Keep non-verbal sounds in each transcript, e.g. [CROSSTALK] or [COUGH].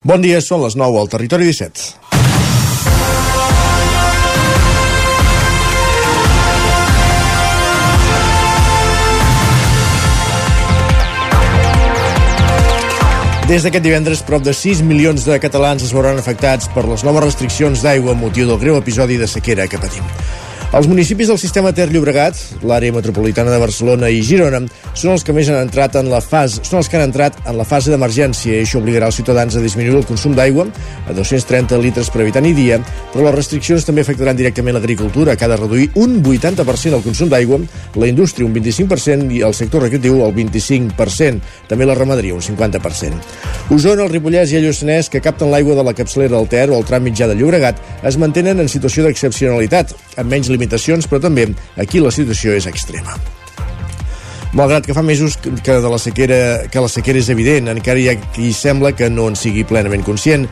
Bon dia, són les 9 al Territori 17. Des d'aquest divendres, prop de 6 milions de catalans es veuran afectats per les noves restriccions d'aigua motiu del greu episodi de sequera que patim. Els municipis del sistema Ter Llobregat, l'àrea metropolitana de Barcelona i Girona són els que més han entrat en la fase són els que han entrat en la fase d'emergència i això obligarà els ciutadans a disminuir el consum d'aigua a 230 litres per habitant i dia, però les restriccions també afectaran directament l'agricultura, que ha de reduir un 80% el consum d'aigua, la indústria un 25% i el sector recreatiu el 25%, també la ramaderia un 50%. Osona, el Ripollès i el Lluçanès, que capten l'aigua de la capçalera del Ter o el tram mitjà de Llobregat, es mantenen en situació d'excepcionalitat, amb menys limitacions, però també aquí la situació és extrema. Malgrat que fa mesos que, de la sequera, que la sequera és evident, encara hi ha qui sembla que no en sigui plenament conscient.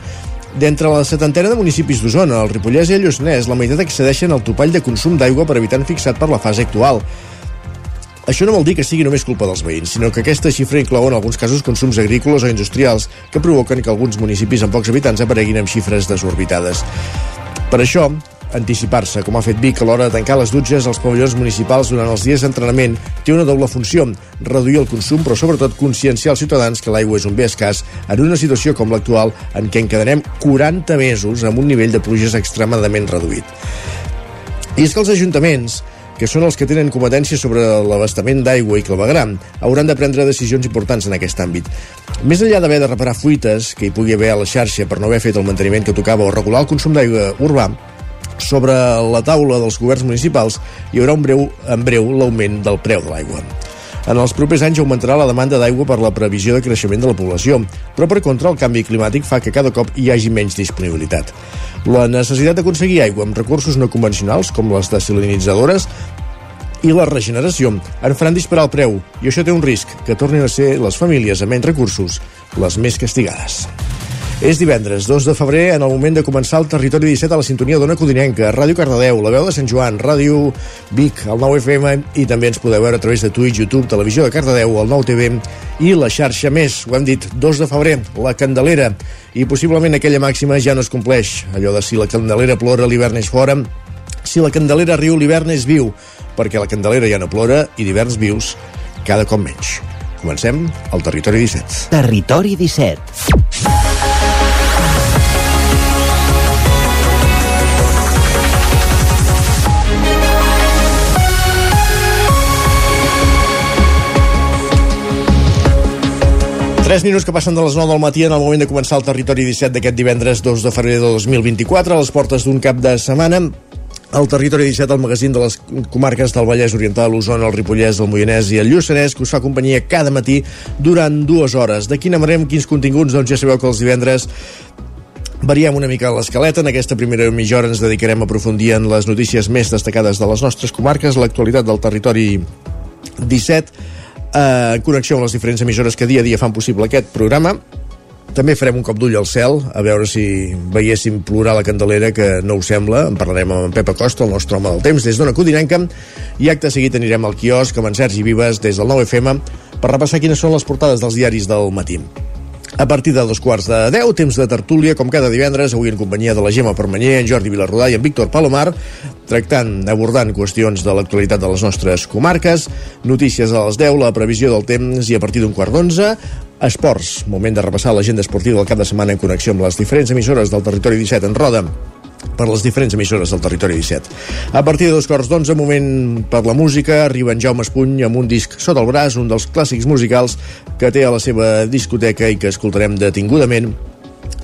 D'entre la setantena de municipis d'Osona, el Ripollès i el Lluçanès, la meitat accedeixen al topall de consum d'aigua per habitant fixat per la fase actual. Això no vol dir que sigui només culpa dels veïns, sinó que aquesta xifra inclou en alguns casos consums agrícoles o industrials que provoquen que alguns municipis amb pocs habitants apareguin amb xifres desorbitades. Per això, anticipar-se, com ha fet Vic a l'hora de tancar les dutxes als pavellons municipals durant els dies d'entrenament, té una doble funció, reduir el consum, però sobretot conscienciar els ciutadans que l'aigua és un bé escàs en una situació com l'actual en què en quedarem 40 mesos amb un nivell de pluges extremadament reduït. I és que els ajuntaments, que són els que tenen competència sobre l'abastament d'aigua i clavegram, hauran de prendre decisions importants en aquest àmbit. Més enllà d'haver de reparar fuites que hi pugui haver a la xarxa per no haver fet el manteniment que tocava o regular el consum d'aigua urbà, sobre la taula dels governs municipals hi haurà un breu, en breu l'augment del preu de l'aigua. En els propers anys augmentarà la demanda d'aigua per la previsió de creixement de la població, però per contra el canvi climàtic fa que cada cop hi hagi menys disponibilitat. La necessitat d'aconseguir aigua amb recursos no convencionals, com les desalinitzadores, i la regeneració en faran disparar el preu, i això té un risc, que tornin a ser les famílies amb menys recursos les més castigades. És divendres, 2 de febrer, en el moment de començar el Territori 17 a la sintonia d'Ona Codinenca, Ràdio Cardedeu, la veu de Sant Joan, Ràdio Vic, el 9 FM, i també ens podeu veure a través de Twitch, YouTube, Televisió de Cardedeu, el 9 TV i la xarxa més. Ho hem dit, 2 de febrer, la Candelera, i possiblement aquella màxima ja no es compleix. Allò de si la Candelera plora, l'hivern és fora, si la Candelera riu, l'hivern és viu, perquè la Candelera ja no plora i d'hiverns vius cada cop menys. Comencem al Territori 17. Territori 17. Tres minuts que passen de les 9 del matí en el moment de començar el territori 17 d'aquest divendres 2 de febrer de 2024 a les portes d'un cap de setmana el territori 17, el magazín de les comarques del Vallès Oriental, l'Osona, el Ripollès, el Moianès i el Lluçanès, que us fa companyia cada matí durant dues hores. De quina manera, quins continguts? Doncs ja sabeu que els divendres Variem una mica l'escaleta. En aquesta primera mitja hora ens dedicarem a aprofundir en les notícies més destacades de les nostres comarques, l'actualitat del territori 17, eh, en connexió amb les diferents emissores que dia a dia fan possible aquest programa. També farem un cop d'ull al cel, a veure si veiéssim plorar la candelera, que no ho sembla. En parlarem amb en Pep Acosta, el nostre home del temps, des d'Ona Codinenca, i acte seguit anirem al quiosc amb en Sergi Vives des del 9FM per repassar quines són les portades dels diaris del matí. A partir de dos quarts de deu, temps de tertúlia, com cada divendres, avui en companyia de la Gemma Permanyer, en Jordi Vilarrodà i en Víctor Palomar, tractant, abordant qüestions de l'actualitat de les nostres comarques, notícies a les 10, la previsió del temps i a partir d'un quart d'onze, esports, moment de repassar l'agenda esportiva del cap de setmana en connexió amb les diferents emissores del territori 17 en roda per les diferents emissores del territori 17. A partir de dos quarts d'onze, moment per la música, arriba en Jaume Espuny amb un disc sota el braç, un dels clàssics musicals que té a la seva discoteca i que escoltarem detingudament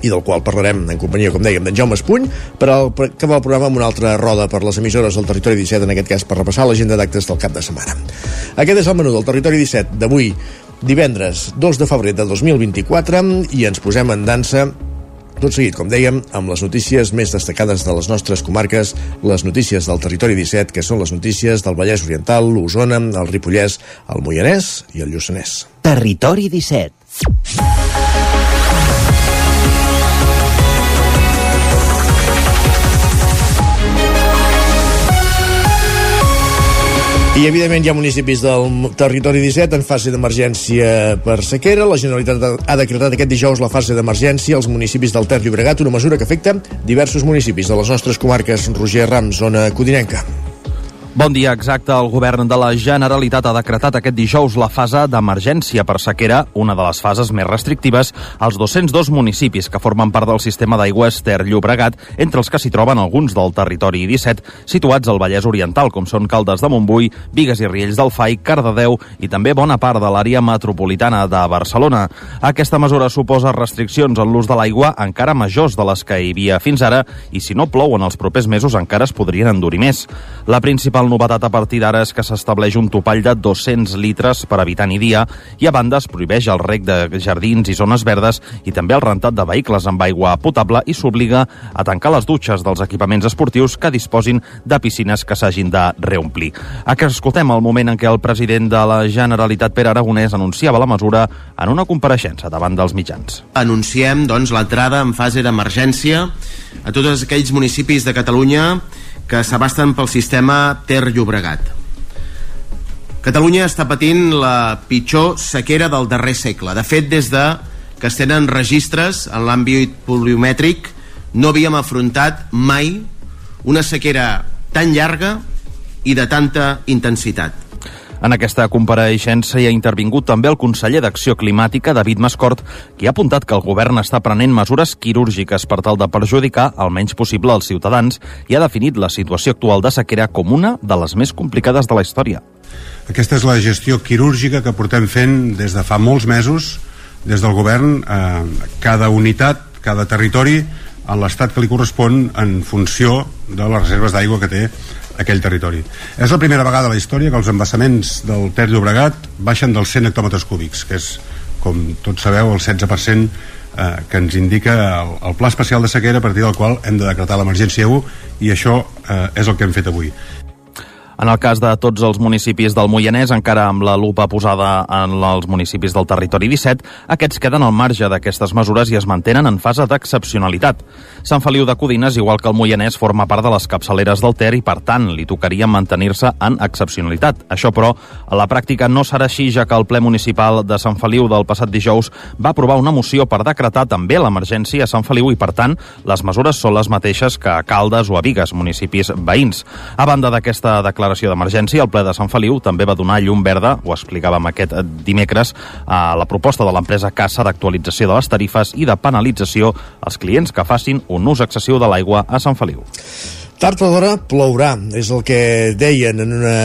i del qual parlarem en companyia, com dèiem, d'en Jaume Espuny, per al, per acabar el programa amb una altra roda per les emissores del Territori 17, en aquest cas per repassar l'agenda d'actes del cap de setmana. Aquest és el menú del Territori 17 d'avui, divendres 2 de febrer de 2024, i ens posem en dansa tot seguit, com dèiem, amb les notícies més destacades de les nostres comarques, les notícies del territori 17, que són les notícies del Vallès Oriental, l'Osona, el Ripollès, el Moianès i el Lluçanès. Territori 17. I, evidentment, hi ha municipis del territori 17 en fase d'emergència per sequera. La Generalitat ha decretat aquest dijous la fase d'emergència als municipis del Ter Llobregat, una mesura que afecta diversos municipis de les nostres comarques. Roger Rams, zona codinenca. Bon dia, exacte. El govern de la Generalitat ha decretat aquest dijous la fase d'emergència per sequera, una de les fases més restrictives, als 202 municipis que formen part del sistema d'aigües Ter Llobregat, entre els que s'hi troben alguns del territori 17, situats al Vallès Oriental, com són Caldes de Montbui, Vigues i Riells del Fai, Cardedeu i també bona part de l'àrea metropolitana de Barcelona. Aquesta mesura suposa restriccions en l'ús de l'aigua encara majors de les que hi havia fins ara i si no plou en els propers mesos encara es podrien endurir més. La principal principal novetat a partir d'ara és que s'estableix un topall de 200 litres per habitant i dia i a banda es prohibeix el rec de jardins i zones verdes i també el rentat de vehicles amb aigua potable i s'obliga a tancar les dutxes dels equipaments esportius que disposin de piscines que s'hagin de reomplir. Aquí escoltem el moment en què el president de la Generalitat, Pere Aragonès, anunciava la mesura en una compareixença davant dels mitjans. Anunciem doncs, l'entrada en fase d'emergència a tots aquells municipis de Catalunya que s'abasten pel sistema Ter-Llobregat. Catalunya està patint la pitjor sequera del darrer segle. De fet, des de que es tenen registres en l'àmbit poliomètric, no havíem afrontat mai una sequera tan llarga i de tanta intensitat. En aquesta compareixença hi ha intervingut també el conseller d'Acció Climàtica, David Mascort, qui ha apuntat que el govern està prenent mesures quirúrgiques per tal de perjudicar el menys possible als ciutadans i ha definit la situació actual de sequera com una de les més complicades de la història. Aquesta és la gestió quirúrgica que portem fent des de fa molts mesos, des del govern, eh, cada unitat, cada territori, en l'estat que li correspon en funció de les reserves d'aigua que té aquell territori. És la primera vegada a la història que els embassaments del Ter Llobregat baixen dels 100 hectòmetres cúbics, que és, com tots sabeu, el 16% eh, que ens indica el, el pla especial de sequera a partir del qual hem de decretar l'emergència 1 i això eh, és el que hem fet avui. En el cas de tots els municipis del Moianès, encara amb la lupa posada en els municipis del territori 17, aquests queden al marge d'aquestes mesures i es mantenen en fase d'excepcionalitat. Sant Feliu de Codines, igual que el Moianès, forma part de les capçaleres del Ter i, per tant, li tocaria mantenir-se en excepcionalitat. Això, però, a la pràctica no serà així, ja que el ple municipal de Sant Feliu del passat dijous va aprovar una moció per decretar també l'emergència a Sant Feliu i, per tant, les mesures són les mateixes que a Caldes o a Vigues, municipis veïns. A banda d'aquesta declaració declaració d'emergència, el ple de Sant Feliu també va donar llum verda, ho explicàvem aquest dimecres, a la proposta de l'empresa Casa d'actualització de les tarifes i de penalització als clients que facin un ús excessiu de l'aigua a Sant Feliu. Tard o d'hora plourà, és el que deien en una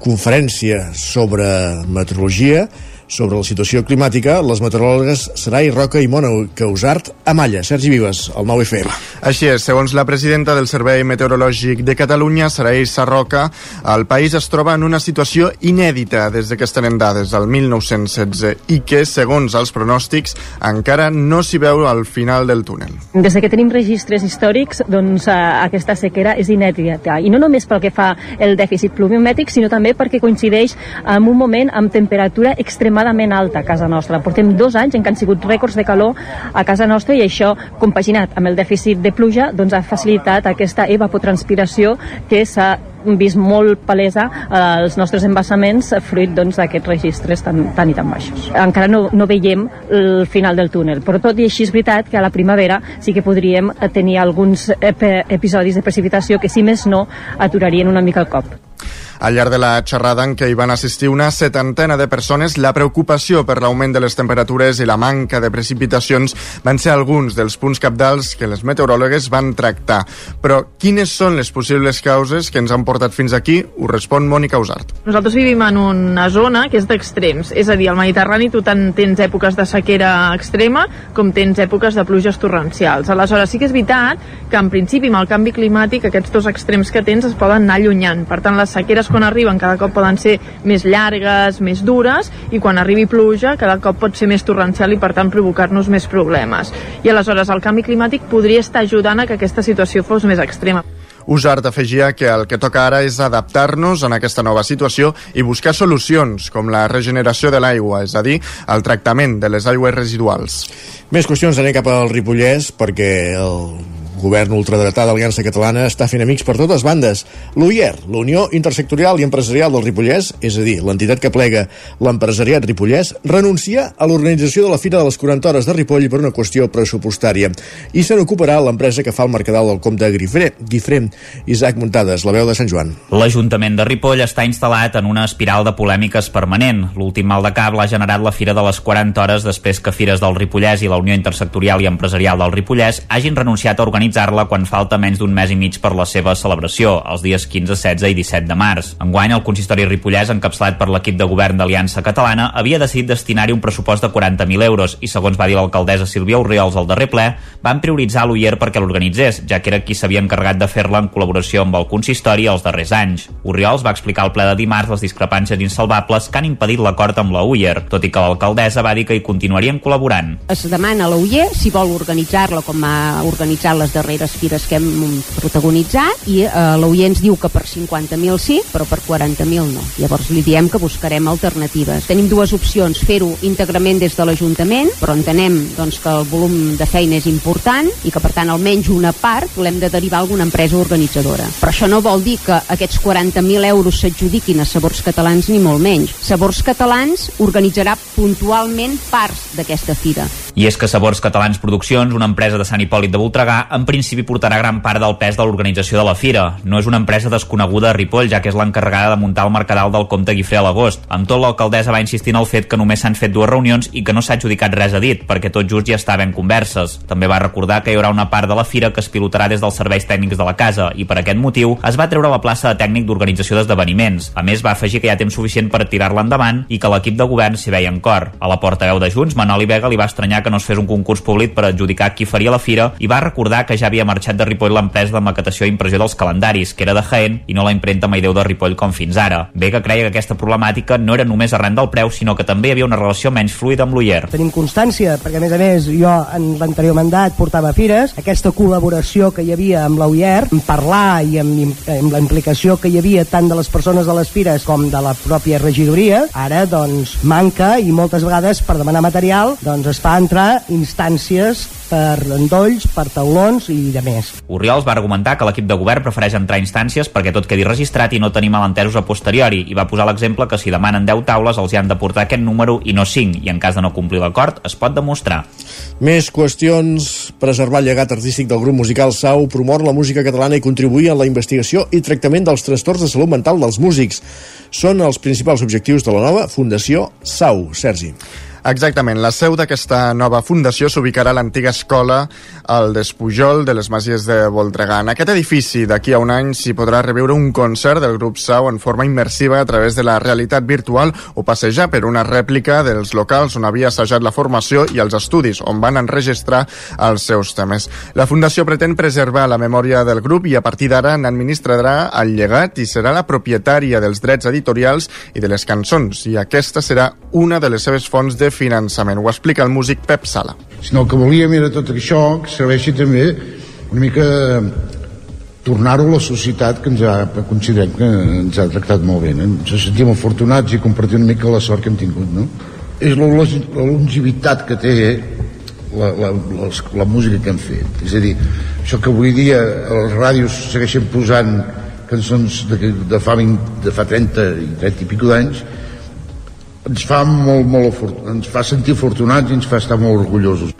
conferència sobre meteorologia sobre la situació climàtica, les meteoròlogues Sarai Roca i Mona Causart a Malla. Sergi Vives, el 9 FM. Així és, segons la presidenta del Servei Meteorològic de Catalunya, Sarai Sarroca, el país es troba en una situació inèdita des que es tenen dades del 1916 i que, segons els pronòstics, encara no s'hi veu al final del túnel. Des que tenim registres històrics, doncs eh, aquesta sequera és inèdita. I no només pel que fa el dèficit pluviomètric, sinó també perquè coincideix amb un moment amb temperatura extrema extremadament alta a casa nostra. Portem dos anys en què han sigut rècords de calor a casa nostra i això, compaginat amb el dèficit de pluja, doncs ha facilitat aquesta evapotranspiració que s'ha vist molt palesa als nostres embassaments fruit doncs, d'aquests doncs, registres tan, tan i tan baixos. Encara no, no veiem el final del túnel, però tot i així és veritat que a la primavera sí que podríem tenir alguns episodis de precipitació que, si més no, aturarien una mica el cop. Al llarg de la xerrada en què hi van assistir una setantena de persones, la preocupació per l'augment de les temperatures i la manca de precipitacions van ser alguns dels punts capdals que les meteoròlogues van tractar. Però quines són les possibles causes que ens han portat fins aquí? Ho respon Mònica Usart. Nosaltres vivim en una zona que és d'extrems, és a dir, al Mediterrani tu tant tens èpoques de sequera extrema com tens èpoques de pluges torrencials. Aleshores, sí que és veritat que en principi amb el canvi climàtic aquests dos extrems que tens es poden anar allunyant. Per tant, les sequeres pluges quan arriben cada cop poden ser més llargues, més dures, i quan arribi pluja cada cop pot ser més torrencial i per tant provocar-nos més problemes. I aleshores el canvi climàtic podria estar ajudant a que aquesta situació fos més extrema. Usart afegia que el que toca ara és adaptar-nos en aquesta nova situació i buscar solucions, com la regeneració de l'aigua, és a dir, el tractament de les aigües residuals. Més qüestions, anem cap al Ripollès, perquè el govern ultradretà d'Aliança Catalana està fent amics per totes bandes. L'UIER, la Unió Intersectorial i Empresarial del Ripollès, és a dir, l'entitat que plega l'empresariat ripollès, renuncia a l'organització de la Fira de les 40 hores de Ripoll per una qüestió pressupostària. I se n'ocuparà l'empresa que fa el mercadal del Comte Guifré, Guifré, Isaac Muntades, la veu de Sant Joan. L'Ajuntament de Ripoll està instal·lat en una espiral de polèmiques permanent. L'últim mal de cap l'ha generat la Fira de les 40 hores després que Fires del Ripollès i la Unió Intersectorial i Empresarial del Ripollès hagin renunciat a organitzar-la quan falta menys d'un mes i mig per la seva celebració, els dies 15, 16 i 17 de març. Enguany, el consistori Ripollès, encapçalat per l'equip de govern d'Aliança Catalana, havia decidit destinar-hi un pressupost de 40.000 euros i, segons va dir l'alcaldessa Sílvia Urriols al darrer ple, van prioritzar l'UIER perquè l'organitzés, ja que era qui s'havia encarregat de fer-la en col·laboració amb el consistori els darrers anys. Urriols va explicar al ple de dimarts les discrepàncies insalvables que han impedit l'acord amb la UIER, tot i que l'alcaldessa va dir que hi continuarien col·laborant. Es demana a la UIER si vol organitzar-la com ha organitzat les darreres fires que hem protagonitzat i eh, ens diu que per 50.000 sí, però per 40.000 no. Llavors li diem que buscarem alternatives. Tenim dues opcions, fer-ho íntegrament des de l'Ajuntament, però entenem doncs, que el volum de feina és important i que per tant almenys una part l'hem de derivar a alguna empresa organitzadora. Però això no vol dir que aquests 40.000 euros s'adjudiquin a Sabors Catalans ni molt menys. Sabors Catalans organitzarà puntualment parts d'aquesta fira. I és que Sabors Catalans Produccions, una empresa de Sant Hipòlit de Voltregà, en principi portarà gran part del pes de l'organització de la fira. No és una empresa desconeguda a Ripoll, ja que és l'encarregada de muntar el mercadal del Comte Guifré a l'agost. Amb tot, l'alcaldessa va insistir en el fet que només s'han fet dues reunions i que no s'ha adjudicat res a dit, perquè tot just ja estava en converses. També va recordar que hi haurà una part de la fira que es pilotarà des dels serveis tècnics de la casa i per aquest motiu es va treure la plaça de tècnic d'organització d'esdeveniments. A més, va afegir que hi ha temps suficient per tirar-la endavant i que l'equip de govern s'hi veia en cor. A la portaveu de Junts, Manoli Vega li va estranyar que no es fes un concurs públic per adjudicar qui faria la fira i va recordar que ja havia marxat de Ripoll l'empresa de maquetació i impressió dels calendaris, que era de Jaén, i no la impremta Maideu de Ripoll com fins ara. Vega creia que aquesta problemàtica no era només arran del preu, sinó que també havia una relació menys fluida amb l'Uller. Tenim constància, perquè a més a més jo en l'anterior mandat portava fires, aquesta col·laboració que hi havia amb l'UIER, parlar i amb, amb la implicació que hi havia tant de les persones de les fires com de la pròpia regidoria, ara doncs manca i moltes vegades per demanar material doncs es fa entrar instàncies per endolls, per taulons i de més. Oriols va argumentar que l'equip de govern prefereix entrar a instàncies perquè tot quedi registrat i no tenir malentesos a posteriori i va posar l'exemple que si demanen 10 taules els hi han de portar aquest número i no 5 i en cas de no complir l'acord es pot demostrar. Més qüestions. Preservar el llegat artístic del grup musical Sau, promor la música catalana i contribuir en la investigació i tractament dels trastorns de salut mental dels músics. Són els principals objectius de la nova Fundació Sau. Sergi. Exactament, la seu d'aquesta nova fundació s'ubicarà a l'antiga escola al Despujol de les Masies de Voltregà. En aquest edifici, d'aquí a un any, s'hi podrà reviure un concert del grup Sau en forma immersiva a través de la realitat virtual o passejar per una rèplica dels locals on havia assajat la formació i els estudis, on van enregistrar els seus temes. La fundació pretén preservar la memòria del grup i a partir d'ara n'administrarà el llegat i serà la propietària dels drets editorials i de les cançons, i aquesta serà una de les seves fonts de finançament. Ho explica el músic Pep Sala. Sinó que volíem era tot això que serveixi també una mica tornar-ho a la societat que ens ha, considerem que ens ha tractat molt bé. No? Ens sentim afortunats i compartir una mica la sort que hem tingut. No? És la, la longevitat que té la, la, la, la música que hem fet. És a dir, això que avui dia els ràdios segueixen posant cançons de, de, fa, 20, de fa 30 i 30 i pico d'anys ens fa molt, molt ens fa sentir afortunats i ens fa estar molt orgullosos.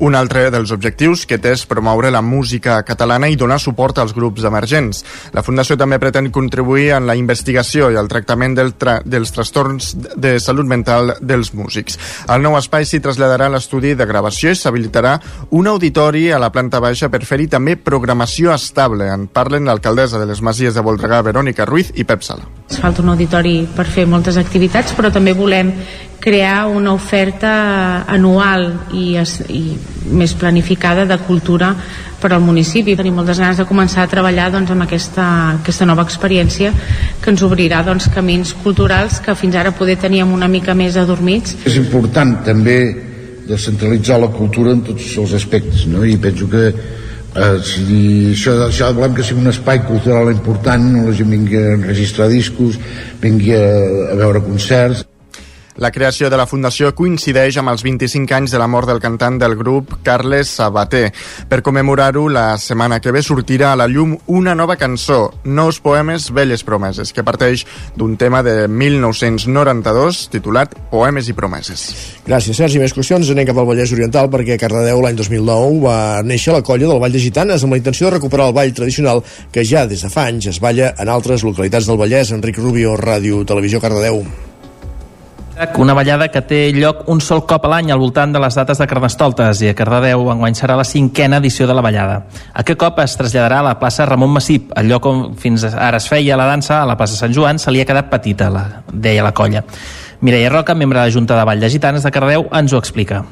Un altre dels objectius que té és promoure la música catalana i donar suport als grups emergents. La Fundació també pretén contribuir en la investigació i el tractament del tra dels trastorns de salut mental dels músics. Al nou espai s'hi traslladarà l'estudi de gravació i s'habilitarà un auditori a la planta baixa per fer-hi també programació estable. En parlen l'alcaldessa de les Masies de Voltregà, Verònica Ruiz i Pep Sala. Es falta un auditori per fer moltes activitats, però també volem crear una oferta anual i, i més planificada de cultura per al municipi. Tenim moltes ganes de començar a treballar doncs, amb aquesta, aquesta nova experiència que ens obrirà doncs, camins culturals que fins ara poder teníem una mica més adormits. És important també descentralitzar la cultura en tots els aspectes no? i penso que eh, si això, això volem que sigui un espai cultural important on la gent vingui a enregistrar discos vingui a, a veure concerts La creació de la Fundació coincideix amb els 25 anys de la mort del cantant del grup Carles Sabater. Per commemorar-ho, la setmana que ve sortirà a la llum una nova cançó, Nous poemes, velles promeses, que parteix d'un tema de 1992 titulat Poemes i promeses. Gràcies, Sergi. Més qüestions. Anem cap al Vallès Oriental perquè a Cardedeu l'any 2009 va néixer la colla del Vall de Gitanes amb la intenció de recuperar el ball tradicional que ja des de fa anys es balla en altres localitats del Vallès. Enric Rubio, Ràdio Televisió Cardedeu. Una ballada que té lloc un sol cop a l'any al voltant de les dates de Carnestoltes i a Cardedeu enguany serà la cinquena edició de la ballada. Aquest cop es traslladarà a la plaça Ramon Massip, el lloc on fins ara es feia la dansa a la plaça Sant Joan se li ha quedat petita, la, deia la colla. Mireia Roca, membre de la Junta de Vall de Gitanes de Cardedeu, ens ho explica.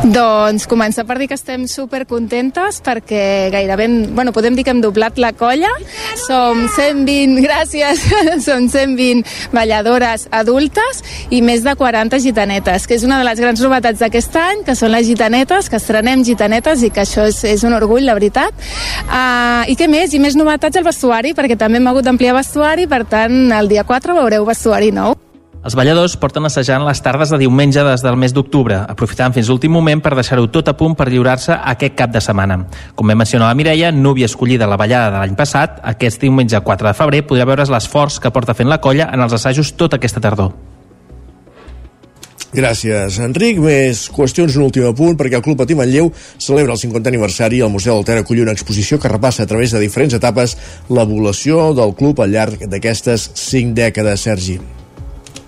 Doncs començar per dir que estem super contentes perquè gairebé, bueno, podem dir que hem doblat la colla. Som 120, gràcies, [LAUGHS] som 120 balladores adultes i més de 40 gitanetes, que és una de les grans novetats d'aquest any, que són les gitanetes, que estrenem gitanetes i que això és, és un orgull, la veritat. Uh, I què més? I més novetats al vestuari, perquè també hem hagut d'ampliar vestuari, per tant, el dia 4 veureu vestuari nou. Els balladors porten assajant les tardes de diumenge des del mes d'octubre, aprofitant fins l'últim moment per deixar-ho tot a punt per lliurar-se aquest cap de setmana. Com bé menciona la Mireia, núvia escollida la ballada de l'any passat, aquest diumenge 4 de febrer podrà veure's l'esforç que porta fent la colla en els assajos tota aquesta tardor. Gràcies, Enric. Més qüestions, un últim punt, perquè el Club Patí Manlleu celebra el 50 aniversari i el Museu del Ter acull una exposició que repassa a través de diferents etapes l'evolució del club al llarg d'aquestes cinc dècades, Sergi.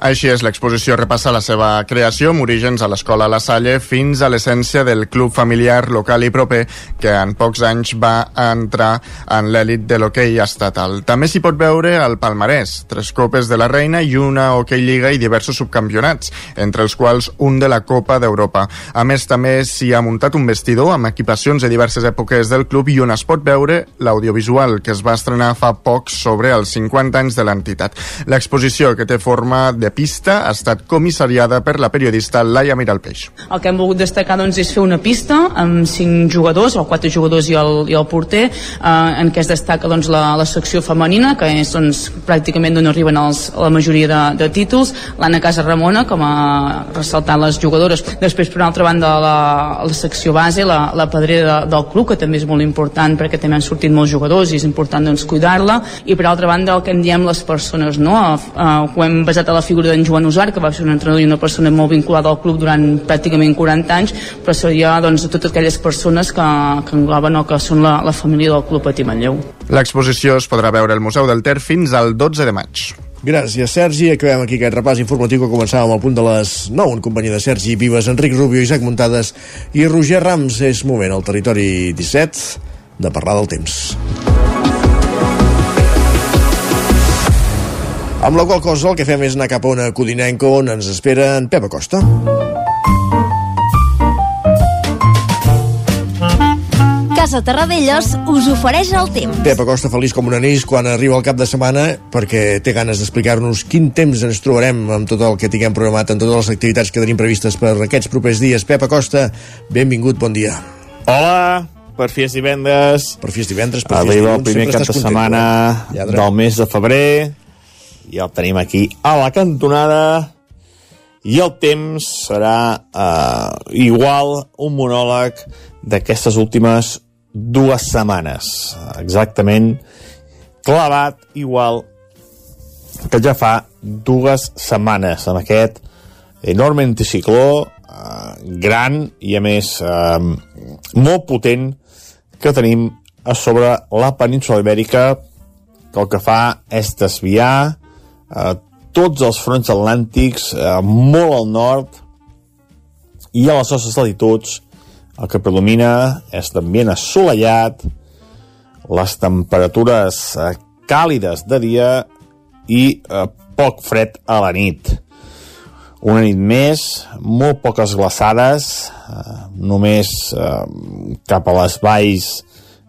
Així és, l'exposició repassa la seva creació amb orígens a l'escola La Salle fins a l'essència del club familiar local i proper que en pocs anys va entrar en l'èlit de l'hoquei estatal. També s'hi pot veure el palmarès, tres copes de la Reina i una hoquei lliga i diversos subcampionats, entre els quals un de la Copa d'Europa. A més, també s'hi ha muntat un vestidor amb equipacions de diverses èpoques del club i on es pot veure l'audiovisual que es va estrenar fa poc sobre els 50 anys de l'entitat. L'exposició, que té forma de pista ha estat comissariada per la periodista Laia Miralpeix. El que hem volgut destacar doncs, és fer una pista amb cinc jugadors, o quatre jugadors i el, i el porter, eh, en què es destaca doncs, la, la secció femenina, que és doncs, pràcticament d'on arriben els, la majoria de, de títols, l'Anna Casa Ramona, com a ressaltant les jugadores. Després, per una altra banda, la, la secció base, la, la pedrera de, del club, que també és molt important perquè també han sortit molts jugadors i és important doncs, cuidar-la. I per altra banda, el que en diem les persones, no? Eh, ho hem basat a la figura figura d'en Joan Usar, que va ser un entrenador i una persona molt vinculada al club durant pràcticament 40 anys, però seria doncs, totes aquelles persones que, que engloben o que són la, la família del club Patí Manlleu. L'exposició es podrà veure al Museu del Ter fins al 12 de maig. Gràcies, Sergi. Acabem aquí aquest repàs informatiu que començàvem al punt de les 9 en companyia de Sergi Vives, Enric Rubio, Isaac Muntades i Roger Rams. És moment al territori 17 de parlar del temps. Amb la qual cosa el que fem és anar cap a una codinenca on ens espera en Pep Acosta. Casa Terradellos us ofereix el temps. Pep Acosta feliç com un anís quan arriba el cap de setmana perquè té ganes d'explicar-nos quin temps ens trobarem amb tot el que tinguem programat, amb totes les activitats que tenim previstes per aquests propers dies. Pep Acosta, benvingut, bon dia. Hola, per fi és divendres. Per fi és divendres, per fi és dilluns. el primer cap de content, setmana eh? Lladre. del mes de febrer i el tenim aquí a la cantonada. I el temps serà eh, igual un monòleg d'aquestes últimes dues setmanes. Exactament clavat igual que ja fa dues setmanes amb aquest enorme anticicló eh, gran i a més eh, molt potent que tenim a sobre la península ibèrica que el que fa és desviar eh, tots els fronts atlàntics eh, molt al nord i a les nostres latituds el que predomina és l'ambient assolellat, les temperatures eh, càlides de dia i eh, poc fred a la nit. Una nit més, molt poques glaçades, eh, només eh, cap a les valls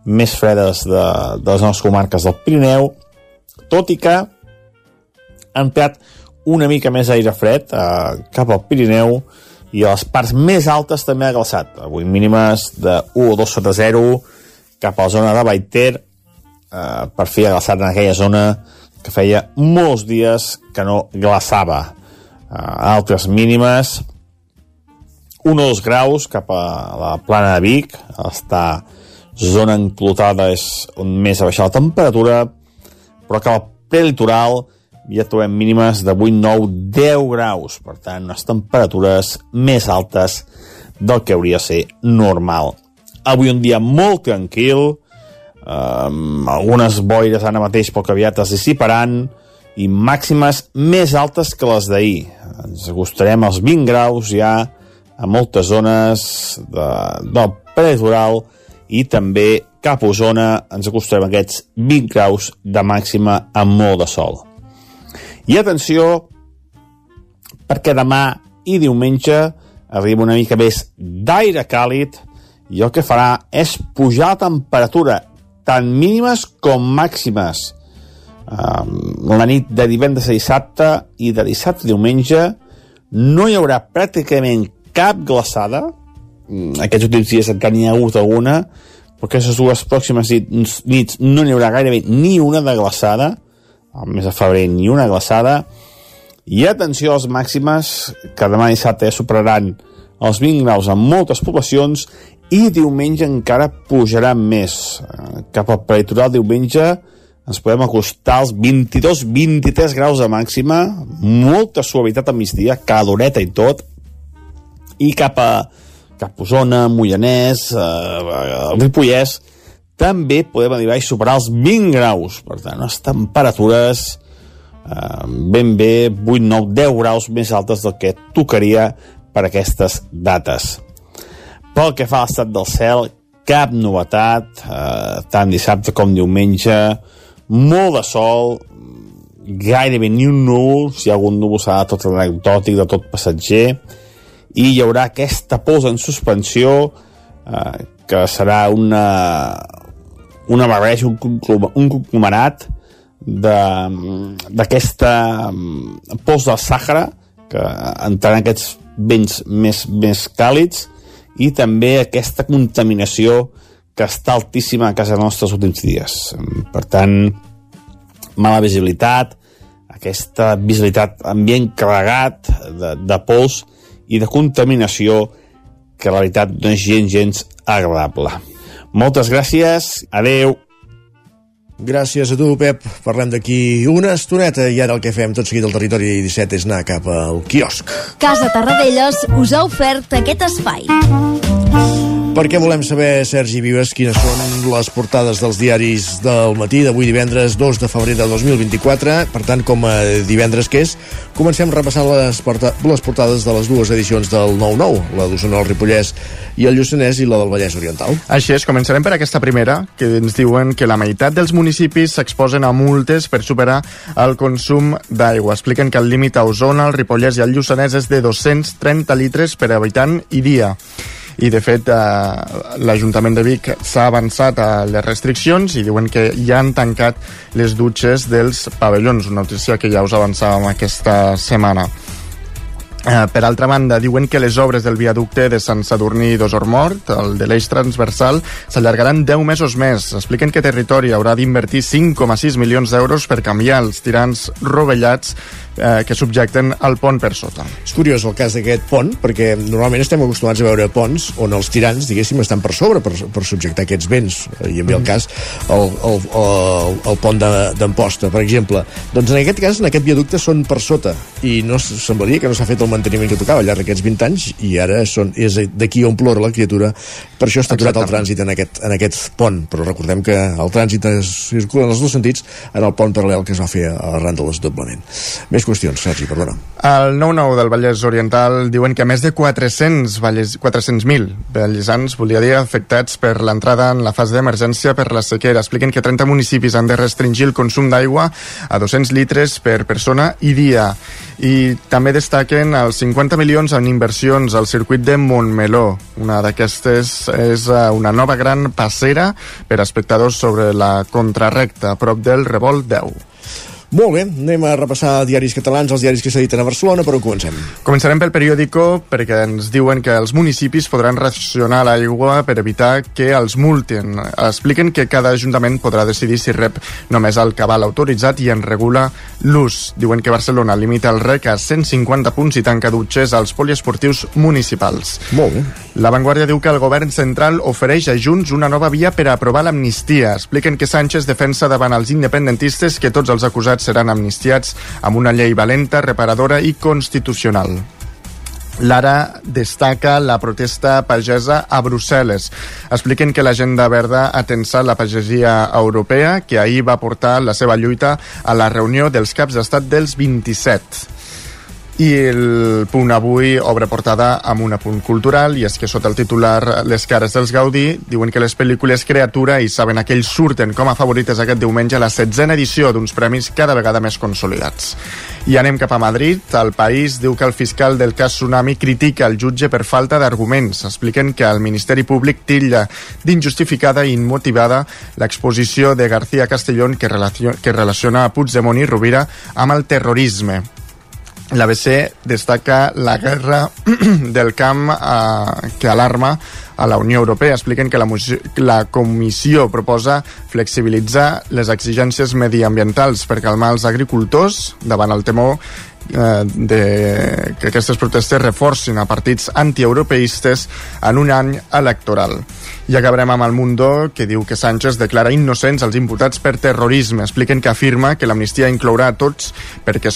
més fredes de, de les nostres comarques del Pirineu, tot i que ha entrat una mica més aire fred eh, cap al Pirineu i a les parts més altes també ha glaçat. Avui mínimes de 1 o 2 sota 0 cap a la zona de Baiter eh, per fi ha glaçat en aquella zona que feia molts dies que no glaçava. altres mínimes 1 o 2 graus cap a la plana de Vic està zona enclotada és on més ha baixat la temperatura però cap al prelitoral ja trobem mínimes de 8, 9, 10 graus. Per tant unes temperatures més altes del que hauria de ser normal. Avui un dia molt tranquil. Um, algunes boires ara mateix poc aviat es dissiparan. I màximes més altes que les d'ahir. Ens acostarem als 20 graus ja a moltes zones de, del prelitoral i també cap a Osona. Ens acostarem a aquests 20 graus de màxima amb molt de sol. I atenció, perquè demà i diumenge arriba una mica més d'aire càlid i el que farà és pujar la temperatura tant mínimes com màximes. Um, la nit de divendres a dissabte i de dissabte a diumenge no hi haurà pràcticament cap glaçada. Mm, aquests últims dies encara n'hi ha hagut alguna però aquestes dues pròximes nits, no n'hi haurà gairebé ni una de glaçada al mes de febrer ni una glaçada. I atenció a les màximes que demà dissabte superaran els 20 graus en moltes poblacions i diumenge encara pujarà més. Eh, cap al peritoral diumenge ens podem acostar als 22-23 graus de màxima, molta suavitat a migdia, caloreta i tot, i cap a, cap a Mollanès, eh, Ripollès, també podem arribar a superar els 20 graus. Per tant, unes temperatures eh, ben bé 8, 9, 10 graus més altes del que tocaria per aquestes dates. Pel que fa a l'estat del cel, cap novetat, eh, tant dissabte com diumenge, molt de sol, gairebé ni un núvol, si hi ha algun núvol serà tot anecdòtic, de tot passatger, i hi haurà aquesta posa en suspensió eh, que serà una, una barreja, un, un conglomerat d'aquesta mm, pols del Sàhara que entraran aquests vents més, més càlids i també aquesta contaminació que està altíssima a casa nostra els últims dies. Per tant, mala visibilitat, aquesta visibilitat ambient carregat de, de pols i de contaminació que la veritat no és gens, gens agradable. Moltes gràcies, adeu. Gràcies a tu, Pep. Parlem d'aquí una estoneta i ara el que fem tot seguit al territori 17 és anar cap al quiosc. Casa Tarradellas us ha ofert aquest espai. Perquè volem saber, Sergi Vives, quines són les portades dels diaris del matí d'avui divendres 2 de febrer de 2024. Per tant, com a divendres que és, comencem repassant les, porta les portades de les dues edicions del 9-9, la d'Osona, el Ripollès i el Lluçanès i la del Vallès Oriental. Així és, començarem per aquesta primera, que ens diuen que la meitat dels municipis s'exposen a multes per superar el consum d'aigua. Expliquen que el límit a Osona, el Ripollès i el Lluçanès és de 230 litres per habitant i dia i de fet eh, l'Ajuntament de Vic s'ha avançat a les restriccions i diuen que ja han tancat les dutxes dels pavellons, una notícia que ja us avançàvem aquesta setmana. Eh, per altra banda, diuen que les obres del viaducte de Sant Sadurní d'Osormort, el de l'eix transversal, s'allargaran 10 mesos més. Expliquen que Territori haurà d'invertir 5,6 milions d'euros per canviar els tirants rovellats eh, que subjecten el pont per sota. És curiós el cas d'aquest pont, perquè normalment estem acostumats a veure ponts on els tirants, diguéssim, estan per sobre per, per subjectar aquests vents. I en el mm. cas, el, el, el, el pont d'Amposta, per exemple. Doncs en aquest cas, en aquest viaducte són per sota i no semblaria que no s'ha fet el manteniment que tocava al llarg d'aquests 20 anys i ara són, és d'aquí on plora la criatura per això està aturat el trànsit en aquest, en aquest pont però recordem que el trànsit circula en els dos sentits en el pont paral·lel que es va fer arran del desdoblament més qüestions, Sergi, perdona el 9-9 del Vallès Oriental diuen que més de 400 Vallès, 400.000 vallesans, volia dir, afectats per l'entrada en la fase d'emergència per la sequera. Expliquen que 30 municipis han de restringir el consum d'aigua a 200 litres per persona i dia i també destaquen els 50 milions en inversions al circuit de Montmeló. Una d'aquestes és eh, una nova gran passera per espectadors sobre la contrarrecta a prop del Revolt 10. Molt bé, anem a repassar diaris catalans, els diaris que s'editen a Barcelona, però comencem. Començarem pel periòdico perquè ens diuen que els municipis podran racionar l'aigua per evitar que els multin. Expliquen que cada ajuntament podrà decidir si rep només el cabal autoritzat i en regula l'ús. Diuen que Barcelona limita el rec a 150 punts i tanca dutxes als poliesportius municipals. Molt bé. La Vanguardia diu que el govern central ofereix a Junts una nova via per aprovar l'amnistia. Expliquen que Sánchez defensa davant els independentistes que tots els acusats seran amnistiats amb una llei valenta, reparadora i constitucional. Lara destaca la protesta pagesa a Brussel·les. Expliquen que l'agenda verda ha tensat la pagesia europea, que ahir va portar la seva lluita a la reunió dels caps d'estat dels 27. I el punt avui obre portada amb un apunt cultural i és que sota el titular Les cares dels Gaudí diuen que les pel·lícules Creatura i Saben aquells surten com a favorites aquest diumenge a la setzena edició d'uns premis cada vegada més consolidats. I anem cap a Madrid. El país diu que el fiscal del cas Tsunami critica el jutge per falta d'arguments. Expliquen que el Ministeri Públic tilla d'injustificada i immotivada l'exposició de García Castellón que, relaciona, que relaciona a Puigdemont i Rovira amb el terrorisme. L'ABC destaca la guerra [CLEARS THROAT] del camp eh, que alarma a la Unió Europea. Expliquen que la, la comissió proposa flexibilitzar les exigències mediambientals per calmar els agricultors davant el temor eh, de que aquestes protestes reforcin a partits antieuropeistes en un any electoral. I acabarem amb el Mundo, que diu que Sánchez declara innocents els imputats per terrorisme. Expliquen que afirma que l'amnistia inclourà a tots perquè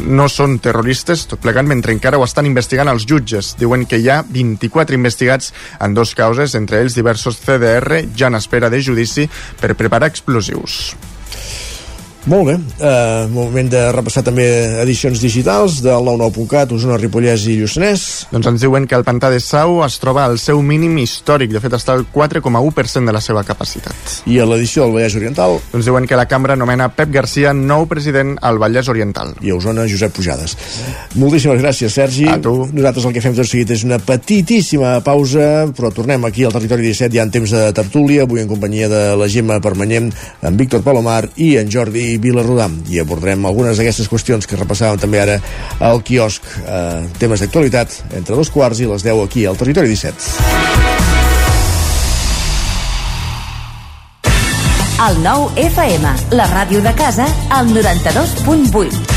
no són terroristes, tot plegant mentre encara ho estan investigant els jutges. Diuen que hi ha 24 investigats en dos causes, entre ells diversos CDR, ja en espera de judici per preparar explosius. Molt bé, uh, moment de repassar també edicions digitals del 99.cat, Osona, Ripollès i Lluçanès. Doncs ens diuen que el pantà de Sau es troba al seu mínim històric, de fet està al 4,1% de la seva capacitat. I a l'edició del Vallès Oriental? Doncs diuen que la cambra nomena Pep Garcia nou president al Vallès Oriental. I a Osona, Josep Pujades. Moltíssimes gràcies, Sergi. A tu. Nosaltres el que fem tot seguit és una petitíssima pausa, però tornem aquí al Territori 17 ja en temps de tertúlia, avui en companyia de la Gemma Permanyent, en Víctor Palomar i en Jordi Vilarrodà i abordarem algunes d'aquestes qüestions que repassàvem també ara al quiosc eh, temes d'actualitat entre dos quarts i les 10 aquí al Territori 17 El nou FM, la ràdio de casa, al 92.8.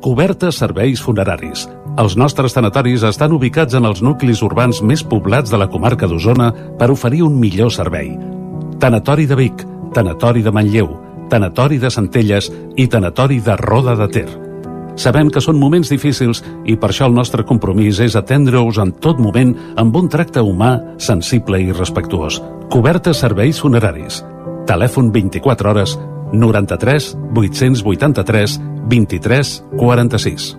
Cobertes serveis funeraris. Els nostres tanatoris estan ubicats en els nuclis urbans més poblats de la comarca d'Osona per oferir un millor servei. Tanatori de Vic, Tanatori de Manlleu, Tanatori de Centelles i Tanatori de Roda de Ter. Sabem que són moments difícils i per això el nostre compromís és atendre-us en tot moment amb un tracte humà, sensible i respectuós. Cobertes serveis funeraris. Telèfon 24 hores 93 883 23 46.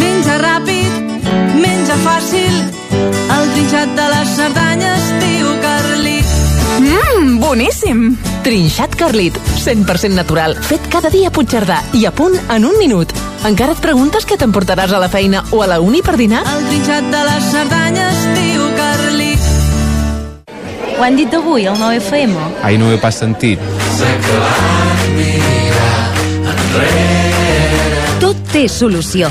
Menja ràpid, menja fàcil, el trinxat de les Cerdanyes, boníssim! Trinxat Carlit, 100% natural, fet cada dia a Puigcerdà i a punt en un minut. Encara et preguntes què t'emportaràs a la feina o a la uni per dinar? El trinxat de les Cerdanyes, tio Carlit. Ho han dit avui, el 9FM? Ai, no ho he pas sentit. Tot té solució.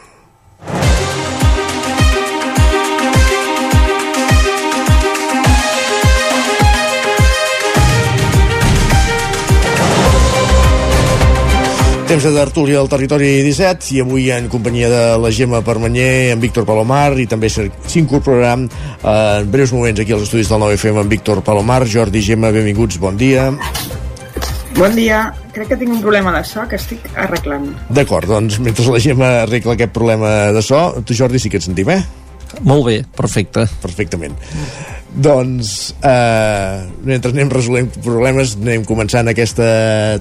Temps de tertúlia al territori 17 i avui en companyia de la Gemma Permanyer, en Víctor Palomar i també s'incorporarà eh, en breus moments aquí als estudis del 9FM en Víctor Palomar. Jordi Gemma, benvinguts, bon dia. Bon dia. Crec que tinc un problema de so que estic arreglant. D'acord, doncs mentre la Gemma arregla aquest problema de so, tu Jordi sí que et sentim, eh? Molt bé, perfecte. Perfectament. Doncs, eh, mentre anem resolent problemes, anem començant aquesta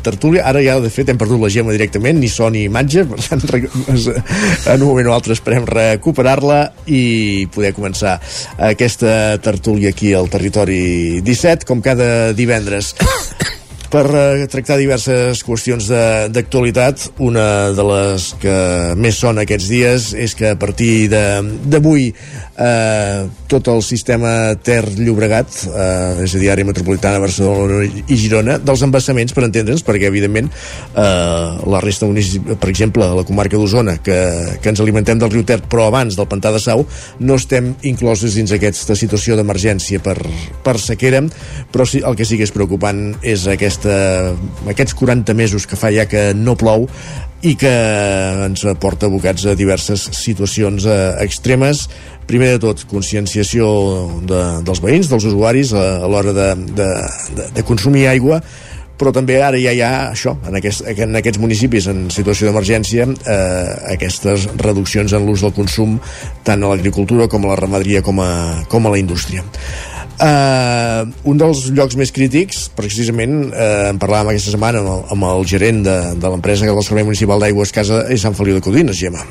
tertúlia. Ara ja, de fet, hem perdut la Gemma directament, ni so ni imatge, per tant, en un moment o altre esperem recuperar-la i poder començar aquesta tertúlia aquí al Territori 17, com cada divendres per eh, tractar diverses qüestions d'actualitat. Una de les que més sona aquests dies és que a partir d'avui eh, tot el sistema Ter-Llobregat, eh, és a dir, àrea metropolitana, Barcelona i Girona, dels embassaments, per entendre'ns, perquè evidentment eh, la resta municipis, per exemple, la comarca d'Osona, que, que ens alimentem del riu Ter, però abans del pantà de Sau, no estem incloses dins aquesta situació d'emergència per, per sequera, però sí, el que sí que és preocupant és aquesta, aquests 40 mesos que fa ja que no plou i que ens porta abocats a diverses situacions eh, extremes. Primer de tot, conscienciació de, dels veïns, dels usuaris a, a l'hora de, de, de, de consumir aigua però també ara ja hi ha això, en, aquest, en aquests municipis en situació d'emergència eh, aquestes reduccions en l'ús del consum tant a l'agricultura com a la ramaderia com a, com a la indústria Uh, un dels llocs més crítics precisament, uh, en parlàvem aquesta setmana amb el, amb el gerent de, de l'empresa del Servei Municipal d'Aigües Casa és Sant Feliu de Codines, Gemma.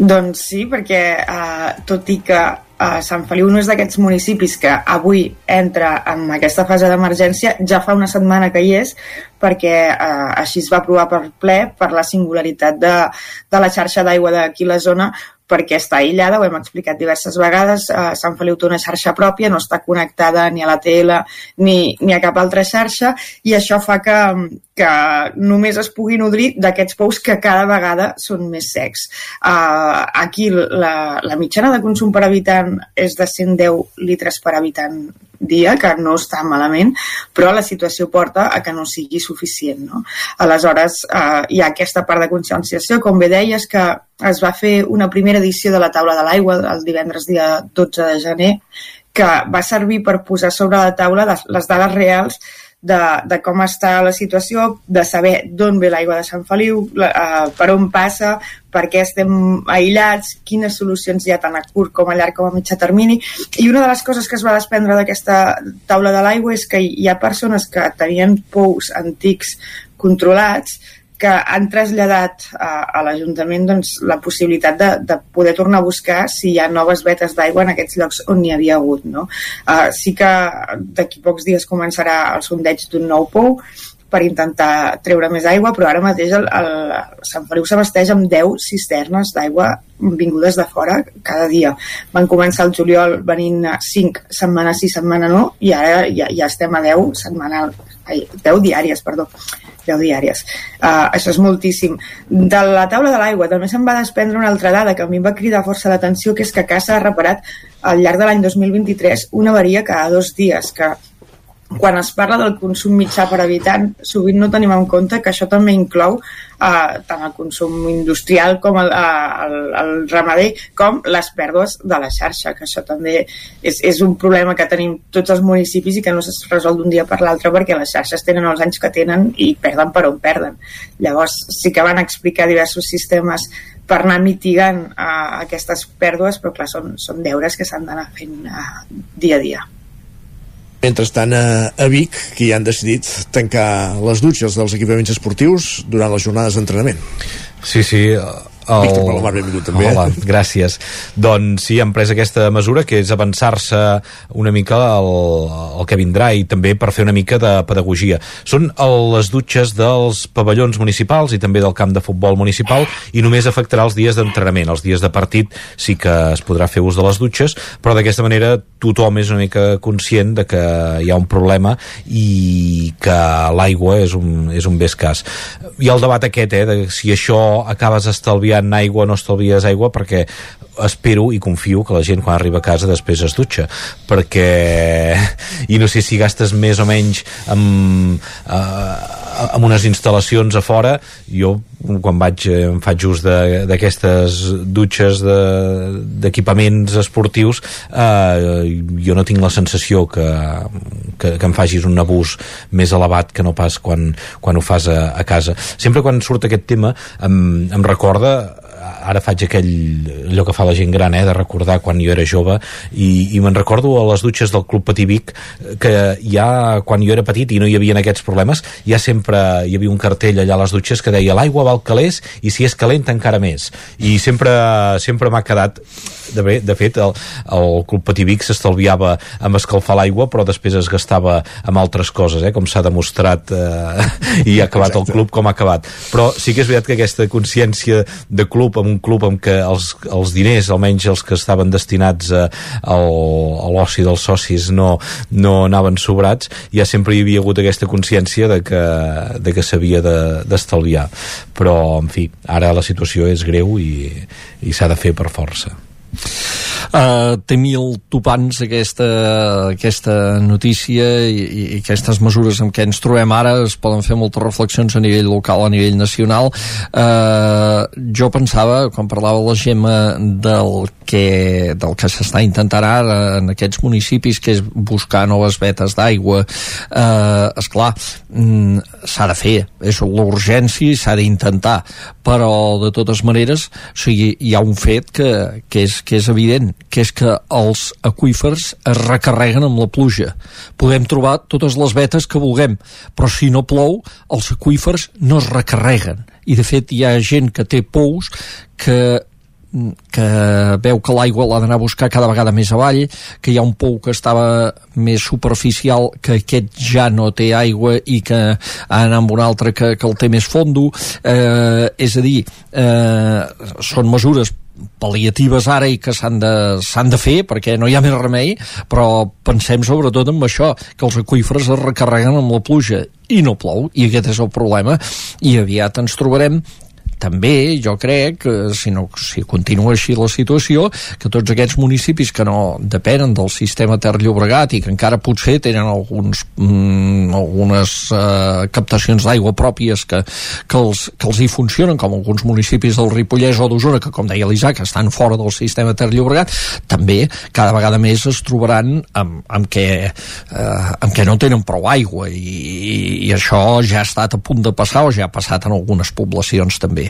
Doncs sí, perquè eh, tot i que eh, Sant Feliu no és d'aquests municipis que avui entra en aquesta fase d'emergència, ja fa una setmana que hi és, perquè eh, així es va aprovar per ple per la singularitat de, de la xarxa d'aigua d'aquí la zona perquè està aïllada, ho hem explicat diverses vegades, eh, Sant Feliu té una xarxa pròpia, no està connectada ni a la TL ni, ni a cap altra xarxa, i això fa que, que només es pugui nodrir d'aquests pous que cada vegada són més secs. Uh, aquí la, la mitjana de consum per habitant és de 110 litres per habitant dia, que no està malament, però la situació porta a que no sigui suficient. No? Aleshores, eh, hi ha aquesta part de conscienciació, com bé deies, que es va fer una primera edició de la taula de l'aigua el divendres dia 12 de gener, que va servir per posar sobre la taula les, dades reals de, de com està la situació, de saber d'on ve l'aigua de Sant Feliu, la, uh, per on passa, per què estem aïllats, quines solucions hi ha tant a curt com a llarg com a mitjà termini. I una de les coses que es va desprendre d'aquesta taula de l'aigua és que hi ha persones que tenien pous antics controlats que han traslladat a, a l'Ajuntament doncs, la possibilitat de, de poder tornar a buscar si hi ha noves vetes d'aigua en aquests llocs on n'hi havia hagut. No? Uh, sí que d'aquí pocs dies començarà el sondeig d'un nou pou per intentar treure més aigua, però ara mateix el, el Sant Feliu s'abasteix amb 10 cisternes d'aigua vingudes de fora cada dia. Van començar el juliol venint a 5 setmanes sí, setmana no, i ara ja, ja estem a 10 setmanal, ai, 10 diàries, perdó. 10 diàries. Uh, això és moltíssim. De la taula de l'aigua també se'n va desprendre una altra dada que a mi em va cridar força l'atenció, que és que Casa ha reparat al llarg de l'any 2023 una avaria cada dos dies, que quan es parla del consum mitjà per habitant, sovint no tenim en compte que això també inclou eh, tant el consum industrial com el, eh, el, el ramader, com les pèrdues de la xarxa, que això també és, és un problema que tenim tots els municipis i que no es resol d'un dia per l'altre perquè les xarxes tenen els anys que tenen i perden per on perden. Llavors sí que van explicar diversos sistemes per anar mitigant uh, aquestes pèrdues, però clar, són, són deures que s'han d'anar fent uh, dia a dia. Mentrestant, a, Vic, que ja han decidit tancar les dutxes dels equipaments esportius durant les jornades d'entrenament. Sí, sí, el... Víctor Palomar, benvingut també. Hola, gràcies. Doncs sí, han pres aquesta mesura que és avançar-se una mica al, al que vindrà i també per fer una mica de pedagogia. Són les dutxes dels pavellons municipals i també del camp de futbol municipal i només afectarà els dies d'entrenament. Els dies de partit sí que es podrà fer ús de les dutxes, però d'aquesta manera tothom és una mica conscient de que hi ha un problema i que l'aigua és un, és un bé escàs. Hi ha el debat aquest, eh, de si això acabes estalviant estalviant aigua no estalvies aigua perquè espero i confio que la gent quan arriba a casa després es dutxa perquè i no sé si gastes més o menys amb, uh, amb unes instal·lacions a fora. Jo quan vaig em faig ús d'aquestes dutxes d'equipaments de, esportius uh, jo no tinc la sensació que, que, que em facis un abús més elevat que no pas quan, quan ho fas a, a casa. Sempre quan surt aquest tema em, em recorda ara faig aquell, allò que fa la gent gran, eh, de recordar quan jo era jove, i, i me'n recordo a les dutxes del Club Patí Vic, que ja quan jo era petit i no hi havia aquests problemes, ja sempre hi havia un cartell allà a les dutxes que deia l'aigua val calés i si és calent encara més. I sempre, sempre m'ha quedat de, bé, de fet, el, el Club Patí Vic s'estalviava amb escalfar l'aigua, però després es gastava amb altres coses, eh, com s'ha demostrat eh, i ha acabat Exacte. el club com ha acabat. Però sí que és veritat que aquesta consciència de club, amb un club en què els, els diners, almenys els que estaven destinats a, a, a l'oci dels socis, no, no anaven sobrats, ja sempre hi havia hagut aquesta consciència de que, de que s'havia d'estalviar. De, però, en fi, ara la situació és greu i, i s'ha de fer per força. Uh, té mil topants aquesta, aquesta notícia i, i aquestes mesures amb què ens trobem ara es poden fer moltes reflexions a nivell local, a nivell nacional. Uh, jo pensava quan parlava la Gemma del que, del que s'està intentant ara en aquests municipis que és buscar noves vetes d'aigua uh, esclar mm, s'ha de fer, és l'urgència s'ha d'intentar, però de totes maneres o sigui, hi ha un fet que, que és que és evident, que és que els aqüífers es recarreguen amb la pluja. Podem trobar totes les vetes que vulguem, però si no plou, els aqüífers no es recarreguen. I de fet hi ha gent que té pous que que veu que l'aigua l'ha d'anar a buscar cada vegada més avall, que hi ha un pou que estava més superficial, que aquest ja no té aigua i que ha d'anar amb un altre que, que el té més fondo. Eh, és a dir, eh, són mesures pal·liatives ara i que s'han de, de fer perquè no hi ha més remei, però pensem sobretot en això, que els aqüífers es recarreguen amb la pluja i no plou, i aquest és el problema, i aviat ens trobarem també jo crec que si, no, si continua així la situació que tots aquests municipis que no depenen del sistema Ter Llobregat i que encara potser tenen alguns, mm, algunes eh, captacions d'aigua pròpies que, que, els, que els hi funcionen com alguns municipis del Ripollès o d'Osona que com deia l'Isaac estan fora del sistema Ter Llobregat també cada vegada més es trobaran amb, amb, que, eh, amb que no tenen prou aigua i, i, i això ja ha estat a punt de passar o ja ha passat en algunes poblacions també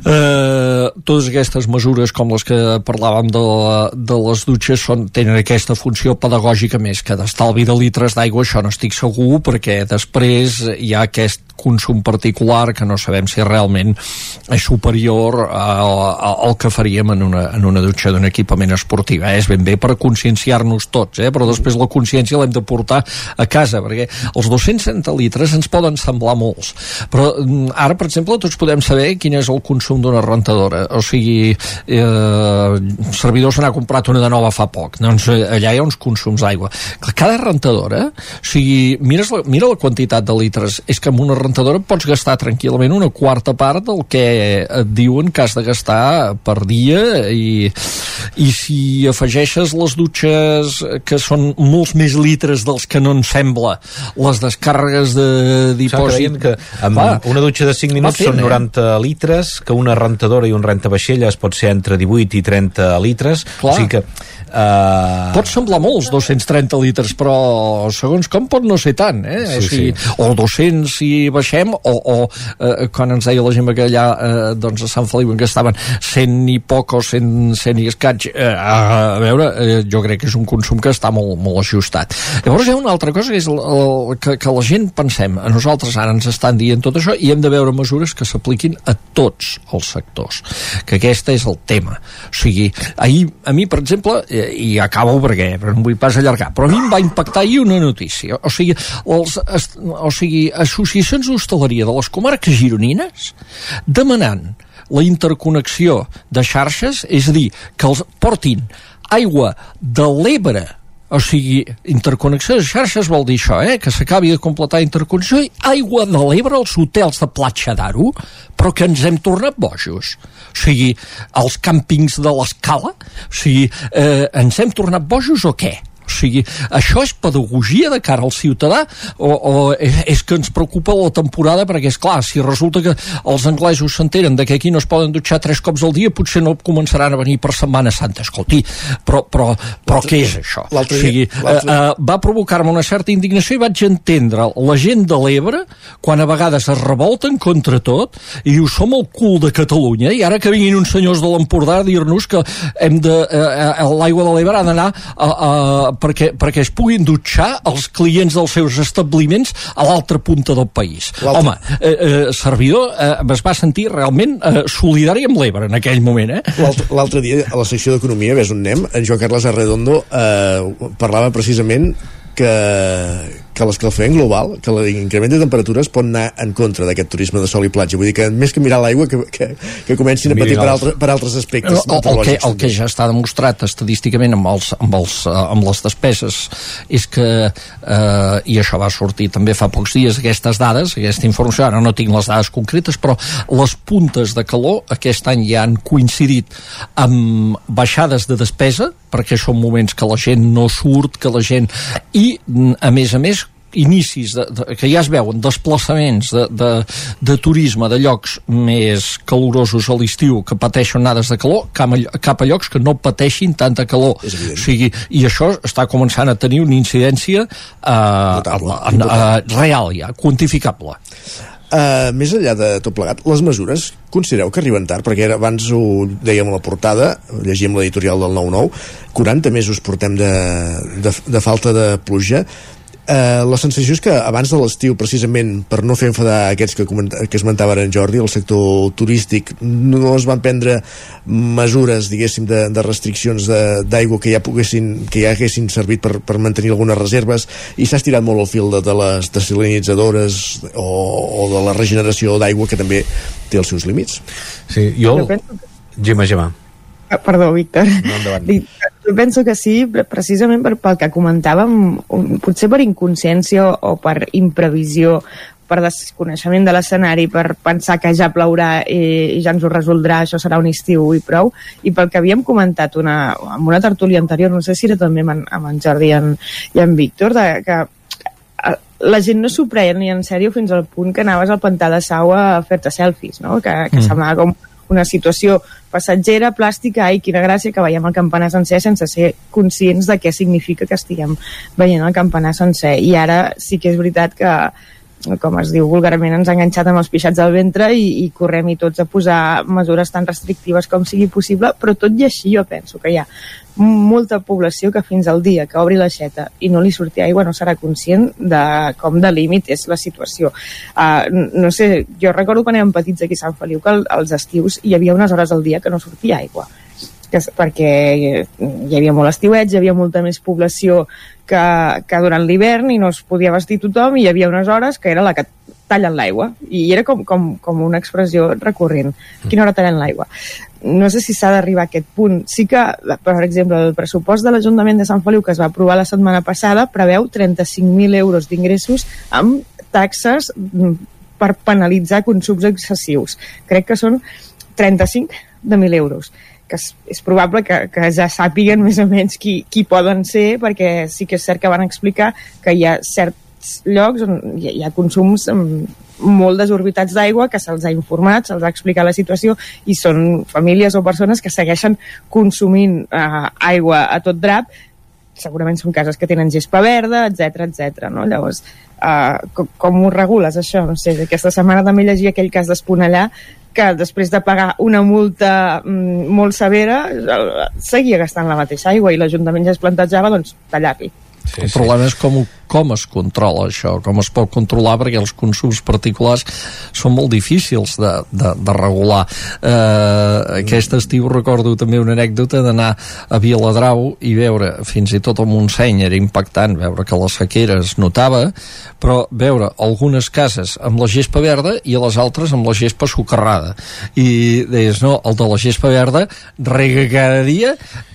Eh, totes aquestes mesures com les que parlàvem de, la, de les dutxes són, tenen aquesta funció pedagògica més que d'estalvi de litres d'aigua, això no estic segur perquè després hi ha aquest consum particular que no sabem si realment és superior al que faríem en una, en una dutxa d'un equipament esportiu. Eh? És ben bé per conscienciar-nos tots, eh? però després la consciència l'hem de portar a casa, perquè els 260 litres ens poden semblar molts, però mm, ara, per exemple, tots podem saber quin és el consum d'una rentadora. O sigui, eh, servidors se n'ha comprat una de nova fa poc, doncs eh, allà hi ha uns consums d'aigua. Cada rentadora, o sigui, mires la, mira la quantitat de litres, és que amb una rentadora pots gastar tranquil·lament una quarta part del que et diuen que has de gastar per dia i, i si afegeixes les dutxes que són molts més litres dels que no en sembla, les descàrregues de dipòsit... que amb Clar, una dutxa de 5 minuts són 90 eh? litres, que una rentadora i un rentavaixelles pot ser entre 18 i 30 litres, Clar. o sigui que Uh... Pot semblar molts, 230 litres, però segons com pot no ser tant, eh? Sí, o, sigui, sí. o 200 si baixem, o, o uh, quan ens deia la gent que allà uh, doncs a Sant Feliu que estaven 100 i poc o 100, 100 i escaig, uh, a veure, uh, jo crec que és un consum que està molt, molt ajustat. Llavors hi ha una altra cosa que és el, el, que, que la gent pensem, a nosaltres ara ens estan dient tot això i hem de veure mesures que s'apliquin a tots els sectors, que aquest és el tema. O sigui, ahir, a mi, per exemple, i acabo perquè no vull pas allargar, però a mi em va impactar ahir una notícia, o sigui, els, o sigui associacions d'hostaleria de les comarques gironines demanant la interconnexió de xarxes, és a dir, que els portin aigua de l'Ebre o sigui, interconnexió de xarxes vol dir això, eh? que s'acabi de completar interconnexió i aigua de l'Ebre als hotels de Platja d'Aro, però que ens hem tornat bojos. O sigui, els càmpings de l'escala, o sigui, eh, ens hem tornat bojos o què? O sigui, això és pedagogia de cara al ciutadà o, o és que ens preocupa la temporada perquè, és clar, si resulta que els anglesos s'enteren de que aquí no es poden dutxar tres cops al dia, potser no començaran a venir per Setmana Santa. Escolti, però, però, però què és això? O sigui, eh, eh, va provocar-me una certa indignació i vaig entendre la gent de l'Ebre quan a vegades es revolten contra tot i diu, som el cul de Catalunya i ara que vinguin uns senyors de l'Empordà a dir-nos que hem de, eh l'aigua de l'Ebre ha d'anar a, a, perquè, perquè es puguin dutxar els clients dels seus establiments a l'altra punta del país. Home, eh, eh, servidor eh, es va sentir realment eh, solidari amb l'Ebre en aquell moment. Eh? L'altre dia, a la secció d'Economia, ves on anem, en Joan Carles Arredondo eh, parlava precisament que, que l'escalfament global, que l'increment de temperatures pot anar en contra d'aquest turisme de sol i platja. Vull dir que més que mirar l'aigua, que, que, que comencin a patir per, altre, per altres aspectes. El, el, que, el que ja està demostrat estadísticament amb, els, amb, els, eh, amb les despeses és que, eh, i això va sortir també fa pocs dies, aquestes dades, aquesta informació, ara no tinc les dades concretes, però les puntes de calor aquest any ja han coincidit amb baixades de despesa, perquè són moments que la gent no surt, que la gent... I, a més a més, inicis de, de, que ja es veuen desplaçaments de, de, de turisme de llocs més calorosos a l'estiu que pateixen onades de calor cap a, cap a llocs que no pateixin tanta calor. O sigui, i això està començant a tenir una incidència eh, Notable, a, a, a, real ja, quantificable. Uh, més enllà de tot plegat, les mesures considereu que arriben tard? Perquè era, abans ho dèiem a la portada, llegíem l'editorial del 9-9, 40 mesos portem de, de, de falta de pluja eh, la sensació és que abans de l'estiu, precisament per no fer enfadar aquests que, que esmentava en Jordi, el sector turístic no es van prendre mesures, diguéssim, de, de restriccions d'aigua que ja poguessin, que ja haguessin servit per, per mantenir algunes reserves i s'ha estirat molt el fil de, de les desalinitzadores o, o de la regeneració d'aigua que també té els seus límits. Sí, jo... Gemma, Gemma. Ah, perdó, Víctor. No, jo penso que sí, precisament per, pel que comentàvem, potser per inconsciència o per imprevisió, per desconeixement de l'escenari, per pensar que ja plourà i, i ja ens ho resoldrà, això serà un estiu i prou, i pel que havíem comentat una, en una tertúlia anterior, no sé si era també amb en, amb en Jordi i en, i en Víctor, de, que eh, la gent no s'ho preia ni en sèrio fins al punt que anaves al pantà de sau a fer-te selfies, no? que, que mm. semblava com una situació passatgera, plàstica, ai, quina gràcia que veiem el campanar sencer sense ser conscients de què significa que estiguem veient el campanar sencer. I ara sí que és veritat que com es diu vulgarment, ens ha enganxat amb els pixats al ventre i, i correm i tots a posar mesures tan restrictives com sigui possible, però tot i així jo penso que hi ha molta població que fins al dia que obri l'aixeta i no li surti aigua no serà conscient de com de límit és la situació. Uh, no sé, jo recordo quan érem petits aquí a Sant Feliu que als estius hi havia unes hores al dia que no sortia aigua que, perquè hi havia molt estiuets, hi havia molta més població que, que durant l'hivern i no es podia vestir tothom i hi havia unes hores que era la que tallen l'aigua i era com, com, com una expressió recurrent. Quina hora tallen l'aigua? no sé si s'ha d'arribar a aquest punt. Sí que, per exemple, el pressupost de l'Ajuntament de Sant Feliu que es va aprovar la setmana passada preveu 35.000 euros d'ingressos amb taxes mm, per penalitzar consums excessius. Crec que són 35 de 1.000 euros que és, és probable que, que ja sàpiguen més o menys qui, qui poden ser, perquè sí que és cert que van explicar que hi ha certs llocs on hi hi ha consums molt desorbitats d'aigua, que se'ls ha informat, se'ls ha explicat la situació i són famílies o persones que segueixen consumint eh, aigua a tot drap segurament són cases que tenen gespa verda, etc etc. no? Llavors, eh, com, com ho regules, això? No sé, aquesta setmana també llegia aquell cas d'Esponellà que després de pagar una multa mm, molt severa seguia gastant la mateixa aigua i l'Ajuntament ja es plantejava doncs, tallar-li. Sí, el problema és com, com es controla això, com es pot controlar perquè els consums particulars són molt difícils de, de, de regular. Eh, aquest estiu recordo també una anècdota d'anar a Viladrau i veure, fins i tot el Montseny era impactant, veure que la sequera es notava, però veure algunes cases amb la gespa verda i a les altres amb la gespa socarrada. I deies, no, el de la gespa verda rega cada dia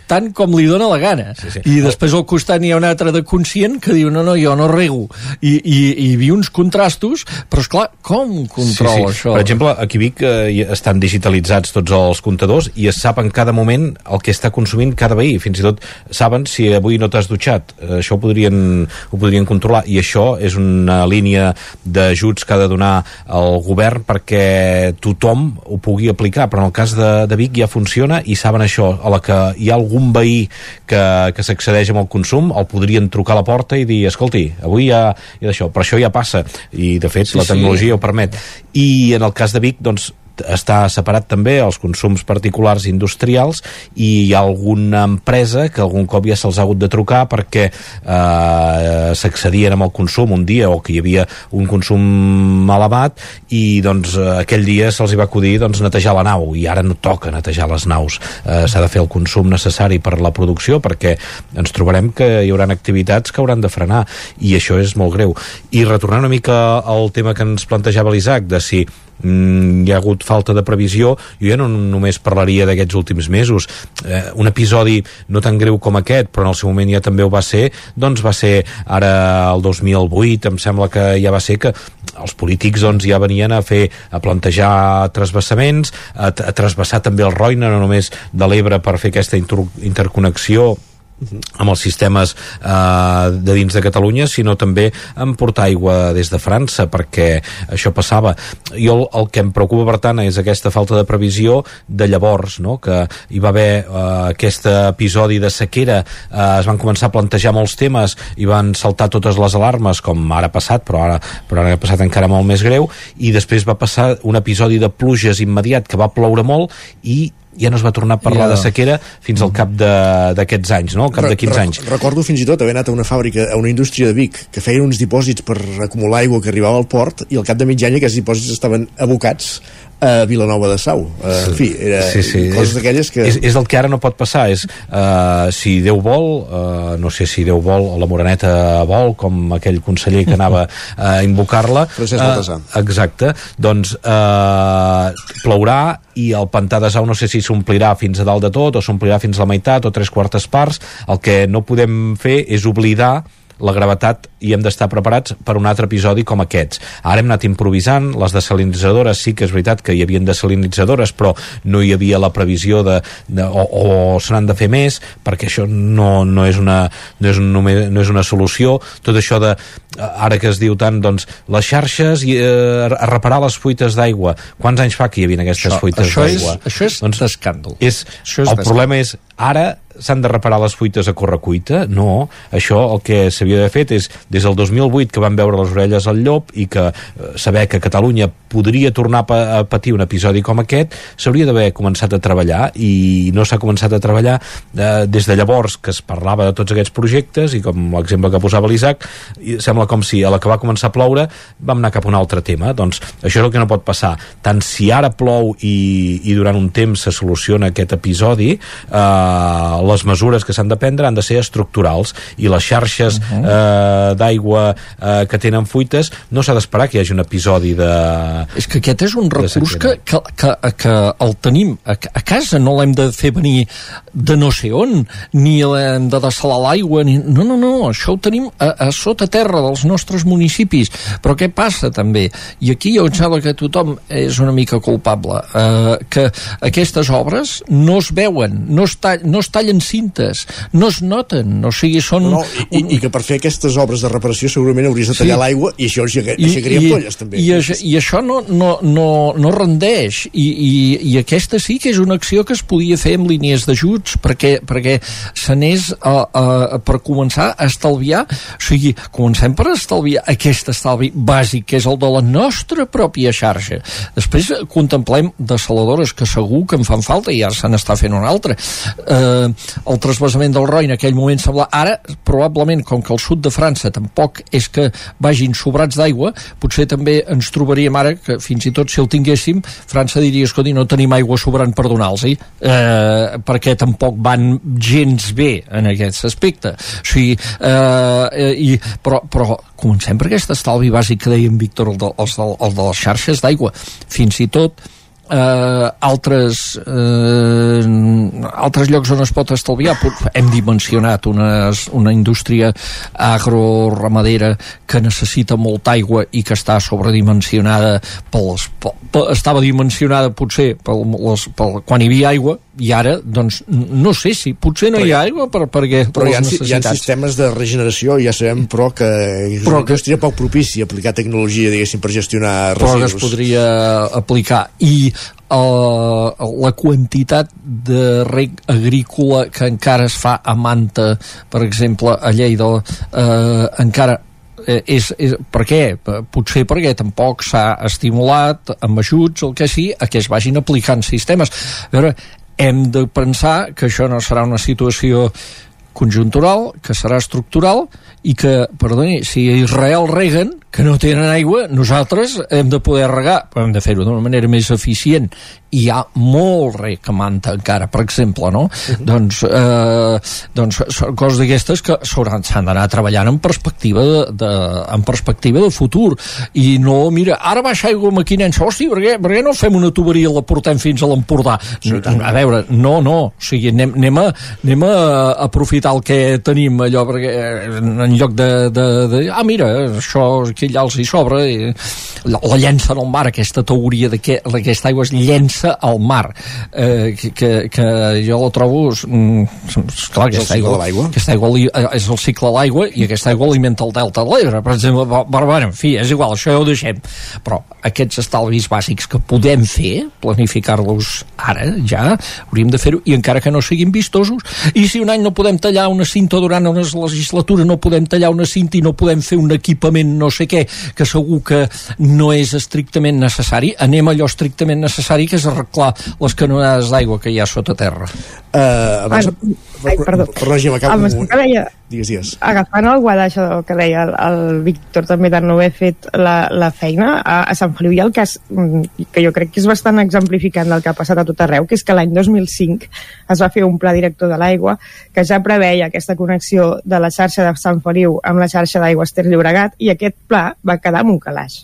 tant com li dóna la gana. Sí, sí. I després al costat n'hi ha un altre de conscient que diu, no, no, jo no rego. I, i, i vi uns contrastos, però és clar, com controla sí, sí. això? Per exemple, aquí Vic eh, estan digitalitzats tots els comptadors i es sap en cada moment el que està consumint cada veí. Fins i tot saben si avui no t'has dutxat. Eh, això ho podrien, ho podrien controlar. I això és una línia d'ajuts que ha de donar el govern perquè tothom ho pugui aplicar. Però en el cas de, de Vic ja funciona i saben això. A la que hi ha algun veí que, que s'accedeix amb el consum el podrien trucar a la porta i dir escolti, avui hi ha d'això, però això ja passa i de fet sí, la tecnologia sí. ho permet i en el cas de Vic doncs està separat també els consums particulars industrials i hi ha alguna empresa que algun cop ja se'ls ha hagut de trucar perquè eh, s'accedien amb el consum un dia o que hi havia un consum elevat i doncs aquell dia se'ls va acudir doncs, netejar la nau i ara no toca netejar les naus. Eh, s'ha de fer el consum necessari per la producció perquè ens trobarem que hi haurà activitats que hauran de frenar i això és molt greu. I retornant una mica al tema que ens plantejava l'Isaac de si mm, hi ha hagut falta de previsió. Jo ja no només parlaria d'aquests últims mesos. Eh, un episodi no tan greu com aquest però en el seu moment ja també ho va ser doncs va ser ara el 2008 em sembla que ja va ser que els polítics doncs ja venien a fer a plantejar trasbassaments a, a trasbassar també el Roina no només de l'Ebre per fer aquesta inter interconnexió amb els sistemes eh, de dins de Catalunya, sinó també en portar aigua des de França, perquè això passava. Jo el, el que em preocupa, per tant, és aquesta falta de previsió de llavors, no? que hi va haver eh, aquest episodi de sequera, eh, es van començar a plantejar molts temes i van saltar totes les alarmes, com ara ha passat, però ara, però ara ha passat encara molt més greu, i després va passar un episodi de pluges immediat que va ploure molt i ja no es va tornar a parlar ja. de sequera fins al cap d'aquests anys, no? al cap de 15 anys. Recordo fins i tot haver anat a una fàbrica, a una indústria de Vic, que feien uns dipòsits per acumular aigua que arribava al port i al cap de mig any aquests dipòsits estaven abocats a Vilanova de Sau. Uh, sí. En fi, era sí, sí. coses d'aquelles que... És, és el que ara no pot passar, és uh, si Déu vol, uh, no sé si Déu vol o la Moreneta vol, com aquell conseller que anava a invocar-la... Francesc Baltasar. Uh, exacte, doncs uh, plourà i el pantà de Sau no sé si s'omplirà fins a dalt de tot o s'omplirà fins a la meitat o tres quartes parts. El que no podem fer és oblidar la gravetat i hem d'estar preparats per un altre episodi com aquests. Ara hem anat improvisant, les desalinitzadores sí que és veritat que hi havia desalinitzadores, però no hi havia la previsió de, de o, o se n'han de fer més, perquè això no, no, és una, no, és un, no és una solució. Tot això de, ara que es diu tant, doncs, les xarxes i eh, a reparar les fuites d'aigua. Quants anys fa que hi havia aquestes això, fuites d'aigua? Això és doncs, escàndol. És, això és el problema és, ara s'han de reparar les fuites a correcuita? No, això el que s'havia de fet és des del 2008 que van veure les orelles al llop i que eh, saber que Catalunya podria tornar a, a patir un episodi com aquest s'hauria d'haver començat a treballar i no s'ha començat a treballar eh, des de llavors que es parlava de tots aquests projectes i com l'exemple que posava l'Isaac sembla com si a la que va començar a ploure vam anar cap a un altre tema. Doncs això és el que no pot passar. Tant si ara plou i, i durant un temps se soluciona aquest episodi eh, les mesures que s'han de prendre han de ser estructurals i les xarxes uh -huh. eh, d'aigua eh, que tenen fuites no s'ha d'esperar que hi hagi un episodi de, És que aquest és un recurs que, que, que, que el tenim a, a casa, no l'hem de fer venir de no sé on, ni l'hem de dessalar l'aigua, ni... no, no, no, això ho tenim a, a sota terra dels nostres municipis. Però què passa també? I aquí jo em sembla que tothom és una mica culpable, eh, que aquestes obres no es veuen, no es, tall, no es tallen cintes, no es noten, o sigui, són... No, i, i que per fer aquestes obres de reparació segurament hauries de tallar sí. l'aigua i això aixecaria polles també. I, això, i això no, no, no, no rendeix. I, i, i aquesta sí que és una acció que es podia fer amb línies d'ajuts perquè, perquè s'anés a, a, per començar a estalviar. O sigui, comencem per estalviar aquest estalvi bàsic que és el de la nostra pròpia xarxa. Després contemplem desaladores que segur que en fan falta i ara se n'està fent una altra. Eh, el trasbassament del Roi en aquell moment sembla ara probablement com que el sud de França tampoc és que vagin sobrats d'aigua potser també ens trobaríem ara que fins i tot si el tinguéssim França diria, escolti, no tenim aigua sobrant per donar-los eh, perquè tampoc van gens bé en aquest aspecte. O sigui, eh, i, però, però comencem per aquest estalvi bàsic que deia en Víctor el de, el de, el de les xarxes d'aigua. Fins i tot eh, altres eh, altres llocs on es pot estalviar hem dimensionat una, una indústria agroramadera que necessita molta aigua i que està sobredimensionada pels, pel, estava dimensionada potser pel, les, pel, quan hi havia aigua i ara, doncs, no sé si potser no però, hi ha aigua per, perquè, per però hi ha, hi ha sistemes de regeneració, ja sabem, però que és però una indústria poc propici aplicar tecnologia, diguéssim, per gestionar residus. Però que es podria aplicar. I uh, la quantitat de reg agrícola que encara es fa a Manta, per exemple, a Lleida, uh, encara eh, és, és, per què? Potser perquè tampoc s'ha estimulat amb ajuts, el que sí, a que es vagin aplicant sistemes. A veure, hem de pensar que això no serà una situació conjuntural, que serà estructural i que, perdoni, si Israel reguen, que no tenen aigua, nosaltres hem de poder regar, però hem de fer-ho d'una manera més eficient. Hi ha molt rec que manta encara, per exemple, no? Uh -huh. Doncs, eh, doncs són coses d'aquestes que s'han d'anar treballant en perspectiva de, de, en perspectiva de futur. I no, mira, ara baixa aigua maquinensa, hosti, per què, per què no fem una tuberia i la portem fins a l'Empordà? A veure, no, no, o sigui, anem, anem, a, anem a aprofitar el que tenim, allò, perquè en lloc de, de, de ah, mira, això aquí allà els hi sobra i la, la llença al mar, aquesta teoria de que aquesta aigua es llença al mar. Eh, que, que, que jo la trobo mm, clar, aquesta aigua, aquesta aigua li, eh, és el cicle de l'aigua i aquesta aigua alimenta el delta de l'Ebre. Per exemple, però, bueno, en fi, és igual això ja ho deixem. Però aquests estalvis bàsics que podem fer, planificar-los ara, ja, hauríem de fer-ho i encara que no siguin vistosos i si un any no podem tallar una cinta durant una legislatura no podem tallar una cinta i no podem fer un equipament no sé què, que segur que no és estrictament necessari, anem allò estrictament necessari, que és arreglar les canonades d'aigua que hi ha sota terra. Uh, abans, ah, ai, perdó. Gemma, acabo. Amb que deia, digues, digues. Agafant el guadaix que deia el, el Víctor també de no haver fet la, la feina, a, a Sant Feliu hi ha el cas mm, que jo crec que és bastant exemplificant del que ha passat a tot arreu, que és que l'any 2005 es va fer un pla director de l'aigua que ja preveia aquesta connexió de la xarxa de Sant Feliu amb la xarxa d'aigües Ter Llobregat i aquest pla va quedar amb un calaix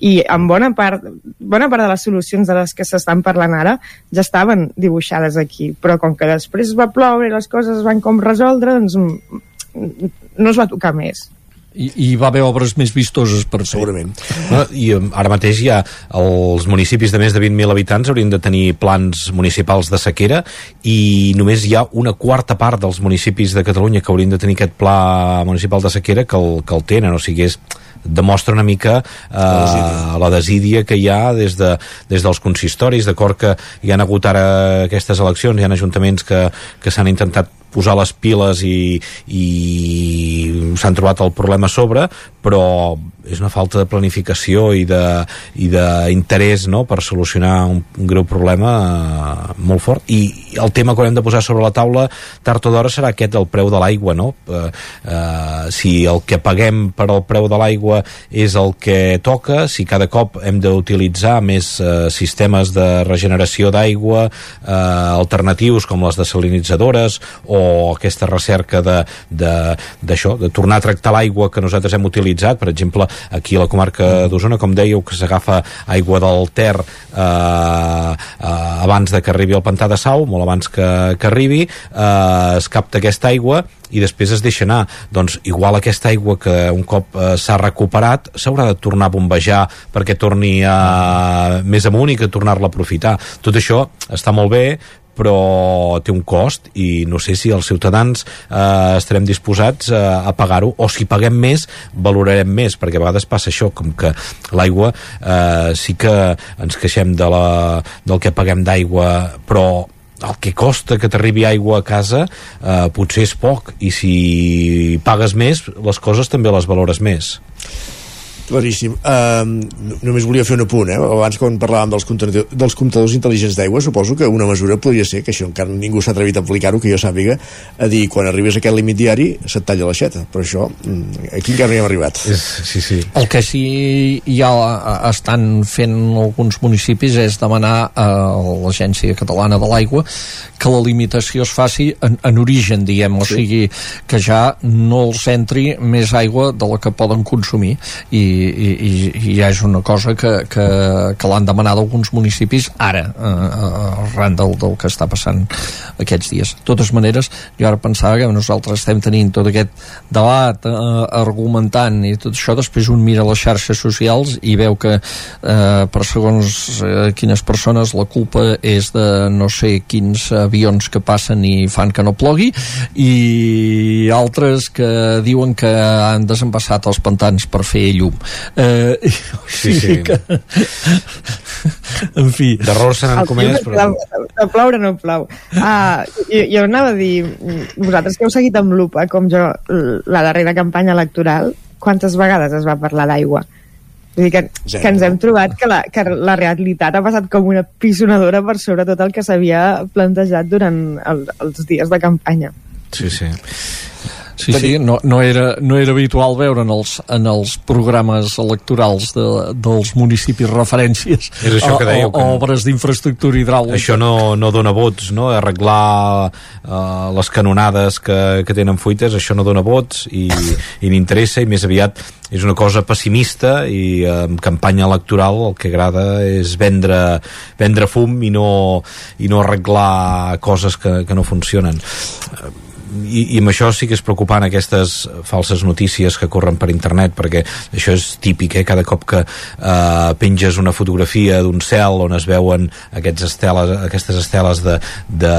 i en bona part, bona part de les solucions de les que s'estan parlant ara ja estaven dibuixades aquí, però com que després va ploure i les coses es van com resoldre, doncs no es va tocar més. I, i va haver obres més vistoses per segurament. No, i um, ara mateix ja els municipis de més de 20.000 habitants haurien de tenir plans municipals de sequera i només hi ha una quarta part dels municipis de Catalunya que haurien de tenir aquest pla municipal de sequera que el, que el tenen, o sigui és demostra una mica eh, la desídia. que hi ha des, de, des dels consistoris, d'acord que hi han hagut ara aquestes eleccions, hi ha ajuntaments que, que s'han intentat posar les piles i, i s'han trobat el problema a sobre, però és una falta de planificació i d'interès no? per solucionar un, un greu problema uh, molt fort i el tema que haurem de posar sobre la taula tard o d'hora serà aquest del preu de l'aigua no? uh, uh, si el que paguem per al preu de l'aigua és el que toca, si cada cop hem d'utilitzar més uh, sistemes de regeneració d'aigua uh, alternatius com les desalinitzadores o o aquesta recerca de, de, d'això, de tornar a tractar l'aigua que nosaltres hem utilitzat, per exemple aquí a la comarca d'Osona, com dèieu que s'agafa aigua del Ter eh, eh, abans de que arribi al pantà de Sau, molt abans que, que arribi eh, es capta aquesta aigua i després es deixa anar. Doncs igual aquesta aigua que un cop eh, s'ha recuperat s'haurà de tornar a bombejar perquè torni a, més amunt i que tornar-la a aprofitar. Tot això està molt bé, però té un cost i no sé si els ciutadans eh, estarem disposats eh, a pagar-ho o si paguem més valorarem més perquè a vegades passa això com que l'aigua eh, sí que ens queixem de la, del que paguem d'aigua però el que costa que t'arribi aigua a casa eh, potser és poc i si pagues més les coses també les valores més Claríssim. Uh, només volia fer un apunt, eh? Abans quan parlàvem dels, comptadors, dels comptadors intel·ligents d'aigua, suposo que una mesura podria ser, que això encara ningú s'ha atrevit a aplicar-ho, que jo sàpiga, a dir, quan arribes a aquest límit diari, se't talla l'aixeta. Però això, mm, aquí encara no hi hem arribat. És, sí, sí. El que sí ja estan fent alguns municipis és demanar a l'Agència Catalana de l'Aigua que la limitació es faci en, en origen, diguem, o sí. sigui, que ja no els entri més aigua de la que poden consumir i, i, i, i ja és una cosa que, que, que l'han demanat alguns municipis ara, eh, arran del, del que està passant aquests dies. De totes maneres, jo ara pensava que nosaltres estem tenint tot aquest debat eh, argumentant i tot això, després un mira les xarxes socials i veu que eh, per segons eh, quines persones la culpa és de no sé quins eh, avions que passen i fan que no plogui i altres que diuen que han desembassat els pantans per fer llum eh, [LAUGHS] sí, sí. Que... en fi d'errors se n'han comès però... de ploure no plau ah, jo, jo anava a dir vosaltres que heu seguit amb lupa com jo la darrera campanya electoral quantes vegades es va parlar d'aigua Vull dir que, Zero. que ens hem trobat que la, que la realitat ha passat com una pisonadora per sobre tot el que s'havia plantejat durant el, els dies de campanya. Sí, sí. Sí, sí, no, no, era, no era habitual veure en els, en els programes electorals de, dels municipis referències És això que dèieu, que obres d'infraestructura hidràulica. Això no, no dona vots, no? Arreglar uh, les canonades que, que tenen fuites, això no dona vots i, i n'interessa i més aviat és una cosa pessimista i eh, en campanya electoral el que agrada és vendre, vendre fum i no, i no arreglar coses que, que no funcionen i, i amb això sí que és preocupant aquestes falses notícies que corren per internet perquè això és típic, eh? cada cop que eh, penges una fotografia d'un cel on es veuen aquests esteles, aquestes esteles de, de,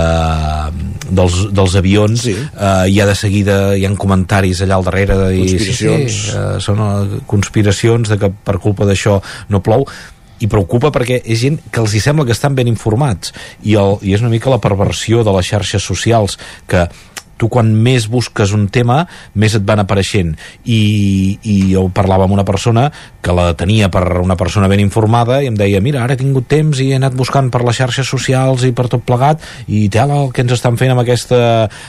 dels, dels avions sí. eh, hi ha de seguida hi ha comentaris allà al darrere de dir, conspiracions. sí, sí, eh, són eh, conspiracions de que per culpa d'això no plou i preocupa perquè és gent que els hi sembla que estan ben informats i, el, i és una mica la perversió de les xarxes socials que tu quan més busques un tema més et van apareixent. I, i jo parlava amb una persona que la tenia per una persona ben informada i em deia, mira, ara he tingut temps i he anat buscant per les xarxes socials i per tot plegat i tela el que ens estan fent amb aquesta,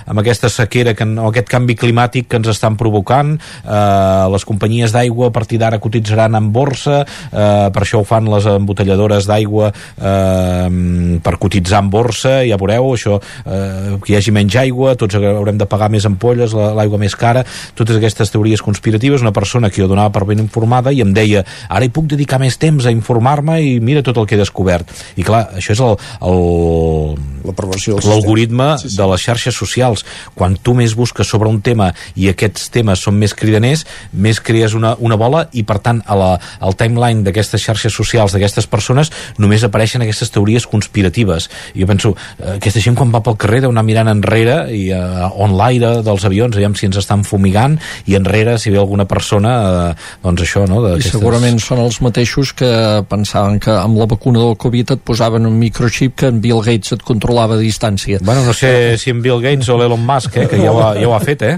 amb aquesta sequera que, o aquest canvi climàtic que ens estan provocant. Eh, les companyies d'aigua a partir d'ara cotitzaran en borsa. Eh, per això ho fan les embotelladores d'aigua eh, per cotitzar en borsa. Ja veureu, això eh, que hi hagi menys aigua, tots haurem de pagar més ampolles, l'aigua més cara, totes aquestes teories conspiratives, una persona que jo donava per ben informada i em deia, ara hi puc dedicar més temps a informar-me i mira tot el que he descobert. I clar, això és el, el l'algoritme sí, sí. de les xarxes socials. Quan tu més busques sobre un tema i aquests temes són més cridaners, més crees una, una bola i per tant a la, al timeline d'aquestes xarxes socials d'aquestes persones només apareixen aquestes teories conspiratives. I jo penso, eh, aquesta gent quan va pel carrer deu anar mirant enrere i uh, on l'aire dels avions, aviam si ens estan fumigant i enrere si ve alguna persona eh, doncs això, no? I segurament són els mateixos que pensaven que amb la vacuna del Covid et posaven un microchip que en Bill Gates et controlava a distància. Bueno, no sé si en Bill Gates o l'Elon Musk, eh, que ja ho, ha, ja ho ha fet, eh?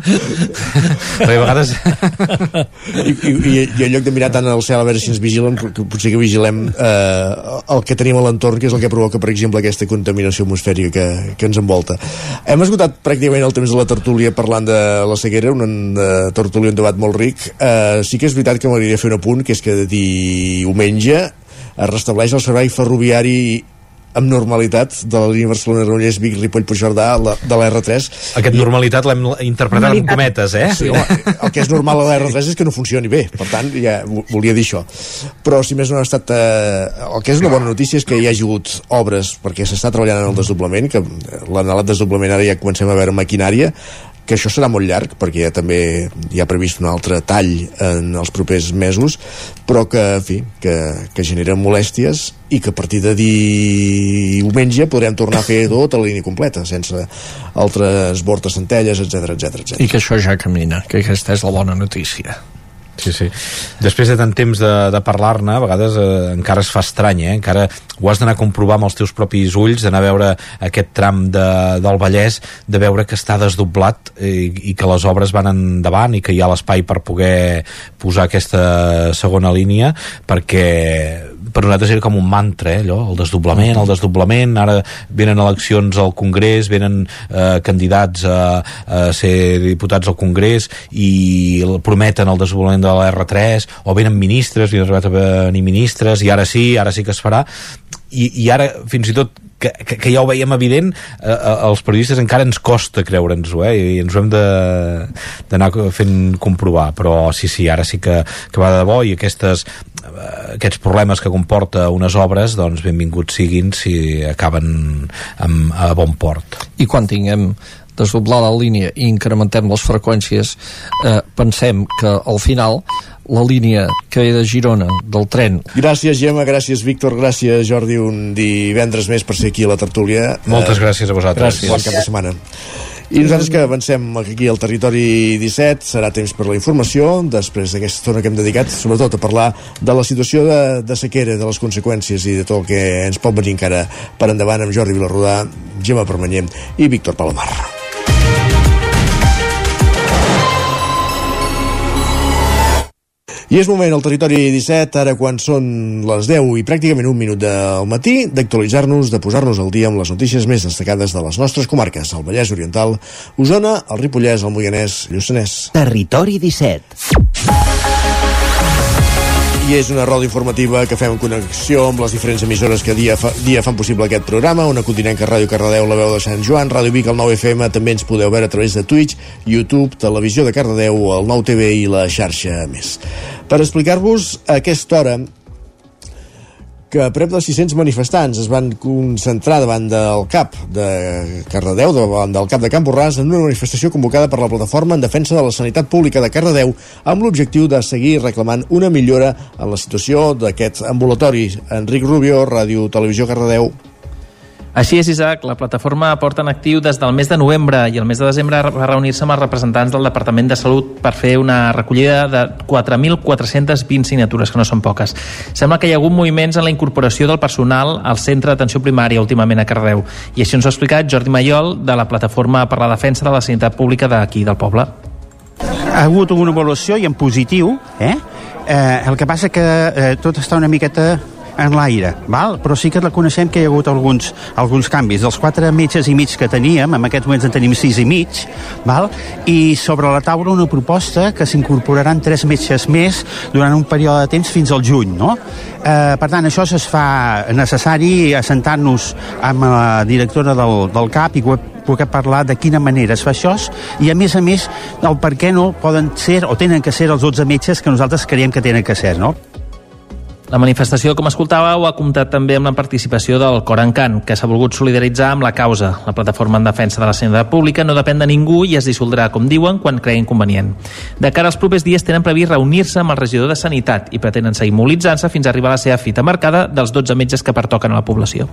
Perquè a vegades... I, i, I en lloc de mirar tant al cel a veure si ens vigilen, potser que vigilem eh, el que tenim a l'entorn, que és el que provoca, per exemple, aquesta contaminació atmosfèrica que, que ens envolta. Hem esgotat pràcticament el temps de la tertúlia parlant de la ceguera, una uh, tertúlia, un debat molt ric. Uh, sí que és veritat que m'agradaria fer un apunt, que és que diumenge es restableix el servei ferroviari amb normalitat de la línia Barcelona-Granollers, Vic, Ripoll, Puigcerdà, la, de la R3. Aquest normalitat l'hem interpretat normalitat. amb cometes, eh? Sí, home, el que és normal a la R3 és que no funcioni bé, per tant, ja volia dir això. Però, si més no ha estat... Eh, el que és una bona notícia és que hi ha hagut obres, perquè s'està treballant en el desdoblament, que l'anhelat desdoblament ara ja comencem a veure maquinària, que això serà molt llarg perquè ja també hi ha previst un altre tall en els propers mesos però que, en fi, que, que genera molèsties i que a partir de diumenge podrem tornar a fer [COUGHS] tota la línia completa sense altres bortes centelles, etc etc. I que això ja camina, que aquesta és la bona notícia. Sí, sí. Després de tant temps de, de parlar-ne, a vegades eh, encara es fa estrany, eh? Encara ho has d'anar a comprovar amb els teus propis ulls, d'anar a veure aquest tram de, del Vallès, de veure que està desdoblat i, eh, i que les obres van endavant i que hi ha l'espai per poder posar aquesta segona línia, perquè per nosaltres era com un mantra, eh, allò, el desdoblament, el desdoblament, ara venen eleccions al Congrés, venen eh, candidats a, a ser diputats al Congrés i prometen el desdoblament de la R3, o venen ministres, i arribat a venir ministres, i ara sí, ara sí que es farà, i, i ara fins i tot que, que, que ja ho veiem evident eh, eh, els periodistes encara ens costa creure'ns-ho eh, i ens ho hem d'anar fent comprovar. Però sí, sí, ara sí que, que va de bo i aquestes, eh, aquests problemes que comporta unes obres doncs benvinguts siguin si acaben amb, a bon port i quan tinguem desdoblar la línia i incrementem les freqüències eh, pensem que al final la línia que ve de Girona del tren. Gràcies Gemma, gràcies Víctor, gràcies Jordi, un divendres més per ser aquí a la tertúlia. Moltes eh, gràcies a vosaltres. Gràcies. Bon cap de setmana. I nosaltres que avancem aquí al territori 17 serà temps per la informació després d'aquesta estona que hem dedicat sobretot a parlar de la situació de, de sequera de les conseqüències i de tot el que ens pot venir encara per endavant amb Jordi Vilarrodà Gemma Permanyer i Víctor Palomar. I és moment al territori 17, ara quan són les 10 i pràcticament un minut del matí, d'actualitzar-nos, de posar-nos al dia amb les notícies més destacades de les nostres comarques, el Vallès Oriental, Osona, el Ripollès, el Moianès, Lluçanès. Territori 17. I és una roda informativa que fem en connexió amb les diferents emissores que dia, fa, dia fan possible aquest programa, una continenca Ràdio Cardedeu, la veu de Sant Joan, Ràdio Vic, el 9FM, també ens podeu veure a través de Twitch, YouTube, Televisió de Cardedeu, el 9TV i la xarxa més. Per explicar-vos aquesta hora que prop de 600 manifestants es van concentrar davant del CAP de Cardedeu, davant del CAP de Camp Borràs, en una manifestació convocada per la plataforma en defensa de la sanitat pública de Cardedeu amb l'objectiu de seguir reclamant una millora en la situació d'aquest ambulatori. Enric Rubio, Ràdio Televisió Cardedeu. Així és, Isaac, la plataforma porta en actiu des del mes de novembre i el mes de desembre va reunir-se amb els representants del Departament de Salut per fer una recollida de 4.420 signatures, que no són poques. Sembla que hi ha hagut moviments en la incorporació del personal al centre d'atenció primària últimament a Cardeu. I així ens ho ha explicat Jordi Mayol, de la Plataforma per la Defensa de la Sanitat Pública d'aquí, del poble. Ha hagut una evaluació i en positiu, eh? Eh, el que passa que eh, tot està una miqueta en l'aire, val? però sí que reconeixem que hi ha hagut alguns, alguns canvis. Dels quatre metges i mig que teníem, en aquests moments en tenim sis i mig, val? i sobre la taula una proposta que s'incorporaran tres metges més durant un període de temps fins al juny. No? Eh, per tant, això es fa necessari assentar-nos amb la directora del, del CAP i poder parlar de quina manera es fa això i a més a més el per què no poden ser o tenen que ser els 12 metges que nosaltres creiem que tenen que ser, no? La manifestació, com escoltàveu, ha comptat també amb la participació del Corancant, que s'ha volgut solidaritzar amb la causa. La plataforma en defensa de la sanitat pública no depèn de ningú i es dissoldrà, com diuen, quan creguin convenient. De cara als propers dies tenen previst reunir-se amb el regidor de Sanitat i pretenen seguir mobilitzant-se fins a arribar a la seva fita marcada dels 12 metges que pertoquen a la població.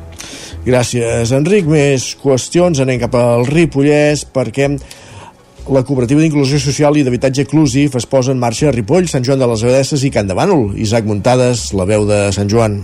Gràcies, Enric. Més qüestions. Anem cap al Ripollès perquè la cooperativa d'inclusió social i d'habitatge Clusiv es posa en marxa a Ripoll, Sant Joan de les Abadesses i Can de Bànol. Isaac Muntades, la veu de Sant Joan.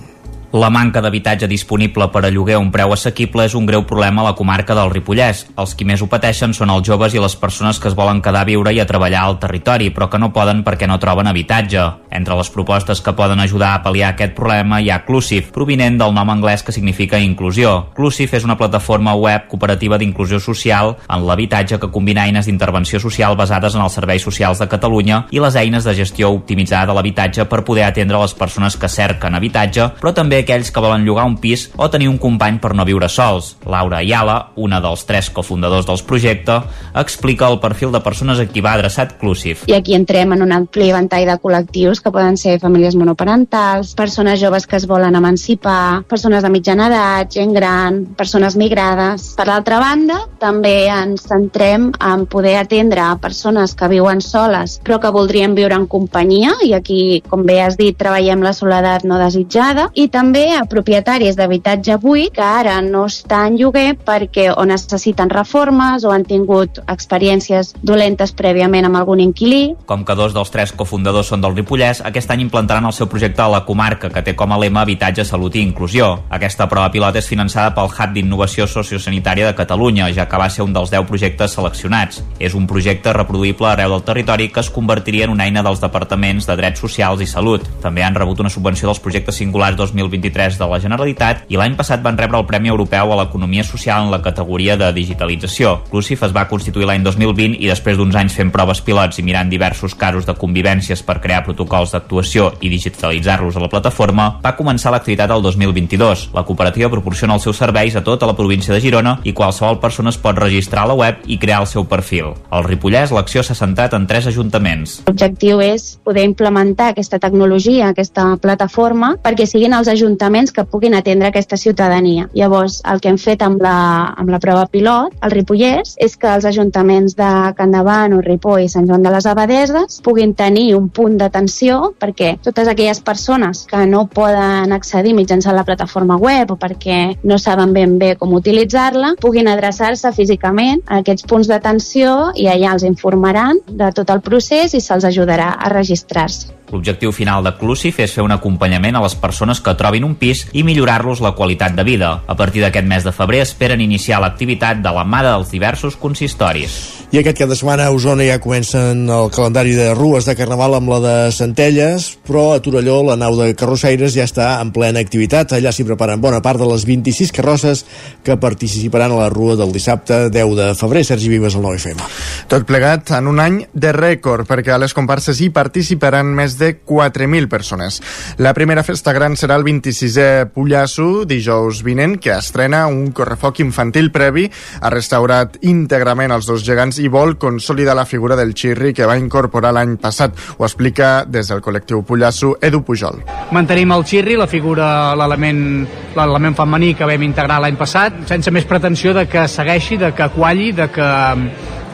La manca d'habitatge disponible per a lloguer a un preu assequible és un greu problema a la comarca del Ripollès. Els qui més ho pateixen són els joves i les persones que es volen quedar a viure i a treballar al territori, però que no poden perquè no troben habitatge. Entre les propostes que poden ajudar a pal·liar aquest problema hi ha Clusiv, provinent del nom anglès que significa inclusió. Clusiv és una plataforma web cooperativa d'inclusió social en l'habitatge que combina eines d'intervenció social basades en els serveis socials de Catalunya i les eines de gestió optimitzada de l'habitatge per poder atendre les persones que cerquen habitatge, però també també aquells que volen llogar un pis o tenir un company per no viure sols. Laura Ayala, una dels tres cofundadors dels projectes, explica el perfil de persones a qui va adreçat Clusiv. I aquí entrem en un ampli ventall de col·lectius que poden ser famílies monoparentals, persones joves que es volen emancipar, persones de mitjana edat, gent gran, persones migrades. Per l'altra banda, també ens centrem en poder atendre a persones que viuen soles però que voldrien viure en companyia i aquí, com bé has dit, treballem la soledat no desitjada i també a propietaris d'habitatge buit que ara no està en lloguer perquè o necessiten reformes o han tingut experiències dolentes prèviament amb algun inquilí. Com que dos dels tres cofundadors són del Ripollès, aquest any implantaran el seu projecte a la comarca, que té com a lema Habitatge, Salut i Inclusió. Aquesta prova pilot és finançada pel Hub d'Innovació Sociosanitària de Catalunya, ja que va ser un dels 10 projectes seleccionats. És un projecte reproduïble arreu del territori que es convertiria en una eina dels departaments de Drets Socials i Salut. També han rebut una subvenció dels projectes singulars 2023 de la Generalitat i l'any passat van rebre el Premi Europeu a l'Economia Social en la categoria de digitalització. Clusif es va constituir l'any 2020 i després d'uns anys fent proves pilots i mirant diversos casos de convivències per crear protocols d'actuació i digitalitzar-los a la plataforma, va començar l'activitat el 2022. La cooperativa proporciona els seus serveis a tota la província de Girona i qualsevol persona es pot registrar a la web i crear el seu perfil. Al Ripollès, l'acció s'ha centrat en tres ajuntaments. L'objectiu és poder implementar aquesta tecnologia, aquesta plataforma, perquè siguin els ajuntaments que puguin atendre aquesta ciutadania. Llavors, el que hem fet amb la, amb la prova pilot, al Ripollès, és que els ajuntaments de Can Davant, Ripoll i Sant Joan de les Abadeses puguin tenir un punt d'atenció perquè totes aquelles persones que no poden accedir mitjançant la plataforma web o perquè no saben ben bé com utilitzar-la, puguin adreçar-se físicament a aquests punts d'atenció i allà els informaran de tot el procés i se'ls ajudarà a registrar-se. L'objectiu final de Clusif és fer un acompanyament a les persones que trobin un pis i millorar-los la qualitat de vida. A partir d'aquest mes de febrer esperen iniciar l'activitat de la mà dels diversos consistoris. I aquest cap de setmana a Osona ja comencen el calendari de rues de Carnaval amb la de Centelles, però a Torelló la nau de carrossaires ja està en plena activitat. Allà s'hi preparen bona part de les 26 carrosses que participaran a la rua del dissabte 10 de febrer. Sergi Vives, al 9FM. Tot plegat en un any de rècord, perquè a les comparses hi participaran més de 4.000 persones. La primera festa gran serà el 26è Pullasso, dijous vinent, que estrena un correfoc infantil previ, ha restaurat íntegrament els dos gegants i vol consolidar la figura del xirri que va incorporar l'any passat. Ho explica des del col·lectiu Pullasso Edu Pujol. Mantenim el xirri, la figura, l'element l'element femení que vam integrar l'any passat, sense més pretensió de que segueixi, de que qualli, de que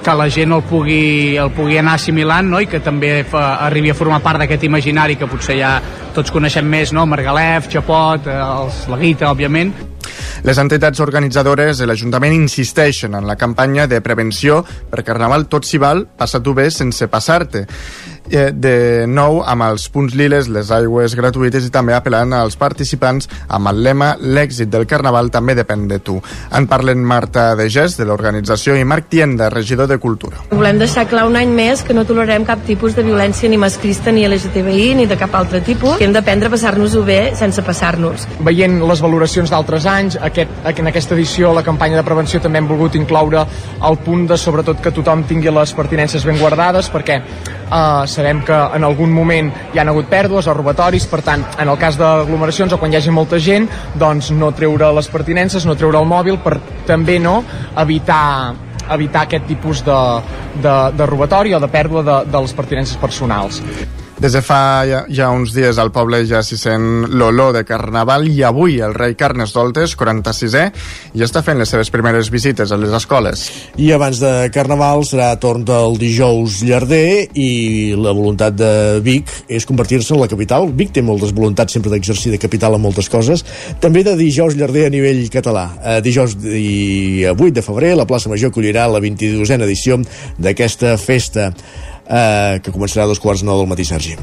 que la gent el pugui, el pugui anar assimilant no? i que també fa, arribi a formar part d'aquest imaginari que potser ja tots coneixem més, no? Margalef, Chapot, eh, els, la Guita, òbviament. Les entitats organitzadores de l'Ajuntament insisteixen en la campanya de prevenció per Carnaval tot s'hi val, passa-t'ho bé sense passar-te de nou amb els punts liles, les aigües gratuïtes i també apel·lant als participants amb el lema l'èxit del Carnaval també depèn de tu. En parlen Marta de Gest, de l'organització, i Marc Tienda, regidor de Cultura. Volem deixar clar un any més que no tolerarem cap tipus de violència ni masclista ni LGTBI ni de cap altre tipus. Que hem d'aprendre a passar-nos-ho bé sense passar-nos. Veient les valoracions d'altres anys, aquest, en aquesta edició la campanya de prevenció també hem volgut incloure el punt de sobretot que tothom tingui les pertinences ben guardades perquè uh, sabem que en algun moment hi han hagut pèrdues o robatoris, per tant, en el cas d'aglomeracions o quan hi hagi molta gent, doncs no treure les pertinences, no treure el mòbil per també no evitar evitar aquest tipus de, de, de robatori o de pèrdua de, de les pertinences personals. Des de fa ja, ja uns dies al poble ja s'hi sent l'olor de Carnaval i avui el rei Carnestoltes, 46è, ja està fent les seves primeres visites a les escoles. I abans de Carnaval serà torn del dijous llarder i la voluntat de Vic és convertir-se en la capital. Vic té moltes voluntats sempre d'exercir de capital en moltes coses. També de dijous llarder a nivell català. A dijous i a 8 de febrer la plaça Major acollirà la 22a edició d'aquesta festa eh, que començarà a dos quarts nou del matí, Sergi.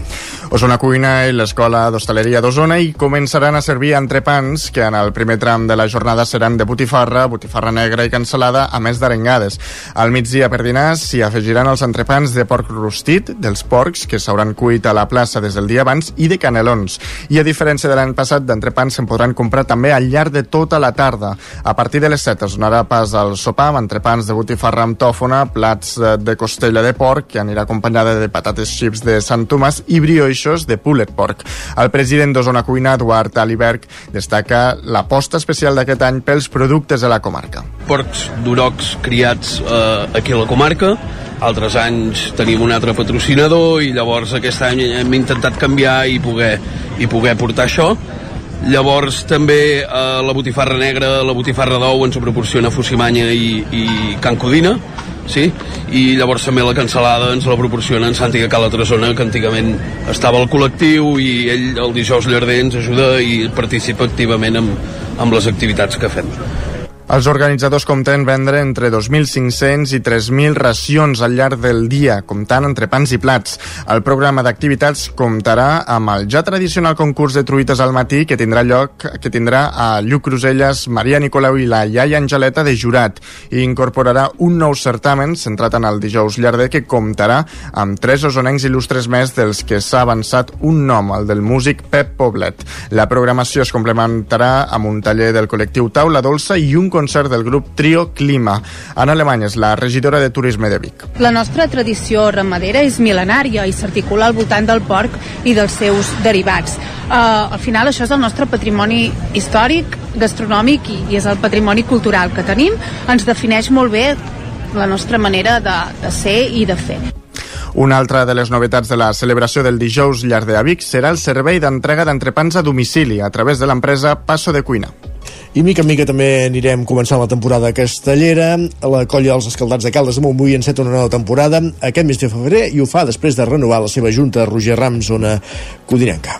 Osona Cuina i l'Escola d'Hostaleria d'Osona i començaran a servir entrepans que en el primer tram de la jornada seran de botifarra, botifarra negra i cansalada, a més d'arengades. Al migdia per dinar s'hi afegiran els entrepans de porc rostit, dels porcs que s'hauran cuit a la plaça des del dia abans, i de canelons. I a diferència de l'any passat, d'entrepans se'n podran comprar també al llarg de tota la tarda. A partir de les 7 es donarà pas al sopar amb entrepans de botifarra amb tòfona, plats de costella de porc, que anirà acompanyada de patates xips de Sant Tomàs i brioix peixos de pulled pork. El president d'Osona Cuina, Eduard Aliberg, destaca l'aposta especial d'aquest any pels productes de la comarca. Porcs d'urocs criats eh, aquí a la comarca, altres anys tenim un altre patrocinador i llavors aquest any hem intentat canviar i poder, i poder portar això Llavors també eh, la botifarra negra, la botifarra d'ou ens proporciona Fusimanya i, i Can Codina, sí? i llavors també la cancel·lada ens la proporciona en Santi Cala Tresona, que antigament estava al col·lectiu i ell el dijous llarder ens ajuda i participa activament amb, amb les activitats que fem. Els organitzadors compten vendre entre 2.500 i 3.000 racions al llarg del dia, comptant entre pans i plats. El programa d'activitats comptarà amb el ja tradicional concurs de truites al matí que tindrà lloc que tindrà a Lluc Cruselles, Maria Nicolau i la iaia Angeleta de jurat i incorporarà un nou certamen centrat en el dijous llarder que comptarà amb tres osonencs il·lustres més dels que s'ha avançat un nom, el del músic Pep Poblet. La programació es complementarà amb un taller del col·lectiu Taula Dolça i un concert del grup Trio Clima. Ana Alemany és la regidora de Turisme de Vic. La nostra tradició ramadera és mil·lenària i s'articula al voltant del porc i dels seus derivats. Uh, al final això és el nostre patrimoni històric, gastronòmic i, i és el patrimoni cultural que tenim. Ens defineix molt bé la nostra manera de, de ser i de fer. Una altra de les novetats de la celebració del dijous llarg de Vic serà el servei d'entrega d'entrepans a domicili a través de l'empresa Passo de Cuina. I mica en mica també anirem començant la temporada castellera. La colla dels escaldats de Caldes de Montbui enceta una nova temporada aquest mes de febrer i ho fa després de renovar la seva junta Roger Rams, zona codinenca.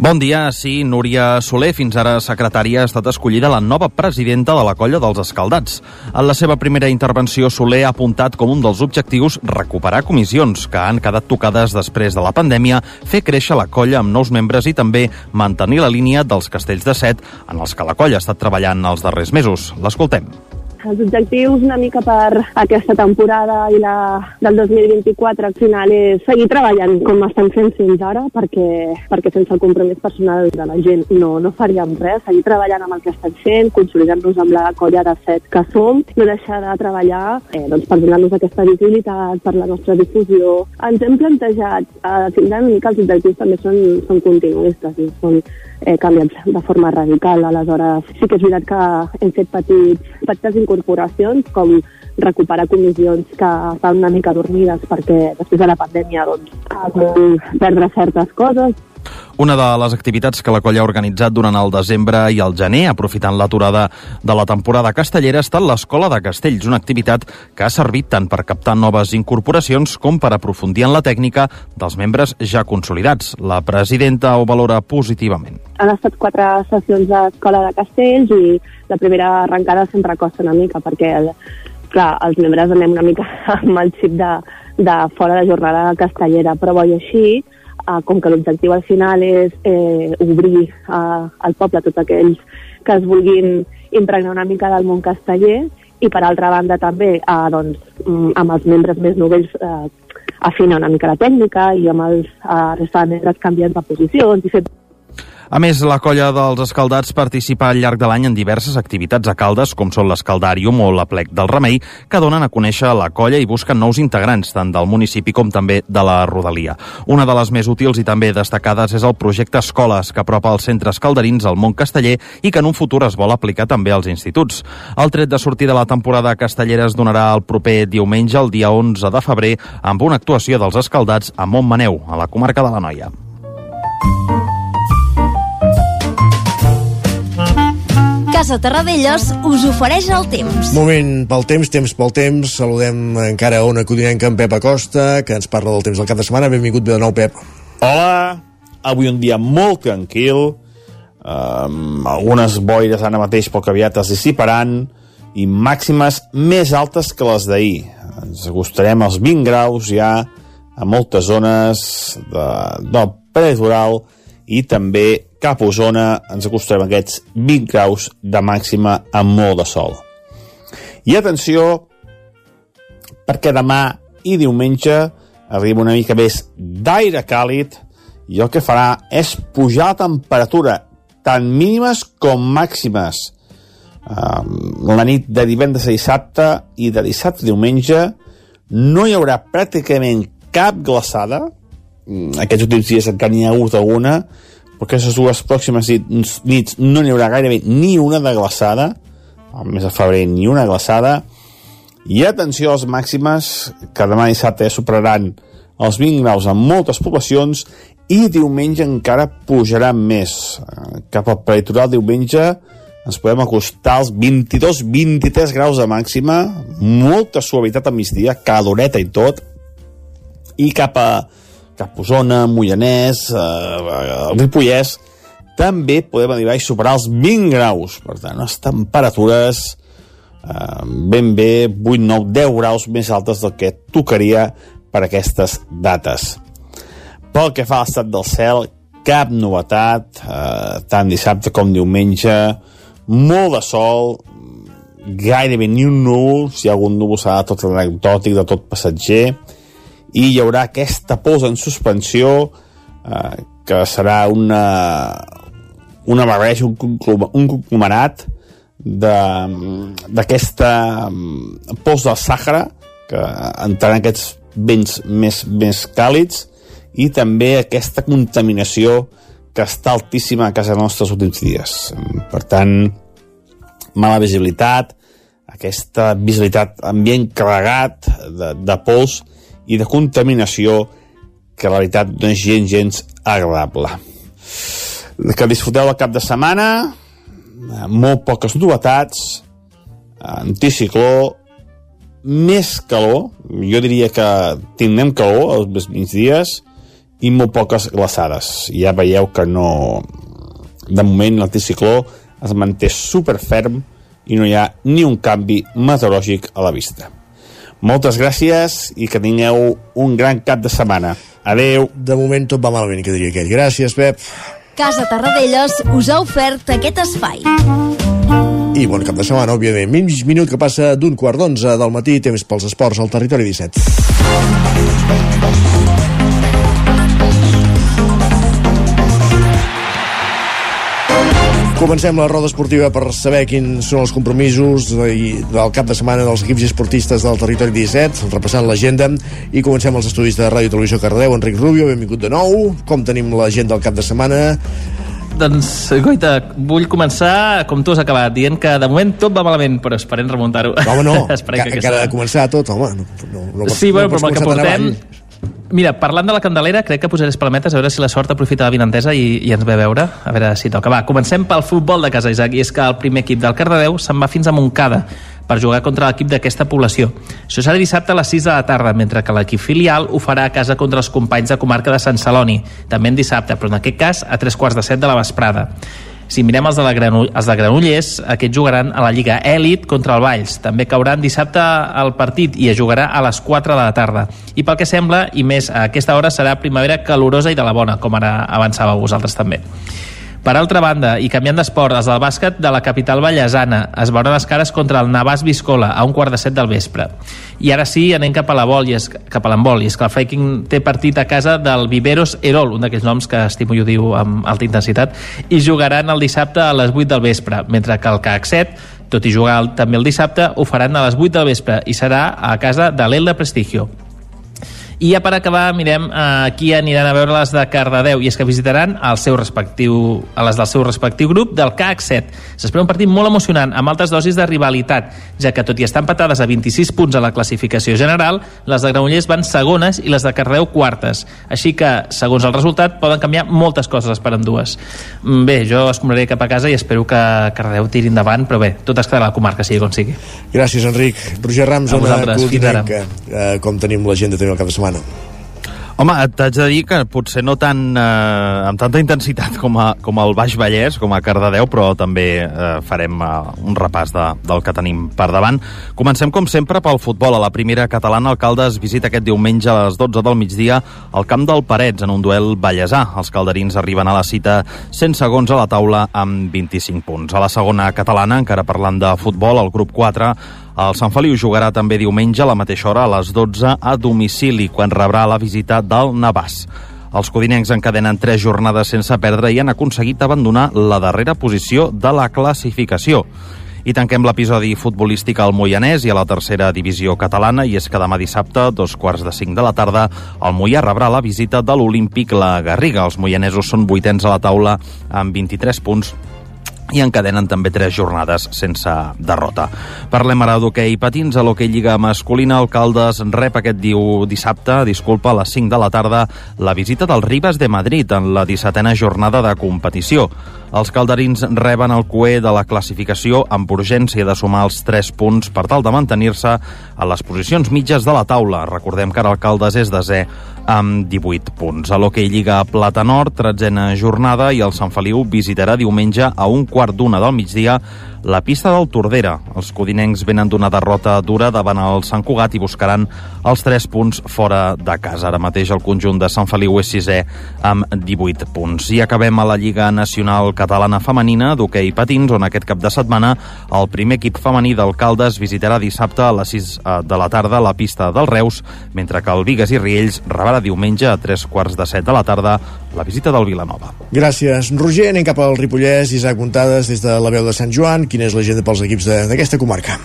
Bon dia, sí, Núria Soler, fins ara secretària, ha estat escollida la nova presidenta de la colla dels Escaldats. En la seva primera intervenció, Soler ha apuntat com un dels objectius recuperar comissions que han quedat tocades després de la pandèmia, fer créixer la colla amb nous membres i també mantenir la línia dels castells de set en els que la colla ha estat treballant els darrers mesos. L'escoltem. Els objectius una mica per aquesta temporada i la del 2024 al final és seguir treballant com estem fent fins ara perquè, perquè sense el compromís personal de la gent no, no faríem res, seguir treballant amb el que estem fent, consolidar-nos amb la colla de set que som, no deixar de treballar eh, doncs per donar-nos aquesta visibilitat, per la nostra difusió. Ens hem plantejat, eh, fins una mica els objectius també són, són continuistes, no? són eh, canviats de forma radical. Aleshores, sí que és veritat que hem fet petits, petites incorporacions, com recuperar comissions que estan una mica dormides perquè després de la pandèmia doncs, perdre certes coses, una de les activitats que la colla ha organitzat durant el desembre i el gener, aprofitant l'aturada de la temporada castellera, ha estat l'Escola de Castells, una activitat que ha servit tant per captar noves incorporacions com per aprofundir en la tècnica dels membres ja consolidats. La presidenta ho valora positivament. Han estat quatre sessions d'Escola de Castells i la primera arrencada sempre costa una mica perquè el, clar, els membres anem una mica [LAUGHS] amb el xip de, de fora de jornada castellera, però bo i així, eh, com que l'objectiu al final és eh, obrir eh, al poble tots aquells que es vulguin impregnar una mica del món casteller i per altra banda també eh, doncs, mm, amb els membres més novells eh, afinar una mica la tècnica i amb els eh, resta de membres canviant de posicions i fer a més, la colla dels escaldats participa al llarg de l'any en diverses activitats a Caldes, com són l'escaldàrium o la plec del remei, que donen a conèixer la colla i busquen nous integrants, tant del municipi com també de la rodalia. Una de les més útils i també destacades és el projecte Escoles, que apropa els centres calderins al món casteller i que en un futur es vol aplicar també als instituts. El tret de sortir de la temporada castellera es donarà el proper diumenge, el dia 11 de febrer, amb una actuació dels escaldats a Montmaneu, a la comarca de la Noia. Casa Terradellos us ofereix el temps. Moment pel temps, temps pel temps. Saludem encara a una codinenca en Pep Acosta, que ens parla del temps del cap de setmana. Benvingut de nou, Pep. Hola, avui un dia molt tranquil, um, algunes boires ara mateix poc aviat es dissiparan i màximes més altes que les d'ahir. Ens acostarem als 20 graus ja a moltes zones de, del prelitoral i també cap Osona ens acostarem a aquests 20 graus de màxima amb molt de sol. I atenció, perquè demà i diumenge arriba una mica més d'aire càlid i el que farà és pujar la temperatura tant mínimes com màximes. Um, la nit de divendres a dissabte i de dissabte a diumenge no hi haurà pràcticament cap glaçada, mm, aquests últims dies encara n'hi ha hagut alguna, però aquestes dues pròximes nits, no n'hi haurà gairebé ni una de glaçada, al mes de febrer ni una glaçada, i atenció a les màximes, que demà dissabte ja superaran els 20 graus en moltes poblacions i diumenge encara pujarà més. Eh, Cap al peritoral diumenge ens podem acostar als 22-23 graus de màxima, molta suavitat a migdia, caloreta i tot, i cap a, cap a Osona, Mollanès, eh, Ripollès, també podem arribar a superar els 20 graus. Per tant, les temperatures eh, ben bé 8, 9, 10 graus més altes del que tocaria per aquestes dates. Pel que fa a l'estat del cel, cap novetat, eh, tant dissabte com diumenge, molt de sol, gairebé ni un núvol, si hi ha algun núvol serà tot anecdòtic, de tot passatger, i hi haurà aquesta pols en suspensió eh, que serà una, una barreja, un, un conglomerat d'aquesta mm, pols del Sàhara que entraran aquests vents més, més càlids i també aquesta contaminació que està altíssima a casa nostra els últims dies. Per tant, mala visibilitat, aquesta visibilitat ambient carregat de, de pols i de contaminació que la veritat no és gens, gens agradable. Que disfruteu el cap de setmana, molt poques novetats, anticicló, més calor, jo diria que tindrem calor els migdies i molt poques glaçades. Ja veieu que no... De moment l'anticicló es manté super ferm i no hi ha ni un canvi meteorològic a la vista. Moltes gràcies i que tingueu un gran cap de setmana. Adeu. De moment tot va malament, que diria aquell. Gràcies, Pep. Casa Tarradellas us ha ofert aquest espai. I bon cap de setmana, òbviament. Mig minut que passa d'un quart d'onze del matí, temps pels esports al territori 17. Comencem la roda esportiva per saber quins són els compromisos de- del cap de setmana dels equips esportistes del territori 17, repassant l'agenda, i comencem els estudis de Ràdio i Televisió Cardeu. Enric Rubio, benvingut de nou. Com tenim l'agenda del cap de setmana? Doncs, Goita, vull començar, com tu has acabat, dient que de moment tot va malament, però esperem remuntar-ho. Home, no, [LAUGHS] Esperem que, encara ha de començar tot, home. No, no, no sí, bueno, no però amb el que portem... avall. Mira, parlant de la Candelera, crec que posaré espalmetes a veure si la sort aprofita la vinentesa i, i ens ve a veure, a veure si toca. Va, comencem pel futbol de casa, Isaac, i és que el primer equip del Cardedeu se'n va fins a Montcada per jugar contra l'equip d'aquesta població. Això serà dissabte a les 6 de la tarda, mentre que l'equip filial ho farà a casa contra els companys de comarca de Sant Celoni, també en dissabte, però en aquest cas a tres quarts de set de la vesprada. Si mirem els de, la Granu els de Granollers, aquests jugaran a la Lliga Èlit contra el Valls. També cauran dissabte al partit i es jugarà a les 4 de la tarda. I pel que sembla, i més a aquesta hora, serà primavera calorosa i de la bona, com ara avançàveu vosaltres també. Per altra banda, i canviant d'esport, els del bàsquet de la capital ballesana es veuran les cares contra el Navàs Viscola a un quart de set del vespre. I ara sí, anem cap a la vol, i és, cap a l'embol, i és que el Viking té partit a casa del Viveros Erol, un d'aquells noms que estimo i ho diu amb alta intensitat, i jugaran el dissabte a les 8 del vespre, mentre que el CAC 7 tot i jugar també el dissabte, ho faran a les 8 del vespre i serà a casa de l'Elda Prestigio. I ja per acabar, mirem a qui aniran a veure les de Cardedeu, i és que visitaran el seu respectiu, a les del seu respectiu grup del CAC 7. S'espera un partit molt emocionant, amb altes dosis de rivalitat, ja que tot i estar empatades a 26 punts a la classificació general, les de Granollers van segones i les de Cardedeu quartes. Així que, segons el resultat, poden canviar moltes coses per dues. Bé, jo escombraré cap a casa i espero que Cardedeu tiri endavant, però bé, tot es quedarà a la comarca, sigui com sigui. Gràcies, Enric. Roger Rams, A codinenca. Eh, com tenim l'agenda també el cap de setmana? Home, t'haig de dir que potser no tan, eh, amb tanta intensitat com, a, com al Baix Vallès, com a Cardedeu, però també eh, farem eh, un repàs de, del que tenim per davant. Comencem, com sempre, pel futbol. A la primera catalana, el Caldes visita aquest diumenge a les 12 del migdia al camp del Parets en un duel ballesà. Els calderins arriben a la cita 100 segons a la taula amb 25 punts. A la segona catalana, encara parlant de futbol, el grup 4, el Sant Feliu jugarà també diumenge a la mateixa hora a les 12 a domicili, quan rebrà la visita del Navàs. Els codinencs encadenen tres jornades sense perdre i han aconseguit abandonar la darrera posició de la classificació. I tanquem l'episodi futbolístic al Moianès i a la tercera divisió catalana, i és que demà dissabte, dos quarts de cinc de la tarda, el Moià rebrà la visita de l'Olímpic La Garriga. Els moianesos són vuitens a la taula amb 23 punts i encadenen també tres jornades sense derrota. Parlem ara d'hoquei patins. A l'hoquei Lliga Masculina, el Caldes rep aquest diu dissabte, disculpa, a les 5 de la tarda, la visita del Ribes de Madrid en la 17a jornada de competició. Els calderins reben el cué de la classificació amb urgència de sumar els 3 punts per tal de mantenir-se a les posicions mitges de la taula. Recordem que ara el Caldes és desè amb 18 punts. A l'Hockey Lliga Plata Nord, tretzena jornada, i el Sant Feliu visitarà diumenge a un quart d'una del migdia la pista del Tordera. Els codinencs venen d'una derrota dura davant el Sant Cugat i buscaran els 3 punts fora de casa. Ara mateix el conjunt de Sant Feliu és sisè amb 18 punts. I acabem a la Lliga Nacional Catalana Femenina d'hoquei patins, on aquest cap de setmana el primer equip femení d'Alcaldes visitarà dissabte a les 6 eh, de la tarda la pista del Reus, mentre que el Vigues i Riells rebrà diumenge a 3 quarts de 7 de la tarda la visita del Vilanova. Gràcies, Roger. Anem cap al Ripollès. Isaac Montades des de la veu de Sant Joan. Quina és l'agenda pels equips d'aquesta comarca?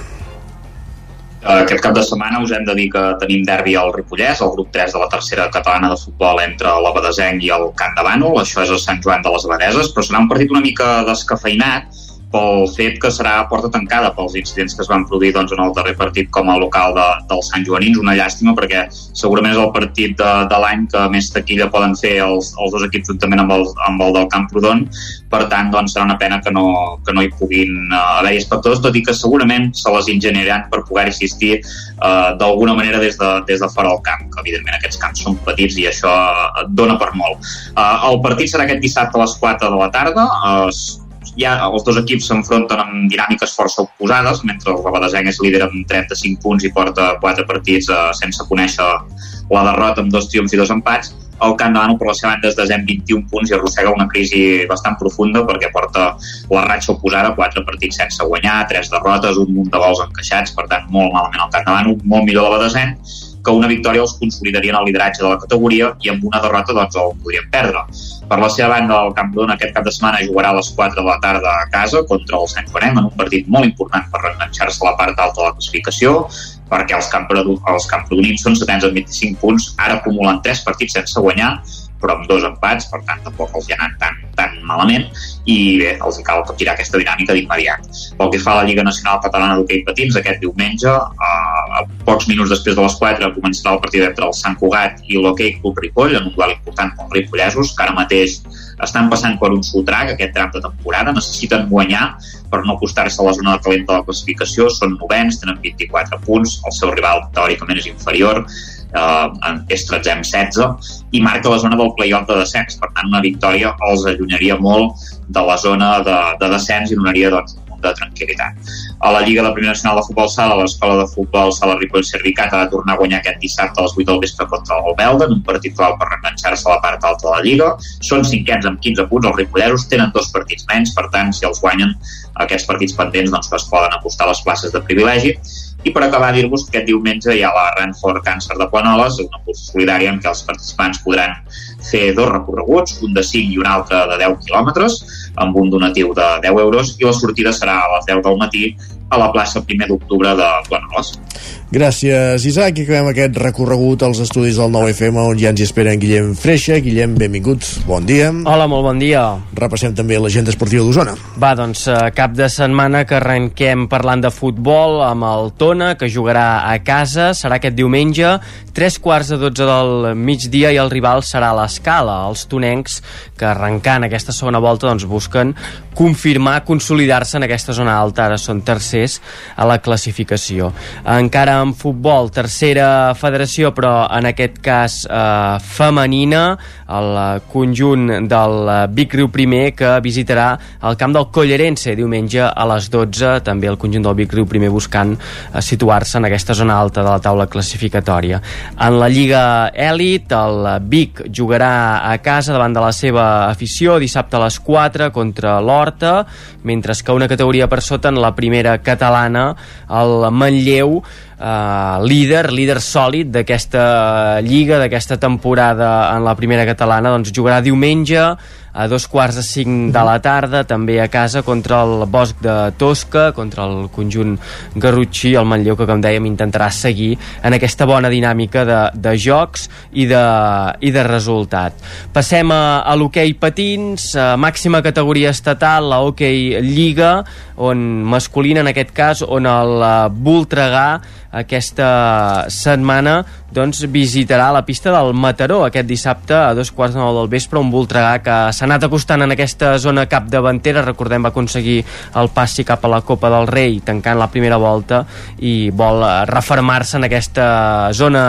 Aquest cap de setmana us hem de dir que tenim derbi al Ripollès, el grup 3 de la tercera catalana de futbol entre l'Abadesenc i el Camp de Bànol. Això és a Sant Joan de les Abadeses, però serà un partit una mica descafeinat pel fet que serà porta tancada pels incidents que es van produir doncs, en el darrer partit com a local de, dels Sant Joanins. Una llàstima perquè segurament és el partit de, de l'any que més taquilla poden fer els, els dos equips juntament amb el, amb el del Camprodon. Per tant, doncs, serà una pena que no, que no hi puguin uh, haver espectadors, tot i que segurament se les ingeniaran per poder assistir uh, d'alguna manera des de, des de fora del camp, que evidentment aquests camps són petits i això uh, dona per molt. Uh, el partit serà aquest dissabte a les 4 de la tarda, uh, ja els dos equips s'enfronten amb dinàmiques força oposades, mentre el Badesenc és líder amb 35 punts i porta 4 partits eh, sense conèixer la derrota amb dos triomfs i dos empats. El Camp de Manu, per la seva banda, és desè amb 21 punts i arrossega una crisi bastant profunda perquè porta la ratxa oposada, 4 partits sense guanyar, 3 derrotes, un munt de gols encaixats, per tant, molt malament el Camp de Manu, molt millor el Badesenc, que una victòria els consolidaria en el lideratge de la categoria i amb una derrota doncs el podrien perdre. Per la seva banda, el Camprodon aquest cap de setmana jugarà a les 4 de la tarda a casa contra el Sant Joanem en un partit molt important per reenganxar-se a la part alta de la classificació perquè els, els camprodonins són setens amb 25 punts, ara acumulen 3 partits sense guanyar però amb dos empats, per tant tampoc els hi ha anat tan, tan malament i bé, els cal capgirar aquesta dinàmica d'immediat. Pel que fa a la Lliga Nacional Catalana d'Hockey Patins, aquest diumenge, eh, a pocs minuts després de les 4, començarà el partit entre el Sant Cugat i l'Hockey Club Ripoll, en un duel important pels ripollesos, que ara mateix estan passant per un sotrac aquest tram de temporada, necessiten guanyar per no acostar-se a la zona de talent de la classificació, són novens, tenen 24 punts, el seu rival teòricament és inferior, eh, és 13 amb 16 i marca la zona del play-off de descens. Per tant, una victòria els allunyaria molt de la zona de, de descens i donaria doncs, de tranquil·litat. A la Lliga de Primera Nacional de Futbol Sala, l'Escola de Futbol Sala Ripoll Servicat ha de tornar a guanyar aquest dissabte a les 8 del vespre contra el Belda, en un partit clau per reenganxar-se a la part alta de la Lliga. Són cinquens amb 15 punts, els ripolleros tenen dos partits menys, per tant, si els guanyen aquests partits pendents, doncs es poden apostar les places de privilegi i per acabar, dir-vos que aquest diumenge hi ha la Run for Càncer de Planoles, una cursa solidària en què els participants podran fer dos recorreguts, un de 5 i un altre de 10 quilòmetres, amb un donatiu de 10 euros, i la sortida serà a les 10 del matí a la plaça 1 d'octubre de Planoles. Gràcies, Isaac. I acabem aquest recorregut als estudis del 9FM, on ja ens hi espera en Guillem Freixa. Guillem, benvinguts. Bon dia. Hola, molt bon dia. Repassem també l'agenda esportiva d'Osona. Va, doncs, eh, cap de setmana que arrenquem parlant de futbol amb el Tona, que jugarà a casa. Serà aquest diumenge, tres quarts de 12 del migdia, i el rival serà l'Escala. Els tonencs, que arrencant aquesta segona volta, doncs, busquen confirmar, consolidar-se en aquesta zona alta. Ara són tercers a la classificació. Encara en futbol, tercera federació, però en aquest cas eh, femenina, el conjunt del Vic Riu Primer que visitarà el camp del Collerense diumenge a les 12, també el conjunt del Vic Riu Primer buscant eh, situar-se en aquesta zona alta de la taula classificatòria. En la Lliga Elit, el Vic jugarà a casa davant de la seva afició dissabte a les 4 contra l'Horta, mentre que una categoria per sota en la primera catalana, el Manlleu eh, líder, líder sòlid d'aquesta lliga, d'aquesta temporada en la primera catalana, doncs jugarà diumenge a dos quarts de cinc de la tarda, també a casa contra el Bosc de Tosca, contra el conjunt Garrotxí, el Manlleu, que com dèiem intentarà seguir en aquesta bona dinàmica de, de jocs i de, i de resultat. Passem a, a l'hoquei patins, a màxima categoria estatal, la hoquei Lliga, on masculina en aquest cas, on el eh, Voltregà aquesta setmana doncs, visitarà la pista del Mataró aquest dissabte a dos quarts de nou del vespre un Voltregà que s'ha anat acostant en aquesta zona capdavantera, recordem va aconseguir el passi cap a la Copa del Rei tancant la primera volta i vol refermar-se en aquesta zona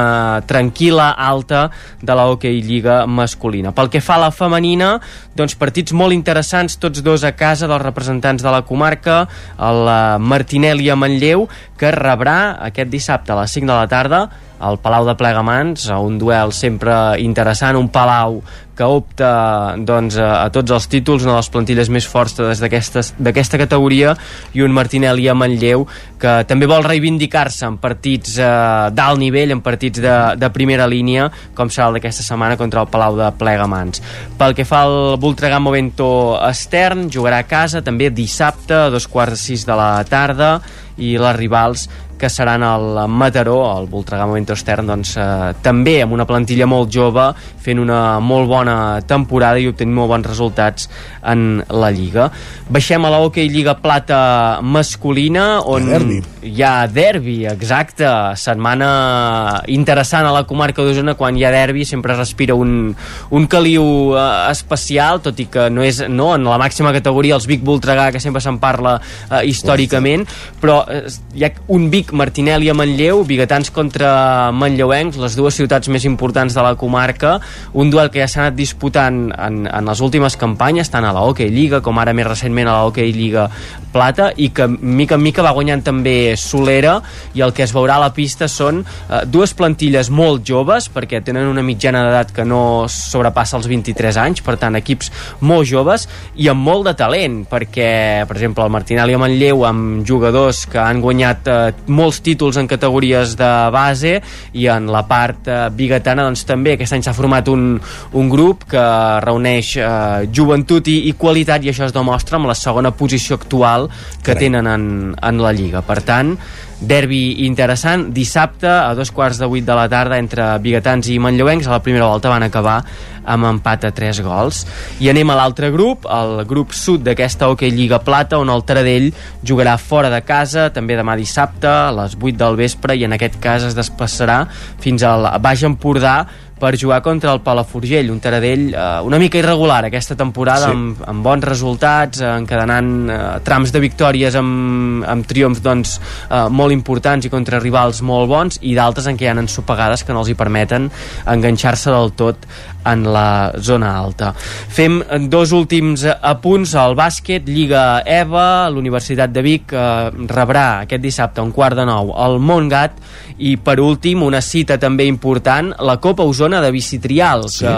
tranquil·la, alta de la Hockey Lliga masculina. Pel que fa a la femenina, doncs partits molt interessants, tots dos a casa dels representants de la comarca, el eh, Martinelli a Manlleu, que rebrà aquest dissabte a les 5 de la tarda al Palau de Plegamans, un duel sempre interessant, un Palau que opta doncs, a, a tots els títols, una de les plantilles més fortes d'aquesta categoria, i un Martinelli a Manlleu, que també vol reivindicar-se en partits eh, d'alt nivell, en partits de, de primera línia, com serà el d'aquesta setmana contra el Palau de Plegamans. Pel que fa al Voltregà Movento Estern, jugarà a casa també dissabte a dos quarts de sis de la tarda, i les rivals que seran el Mataró, el Voltregà Momento Estern, doncs, eh, també amb una plantilla molt jove, fent una molt bona temporada i obtenint molt bons resultats en la Lliga. Baixem a la Hockey Lliga Plata masculina, on derbi. hi ha derbi, exacte, setmana interessant a la comarca d'Osona, quan hi ha derbi sempre respira un, un caliu eh, especial, tot i que no és no, en la màxima categoria els Vic Voltregà, que sempre se'n parla eh, històricament, però eh, hi ha un Vic Martinelli a Manlleu, biguetans contra manlleuencs, les dues ciutats més importants de la comarca, un duel que ja s'ha anat disputant en, en les últimes campanyes, tant a la Hockey Lliga com ara més recentment a la Hockey Lliga Plata, i que mica en mica va guanyant també Solera, i el que es veurà a la pista són eh, dues plantilles molt joves, perquè tenen una mitjana d'edat que no sobrepassa els 23 anys, per tant, equips molt joves, i amb molt de talent, perquè, per exemple, el Martinelli a Manlleu, amb jugadors que han guanyat eh, molts títols en categories de base i en la part eh, bigatana doncs també aquest any s'ha format un, un grup que reuneix eh, joventut i, i qualitat i això es demostra amb la segona posició actual que Carai. tenen en, en la Lliga. Per tant, derbi interessant, dissabte a dos quarts de vuit de la tarda entre biguetans i manlleuencs, a la primera volta van acabar amb empat a 3 gols. I anem a l'altre grup, el grup sud d'aquesta Hockey Lliga Plata, on el Taradell jugarà fora de casa, també demà dissabte, a les 8 del vespre, i en aquest cas es desplaçarà fins al Baix Empordà, per jugar contra el Palafrugell, un Taradell eh, una mica irregular aquesta temporada, sí. amb, amb bons resultats, eh, encadenant eh, trams de victòries amb, amb triomfs doncs, eh, molt importants i contra rivals molt bons, i d'altres en què hi ha ensopegades que no els hi permeten enganxar-se del tot en la zona alta. Fem dos últims apunts al bàsquet, Lliga EVA, l'Universitat de Vic eh, rebrà aquest dissabte un quart de nou el Montgat i per últim una cita també important, la Copa Osona de Bicitrial, sí. que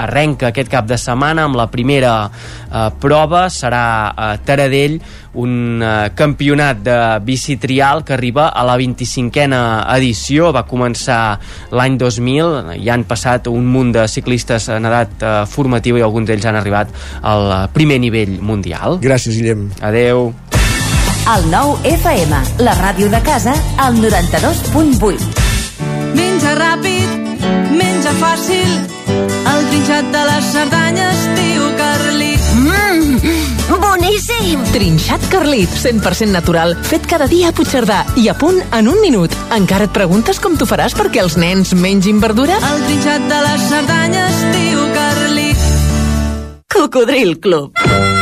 arrenca aquest cap de setmana amb la primera eh, prova, serà a Taradell, un eh, campionat de bicitrial que arriba a la 25a edició, va començar l'any 2000, hi han passat un munt de ciclistes en edat eh, formativa i alguns d'ells han arribat al primer nivell mundial. Gràcies, Guillem. Adeu. El nou FM, la ràdio de casa, al 92.8. Menja ràpid, menja fàcil, el trinxat de les Cerdanyes, tio Carlit. Mmm, boníssim! Trinxat Carlit, 100% natural, fet cada dia a Puigcerdà i a punt en un minut. Encara et preguntes com t'ho faràs perquè els nens mengin verdura? El trinxat de les Cerdanyes, tio Carlit. Cocodril Club.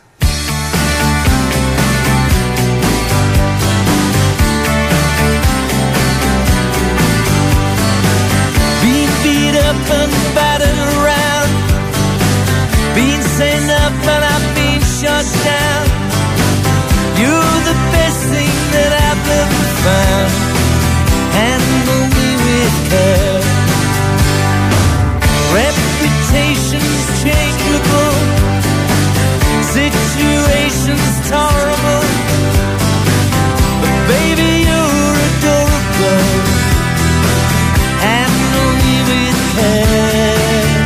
Situation's tolerable. But baby, you're adorable. Handle me with care.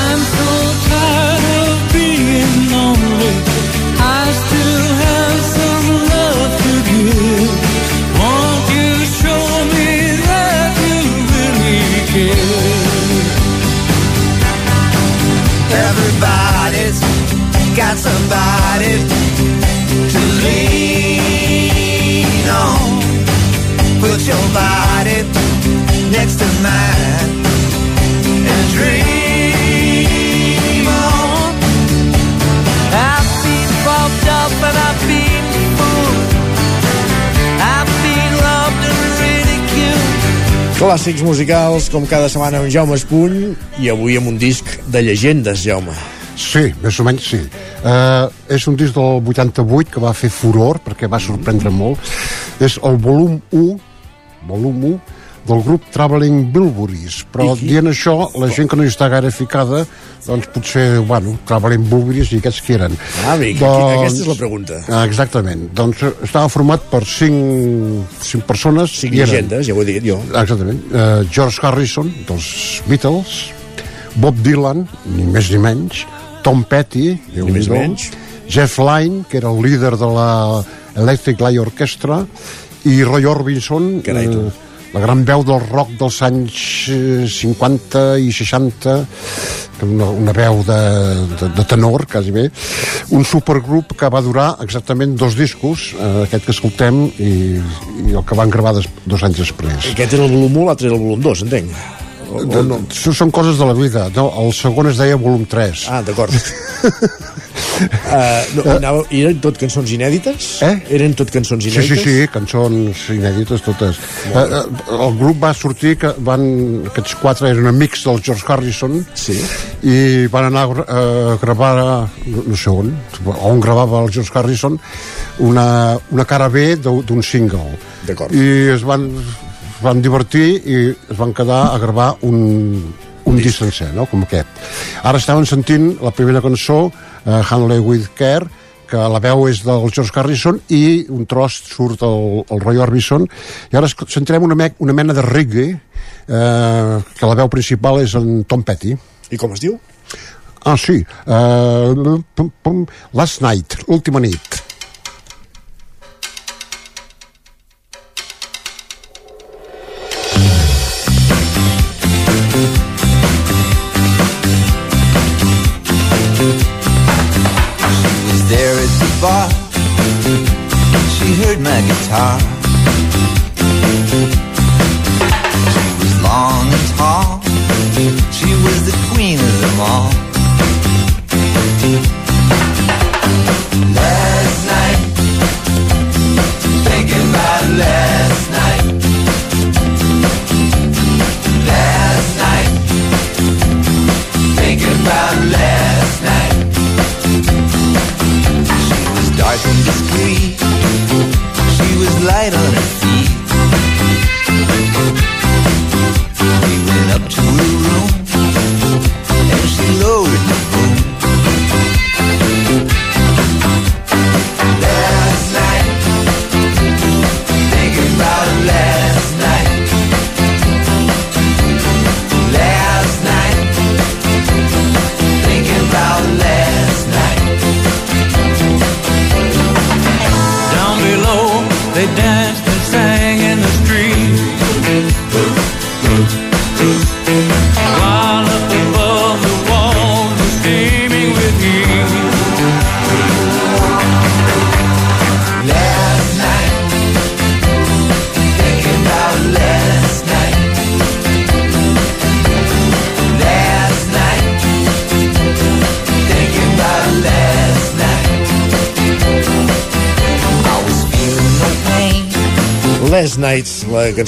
I'm so tired of being lonely. I still have some love to give. Won't you show me that you really care? Everybody's got somebody to lean on. Put your body next to mine and dream on. I've been bumped up and I've been fooled. I've been robbed and ridiculed. Clàssics musicals, com cada setmana amb Jaume Espuny, i avui amb un disc de llegendes, Jaume. Sí, més o menys sí. Uh, és un disc del 88 que va fer furor perquè va sorprendre molt. És el volum 1, volum 1 del grup Traveling Bilburys però dient això, la gent que no hi està gaire ficada doncs potser, bueno, Traveling Bilburys i aquests qui eren Ah, bé, doncs... aquesta és la pregunta. Ah, Exactament. Doncs eh, estava format per cinc, cinc persones. Cinc i eren- llegendes, ja ho he dit jo. Exactament. Uh, George Harrison, dels Beatles, Bob Dylan, ni més ni menys, Tom Petty, déu menys. Jeff Lynne, que era el líder de la Electric Light Orchestra, i Roy Orbison, Carai, eh, la gran veu del rock dels anys eh, 50 i 60, que una, una veu de, de, de tenor, quasi bé, un supergrup que va durar exactament dos discos, eh, aquest que escoltem, i, i el que van gravar des, dos anys després. Aquest era el volum 1, l'altre era el volum 2, entenc. O, o no? Això són coses de la vida. No, el segon es deia volum 3. Ah, d'acord. Uh, [LAUGHS] no, anava, eren tot cançons inèdites? Eh? Eren tot cançons Sí, inèdites? sí, sí, cançons inèdites totes. Eh, eh, el grup va sortir, que van, aquests quatre eren amics del George Harrison, sí. i van anar a gra- a gravar, no, no sé on, on gravava el George Harrison, una, una cara B d'un single. D'acord. I es van, van divertir i es van quedar a gravar un, un disc sencer, no? com aquest. Ara estaven sentint la primera cançó, uh, Handley with Care, que la veu és del George Harrison i un tros surt el, el Roy Orbison i ara sentirem una, me una mena de reggae eh, que la veu principal és en Tom Petty i com es diu? ah sí uh, pum, pum, Last Night, l'última nit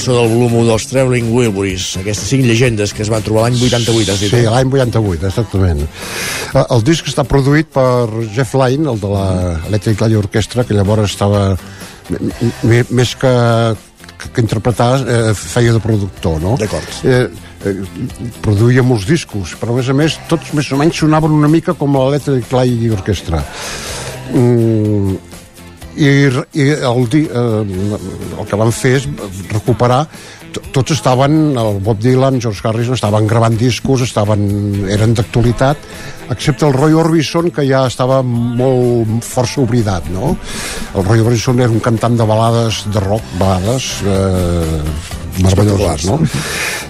cançó del volum 1 dels Traveling Wilburys, aquestes cinc llegendes que es van trobar l'any 88, has dit. Sí, l'any 88, exactament. Eh, El disc està produït per Jeff Lynne, el de la Electric Light Orchestra, que llavors estava més que, que interpretar, eh, feia de productor, no? D'acord. Eh, eh, produïa molts discos, però a més a més tots més o menys sonaven una mica com l'Electric Light Orchestra. Mm, i, i el, di- eh, el que van fer és recuperar to- tots estaven, el Bob Dylan, George Harrison estaven gravant discos, estaven, eren d'actualitat, excepte el Roy Orbison que ja estava molt força oblidat, no? El Roy Orbison era un cantant de balades de rock, balades eh, meravelloses, no?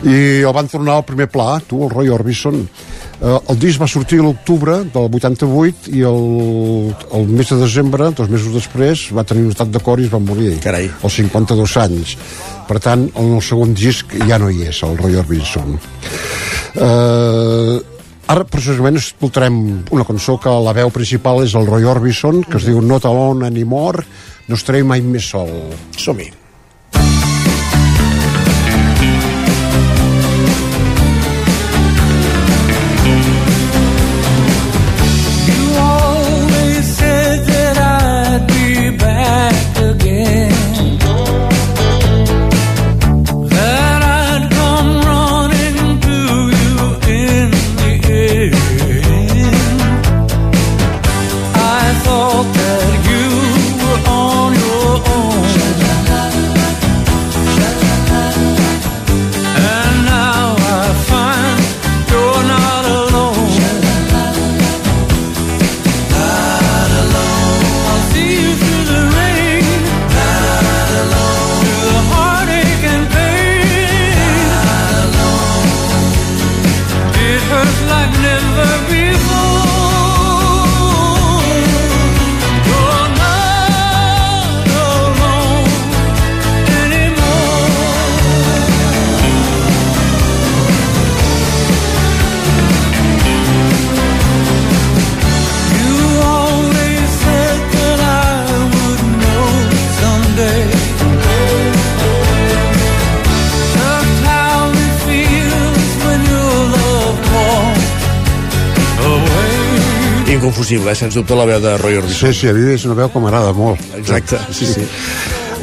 I el van tornar al primer pla, tu, el Roy Orbison. Eh, el disc va sortir a l'octubre del 88 i el, el mes de desembre, dos mesos després, va tenir un estat de cor i es va morir. Carai. Als 52 anys. Per tant, en el segon disc ja no hi és, el Roy Orbison. Eh, ara, precisament, escoltarem una cançó que la veu principal és el Roy Orbison, que es diu Not Alone Anymore, no estaré mai més sol. Som-hi. Inconfusible, eh? sens dubte la veu de Roy Orbison. Sí, sí, a mi és una veu que m'agrada molt. Exacte, sí, sí.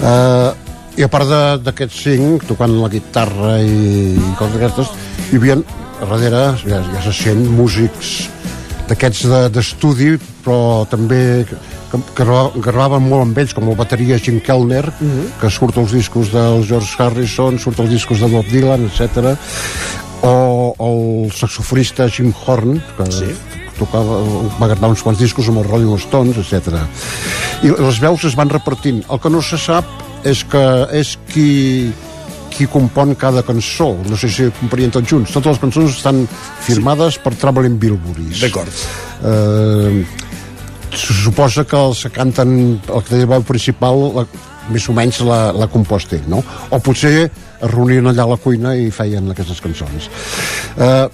Uh, I a part de- d'aquests cinc, tocant la guitarra i, i coses d'aquestes, hi havia darrere, ja, ja se sent músics d'aquests de- d'estudi, però també que, que grava- gravaven molt amb ells, com el bateria Jim Kellner, que surt als discos del George Harrison, surt als discos de Bob Dylan, etc. O el saxofonista Jim Horn, que sí. Tocava, va gravar uns quants discos amb els Rolling Stones, etc. I les veus es van repartint. El que no se sap és que és qui qui compon cada cançó no sé si componien tots junts totes les cançons estan firmades sí. per Traveling Bilburys D'acord. eh, se suposa que els canten el que veu principal la, més o menys la, la compost ell, no? O potser es reunien allà a la cuina i feien aquestes cançons. Eh,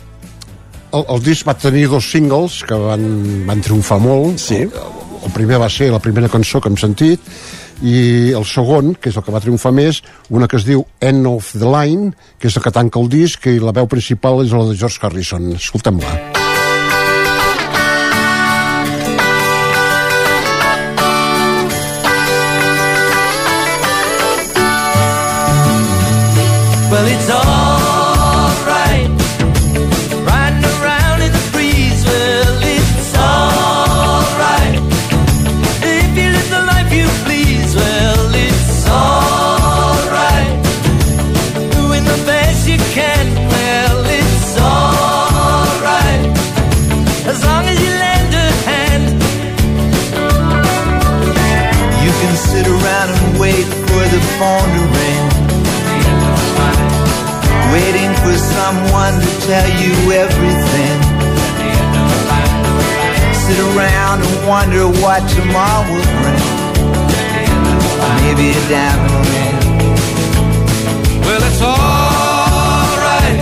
el, el disc va tenir dos singles que van, van triomfar molt. Sí. El, el primer va ser la primera cançó que hem sentit i el segon, que és el que va triomfar més, una que es diu End of the Line, que és la que tanca el disc i la veu principal és la de George Harrison. Escoltem-la. Well, around and wonder what tomorrow will bring. Maybe a diamond ring. Well, it's alright.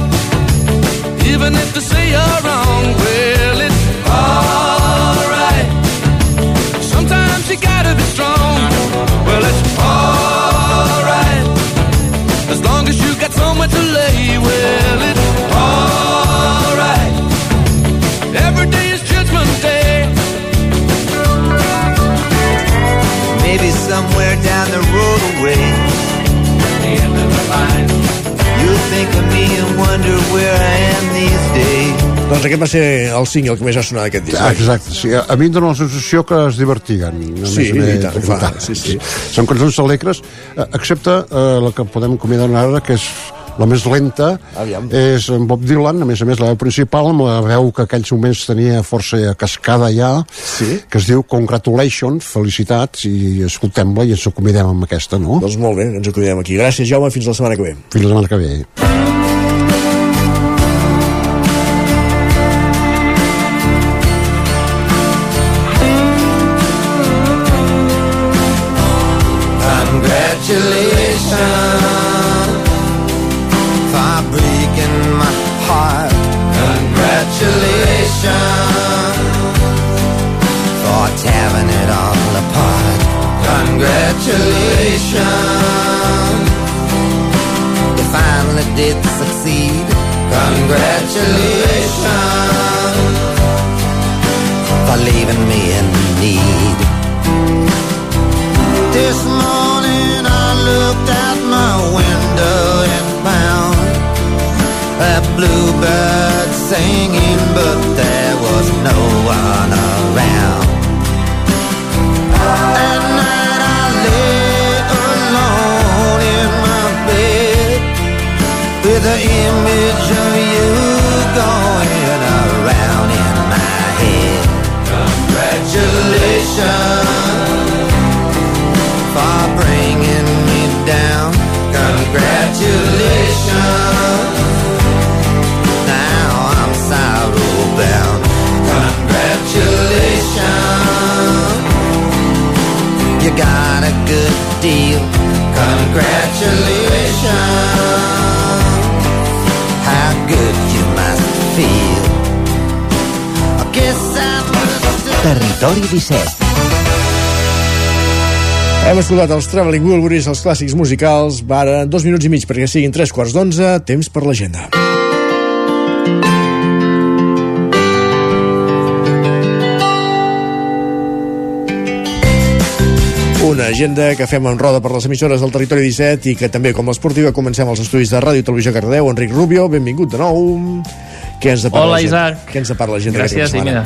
Even if they say you're wrong, well, it's alright. Sometimes you gotta be strong. Well, it's alright. Maybe somewhere down the road away. The end of the line. You'll think of me and wonder where I am these days. Doncs aquest va ser el single que més ha sonat d'aquest disc. Exacte, sí. A mi em dóna la sensació que es divertiguen. Sí, més i tant, clar, sí, sí. Són cançons alegres, eh, excepte eh, la que podem convidar ara, que és la més lenta, Aviam. és en Bob Dylan, a més a més la veu principal, amb la veu que aquells moments tenia força cascada ja, sí. que es diu Congratulations, felicitats, i escoltem-la i ens acomidem amb aquesta, no? Doncs molt bé, ens acomidem aquí. Gràcies, Jaume, fins la setmana que ve. Fins la setmana que ve. Escoltat els Traveling Wilburys, els clàssics musicals, va ara dos minuts i mig perquè siguin tres quarts d'onze, temps per l'agenda. Una agenda que fem en roda per les emissores del Territori 17 i que també, com l'esportiva, comencem els estudis de Ràdio i Televisió Cardeu. Enric Rubio, benvingut de nou. Què ens depara Hola, l'agenda? Isaac. Què ens depara l'agenda Gràcies, aquesta i mira,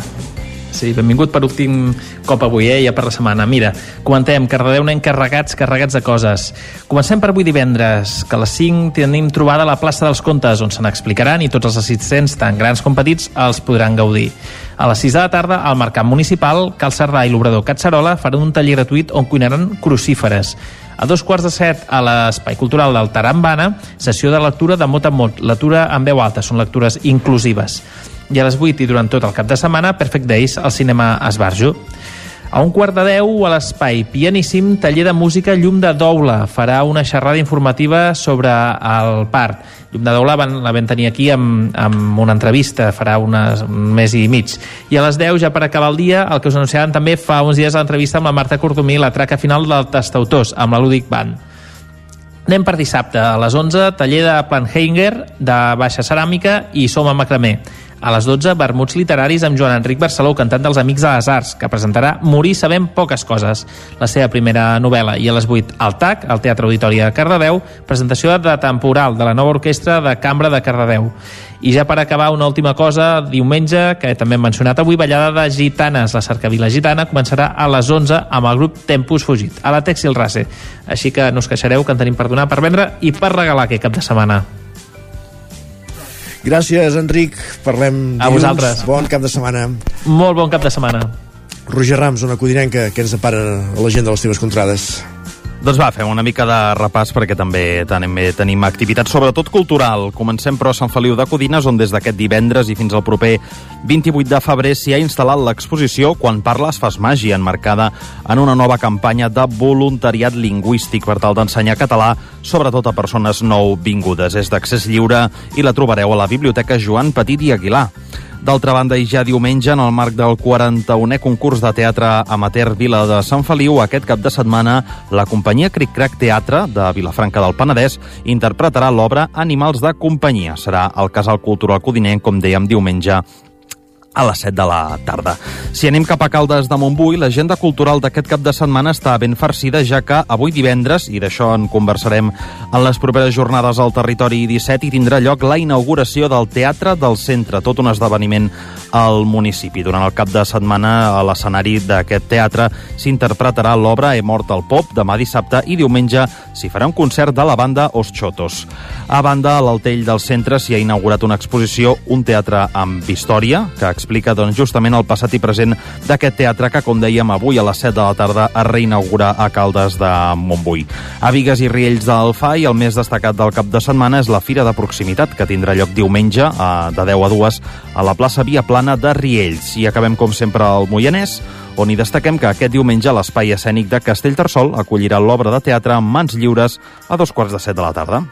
Sí, benvingut per últim cop avui, eh, ja per la setmana. Mira, comentem, Cardedeu anem carregats, carregats de coses. Comencem per avui divendres, que a les 5 tenim trobada a la plaça dels Contes, on se n'explicaran i tots els assistents, tant grans com petits, els podran gaudir. A les 6 de la tarda, al Mercat Municipal, Cal Cerdà i l'Obrador Catzarola faran un taller gratuït on cuinaran crucíferes. A dos quarts de set, a l'Espai Cultural del Tarambana, sessió de lectura de mot a mot, lectura en veu alta, són lectures inclusives i a les 8 i durant tot el cap de setmana Perfect Days al cinema Esbarjo. A un quart de deu, a l'espai Pianíssim, taller de música Llum de Doula. Farà una xerrada informativa sobre el part. Llum de Doula van, la vam tenir aquí amb, amb una entrevista, farà unes, un mes i mig. I a les 10, ja per acabar el dia, el que us anunciaven també fa uns dies l'entrevista amb la Marta Cordomí, la traca final del Tastautors, amb la Ludic Band. Anem per dissabte, a les 11, taller de Planhanger, de baixa ceràmica i som a macramé. A les 12, vermuts literaris amb Joan Enric Barceló, cantant dels Amics de les Arts, que presentarà Morir sabem poques coses, la seva primera novel·la. I a les 8, al TAC, al Teatre Auditori de Cardedeu, presentació de temporal de la nova orquestra de Cambra de Cardedeu. I ja per acabar, una última cosa, diumenge, que també hem mencionat avui, ballada de gitanes. La cercavila gitana començarà a les 11 amb el grup Tempus Fugit, a la Texil Race. Així que no us queixareu que en tenim per donar, per vendre i per regalar aquest cap de setmana. Gràcies, Enric. Parlem A vosaltres. Bon cap de setmana. Molt bon cap de setmana. Roger Rams, una codinenca, que ens depara a la gent de les teves contrades. Doncs va, fem una mica de repàs perquè també també tenim activitat, sobretot cultural. Comencem, però, a Sant Feliu de Codines, on des d'aquest divendres i fins al proper 28 de febrer s'hi ha instal·lat l'exposició Quan parles fas màgia, enmarcada en una nova campanya de voluntariat lingüístic per tal d'ensenyar català, sobretot a persones nouvingudes. És d'accés lliure i la trobareu a la Biblioteca Joan Petit i Aguilar. D'altra banda, i ja diumenge, en el marc del 41è concurs de teatre amateur Vila de Sant Feliu, aquest cap de setmana, la companyia Cric Crac Teatre de Vilafranca del Penedès interpretarà l'obra Animals de companyia. Serà al Casal Cultural Codinenc, com dèiem, diumenge a les 7 de la tarda. Si anem cap a Caldes de Montbui, l'agenda cultural d'aquest cap de setmana està ben farcida, ja que avui divendres, i d'això en conversarem en les properes jornades al territori 17, i tindrà lloc la inauguració del Teatre del Centre, tot un esdeveniment al municipi. Durant el cap de setmana, a l'escenari d'aquest teatre s'interpretarà l'obra He mort al pop demà dissabte i diumenge s'hi farà un concert de la banda Os Chotos. A banda, a l'Altell del centre s'hi ha inaugurat una exposició Un teatre amb història, que explica doncs, justament el passat i present d'aquest teatre que, com dèiem, avui a les 7 de la tarda es reinaugura a Caldes de Montbui. A Vigues i Riells del FAI, el més destacat del cap de setmana és la Fira de Proximitat, que tindrà lloc diumenge a, de 10 a 2 a la plaça Via Plana de Riells. I acabem, com sempre, al Moianès, on hi destaquem que aquest diumenge l'espai escènic de Castellterçol acollirà l'obra de teatre amb mans lliures a dos quarts de set de la tarda.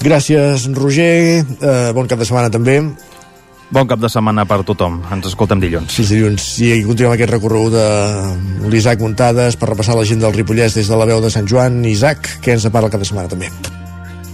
Gràcies, Roger. Eh, bon cap de setmana també. Bon cap de setmana per tothom. Ens escoltem dilluns. Fins dilluns. I continuem aquest recorregut de l'Isaac Muntades per repassar la gent del Ripollès des de la veu de Sant Joan. Isaac, què ens depara el cap de setmana també?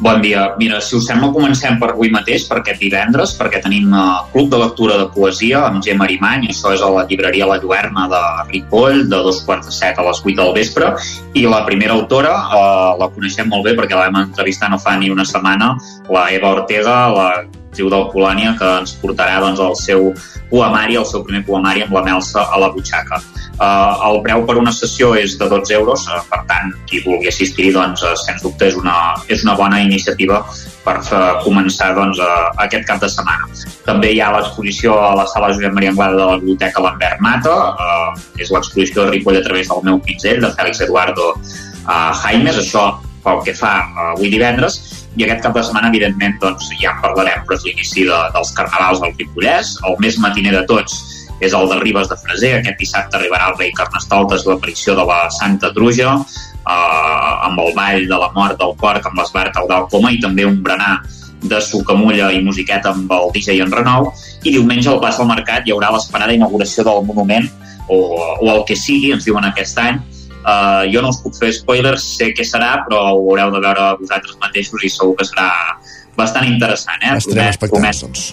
Bon dia. Mira, si us sembla, comencem per avui mateix, per aquest divendres, perquè tenim uh, Club de Lectura de Poesia amb Gemma Arimany, això és a la llibreria La Lluerna de Ripoll, de dos quarts de set a les vuit del vespre, i la primera autora uh, la coneixem molt bé perquè la vam entrevistar no fa ni una setmana, la Eva Ortega, la actriu del Polònia, que ens portarà doncs, el seu poemari, el seu primer poemari amb la Melsa a la butxaca. Uh, el preu per una sessió és de 12 euros, uh, per tant, qui vulgui assistir, doncs, uh, sens dubte, és una, és una bona iniciativa per uh, començar doncs, uh, aquest cap de setmana. També hi ha l'exposició a la sala Josep Maria Anglada de la Biblioteca Lambert Mata, uh, és l'exposició de Ripoll a través del meu pinzell, de Fèlix Eduardo uh, Jaimes, això pel que fa uh, avui divendres, i aquest cap de setmana, evidentment, doncs, ja en parlarem, però és l'inici de, dels carnavals del Ripollès, el més matiner de tots és el de Ribes de Freser. Aquest dissabte arribarà el rei Carnestoltes, l'aparició de la Santa Truja, eh, amb el ball de la mort del porc, amb l'esbart al Coma i també un berenar de sucamulla i musiqueta amb el DJ en Renou i diumenge al plaça del Mercat hi haurà l'esperada inauguració del monument o, o el que sigui, ens diuen aquest any uh, jo no us puc fer spoilers, sé què serà però ho haureu de veure vosaltres mateixos i segur que serà bastant interessant eh? Estarem expectants, doncs.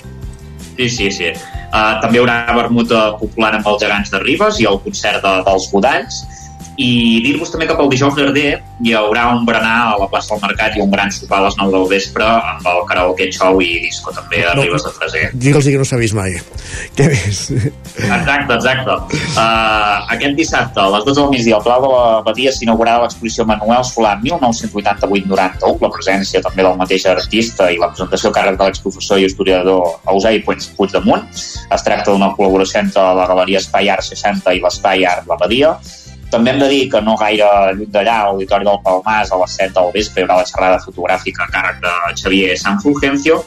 Sí, sí, sí. Uh, també hi haurà vermut popular amb els gegants de Ribes i el concert de, dels Godalls i dir-vos també que pel dijous darrer hi haurà un berenar a la plaça del Mercat i un gran sopar a les 9 del vespre amb el karaoke show i disco també a No. Ribes de Freser. Digue'ls que no s'ha vist mai. Què més? Exacte, exacte. Uh, aquest dissabte, a les 12 del migdia, al Palau de la Badia s'inaugurarà l'exposició Manuel Solà 1988-91, la presència també del mateix artista i la presentació a càrrec de l'exprofessor i historiador Eusei Puig Puigdemunt. Es tracta d'una col·laboració entre la Galeria Espai Art 60 i l'Espai Art La Badia. També hem de dir que no gaire lluny d'allà, a l'Auditori del Palmàs, a les 7 del vespre, hi haurà la xerrada fotogràfica a càrrec de Xavier San Fulgencio,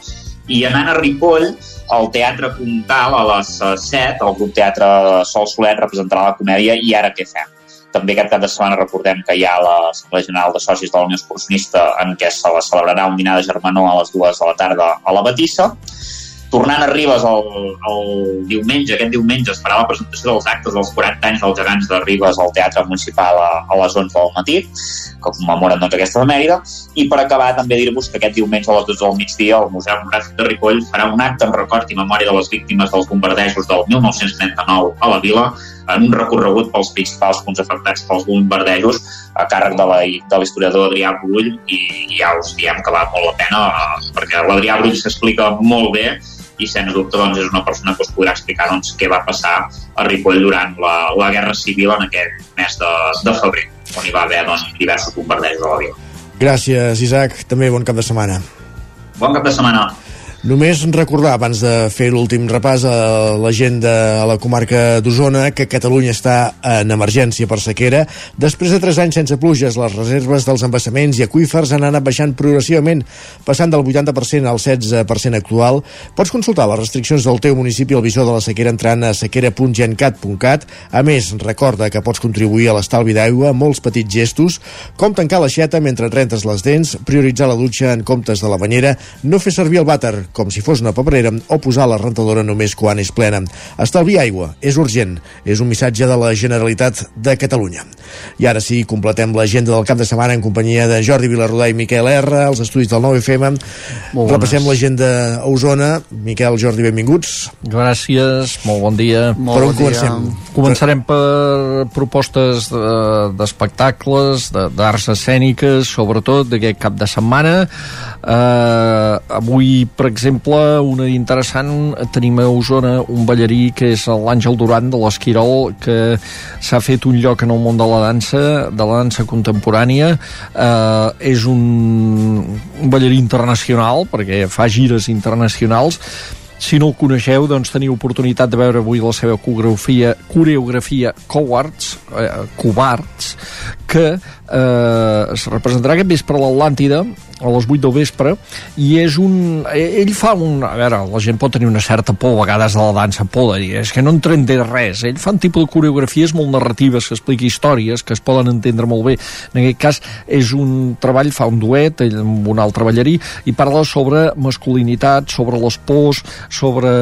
i anant a Ripoll, al Teatre Comtal, a les eh, 7, el grup Teatre Sol Solet representarà la comèdia I ara què fem? També aquest cap de setmana recordem que hi ha l'Assemblea General de Socis de la Unió Excursionista en què se la celebrarà un dinar de germanor a les dues de la tarda a la Batissa. Tornant a Ribes el, el diumenge, aquest diumenge es farà la presentació dels actes dels 40 anys dels gegants de Ribes al Teatre Municipal a, a les 11 del matí, que commemoren doncs, aquesta efemèride. I per acabar també dir-vos que aquest diumenge a les 12 del migdia el Museu Etnogràfic de Ripoll farà un acte en record i memòria de les víctimes dels bombardejos del 1939 a la vila en un recorregut pels principals punts afectats pels bombardejos a càrrec de la- de l'historiador Adrià Brull i, i ja us diem que val molt la pena eh, perquè l'Adrià Brull s'explica molt bé i sens dubte doncs, és una persona que us podrà explicar doncs, què va passar a Ripoll durant la, la Guerra Civil en aquest mes de, de febrer on hi va haver doncs, diversos bombardejos a la vila. Gràcies, Isaac. També bon cap de setmana. Bon cap de setmana. Només recordar, abans de fer l'últim repàs a l'agenda a la comarca d'Osona, que Catalunya està en emergència per sequera. Després de 3 anys sense pluges, les reserves dels embassaments i aquífers han anat baixant progressivament, passant del 80% al 16% actual. Pots consultar les restriccions del teu municipi al visor de la sequera entrant a sequera.gencat.cat. A més, recorda que pots contribuir a l'estalvi d'aigua amb molts petits gestos, com tancar l'aixeta mentre rentes les dents, prioritzar la dutxa en comptes de la banyera, no fer servir el vàter com si fos una paperera o posar la rentadora només quan és plena. Estalviar aigua és urgent, és un missatge de la Generalitat de Catalunya. I ara sí, completem l'agenda del cap de setmana en companyia de Jordi Vilarrodà i Miquel R, als estudis del 9FM. Molt Repassem l'agenda a Osona. Miquel, Jordi, benvinguts. Gràcies, molt bon dia. Per on comencem? Començarem per propostes de- d'espectacles, de, d'arts escèniques, sobretot d'aquest cap de setmana. Uh, avui, per exemple, una interessant, tenim a Osona un ballarí que és l'Àngel Duran de l'Esquirol, que s'ha fet un lloc en el món de la dansa, de la dansa contemporània. Uh, és un, un ballarí internacional, perquè fa gires internacionals, si no el coneixeu, doncs teniu oportunitat de veure avui la seva coreografia, coreografia Cowards, eh, Covards, que eh, es representarà aquest vespre a l'Atlàntida, a les 8 del vespre, i és un... eh, Ell fa un... A veure, la gent pot tenir una certa por a vegades de la dansa, por de dir, és que no entren de res. Ell fa un tipus de coreografies molt narratives, que explica històries, que es poden entendre molt bé. En aquest cas, és un treball, fa un duet ell amb un altre ballarí, i parla sobre masculinitat, sobre les pors, sobre,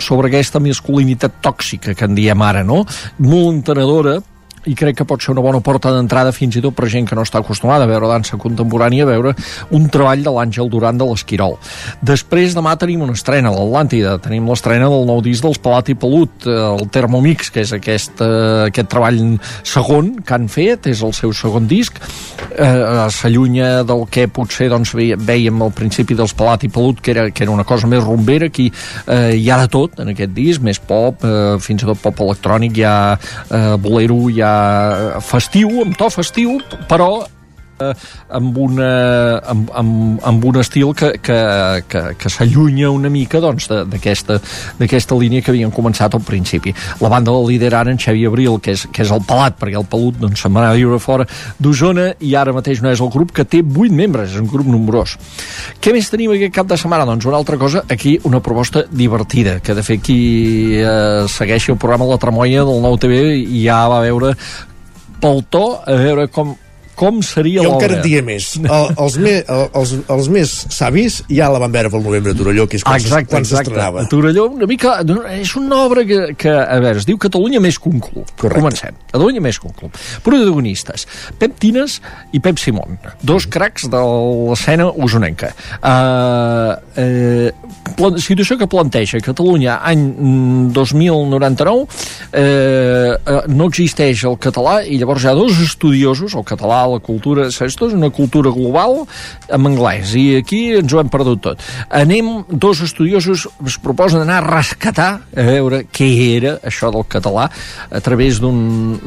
sobre aquesta masculinitat tòxica que en diem ara, no? Molt entenedora, i crec que pot ser una bona porta d'entrada fins i tot per gent que no està acostumada a veure dansa contemporània, a veure un treball de l'Àngel Duran de l'Esquirol. Després demà tenim una estrena a l'Atlàntida, tenim l'estrena del nou disc dels Palat i Pelut, eh, el Thermomix, que és aquest, eh, aquest treball segon que han fet, és el seu segon disc, eh, s'allunya del que potser doncs, ve- vèiem al principi dels Palat i Pelut, que era, que era una cosa més rumbera, aquí eh, hi ha de tot en aquest disc, més pop, eh, fins i tot pop electrònic, hi ha eh, bolero, hi ha festiu, amb to festiu, però eh, amb, una, amb, amb, amb un estil que, que, que, que s'allunya una mica doncs, de- d'aquesta d'aquesta línia que havien començat al principi. La banda la liderant en Xavi Abril, que és, que és el Pelat, perquè el Pelut doncs, se'n va anar a viure fora d'Osona i ara mateix no és el grup que té 8 membres, és un grup nombrós. Què més tenim aquest cap de setmana? Doncs una altra cosa, aquí una proposta divertida, que de fet qui eh, segueixi el programa La Tramoia del Nou TV ja va veure pel to, a veure com com seria Jo l'obra. encara et diré més. El, els, me, el, els, els més savis ja la van veure pel novembre a Torelló, que és quan, exacte, s'estrenava. A Torelló, una mica... És una obra que, que, a veure, es diu Catalunya més que un club. Correcte. Comencem. Catalunya més que un club. Protagonistes. Pep Tines i Pep Simón. Dos cracs de l'escena usonenca. Uh, uh, situació que planteja Catalunya any mm, 2099 eh, uh, no existeix el català i llavors hi ha dos estudiosos, el català, la cultura? Tot és una cultura global amb anglès i aquí ens ho hem perdut tot. Anem, dos estudiosos es proposen anar a rescatar a veure què era això del català a través d'un-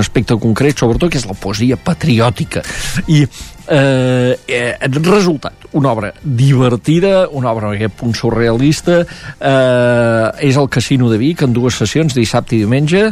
aspecte concret, sobretot que és la poesia patriòtica. I eh, eh, resultat, una obra divertida, una obra aquest punt surrealista, eh, és el Casino de Vic en dues sessions, dissabte i diumenge,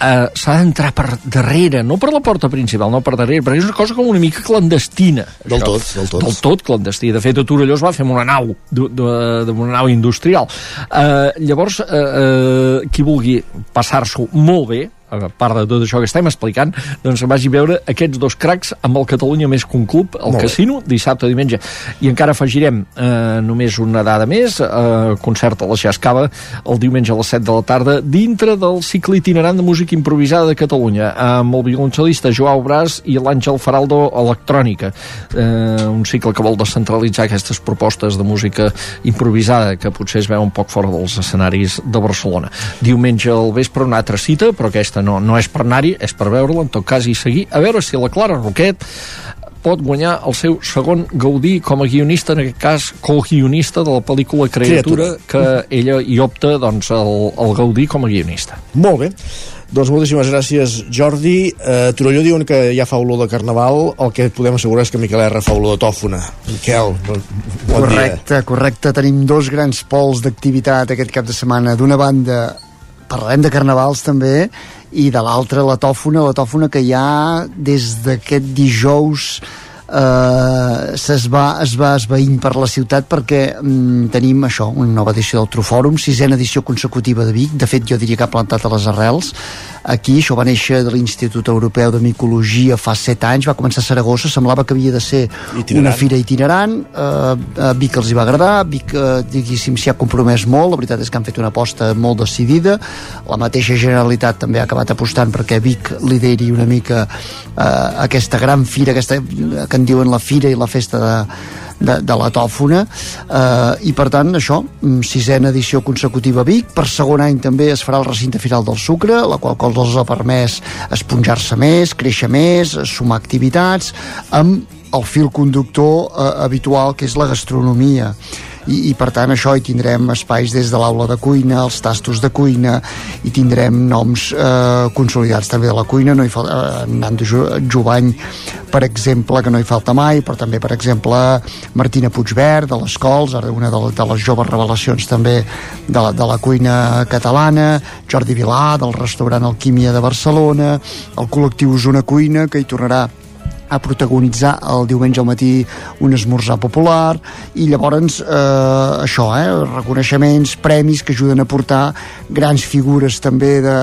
eh, s'ha d'entrar per darrere, no per la porta principal, no per darrere, perquè és una cosa com una mica clandestina. Del això. tot, del tot. Del tot clandestí. De fet, a Torelló es va fer amb una nau, d- d- d- una nau industrial. Eh, llavors, eh, eh, qui vulgui passar-s'ho molt bé, a part de tot això que estem explicant, doncs vagi a veure aquests dos cracs amb el Catalunya més que un club, al Molt bé. casino, dissabte diumenge. I encara afegirem eh, només una dada més, eh, concert a la Xascava el diumenge a les 7 de la tarda, dintre del cicle itinerant de música improvisada de Catalunya, amb el violoncel·lista Joao Brás i l'Àngel Faraldo Electrònica. Eh, un cicle que vol descentralitzar aquestes propostes de música improvisada que potser es veu un poc fora dels escenaris de Barcelona. Diumenge al vespre una altra cita, però aquesta no, no és per anar-hi, és per veure-la, en tot cas, i seguir, a veure si la Clara Roquet pot guanyar el seu segon Gaudí com a guionista, en aquest cas co-guionista de la pel·lícula Creatura, que ella hi opta doncs, el, el Gaudí com a guionista. Molt bé. Doncs moltíssimes gràcies, Jordi. Eh, Torelló diuen que ja fa olor de carnaval. El que podem assegurar és que Miquel R fa olor de tòfona. Miquel, bon, bon dia. correcte, correcte. Tenim dos grans pols d'activitat aquest cap de setmana. D'una banda, parlarem de carnavals també, i de l'altra, la tòfona, la tòfona que ja des d'aquest dijous eh, es, va, es va esveint per la ciutat perquè mm, tenim això, una nova edició del Trufòrum, sisena edició consecutiva de Vic, de fet jo diria que ha plantat a les arrels aquí, això va néixer de l'Institut Europeu de Micologia fa set anys, va començar a Saragossa, semblava que havia de ser Itinerant. una fira itinerant, eh, a Vic els hi va agradar, Vic, eh, diguéssim, s'hi ha compromès molt, la veritat és que han fet una aposta molt decidida, la mateixa Generalitat també ha acabat apostant perquè Vic lideri una mica eh, aquesta gran fira, aquesta que en diuen la fira i la festa de, de, de la tòfona eh, i per tant això, mm, sisena edició consecutiva a Vic, per segon any també es farà el recinte firal del sucre la qual cosa els ha permès esponjar-se més créixer més, sumar activitats amb el fil conductor eh, habitual que és la gastronomia i, i per tant això hi tindrem espais des de l'aula de cuina, els tastos de cuina i tindrem noms eh, consolidats també de la cuina. No hi falta, eh, Nando Jovany per exemple, que no hi falta mai però també per exemple Martina Puigverd de les Cols, ara una de, de les joves revelacions també de la, de la cuina catalana, Jordi Vilà del restaurant Alquímia de Barcelona el col·lectiu Zona Cuina que hi tornarà a protagonitzar el diumenge al matí un esmorzar popular i llavors eh, això, eh, reconeixements, premis que ajuden a portar grans figures també de,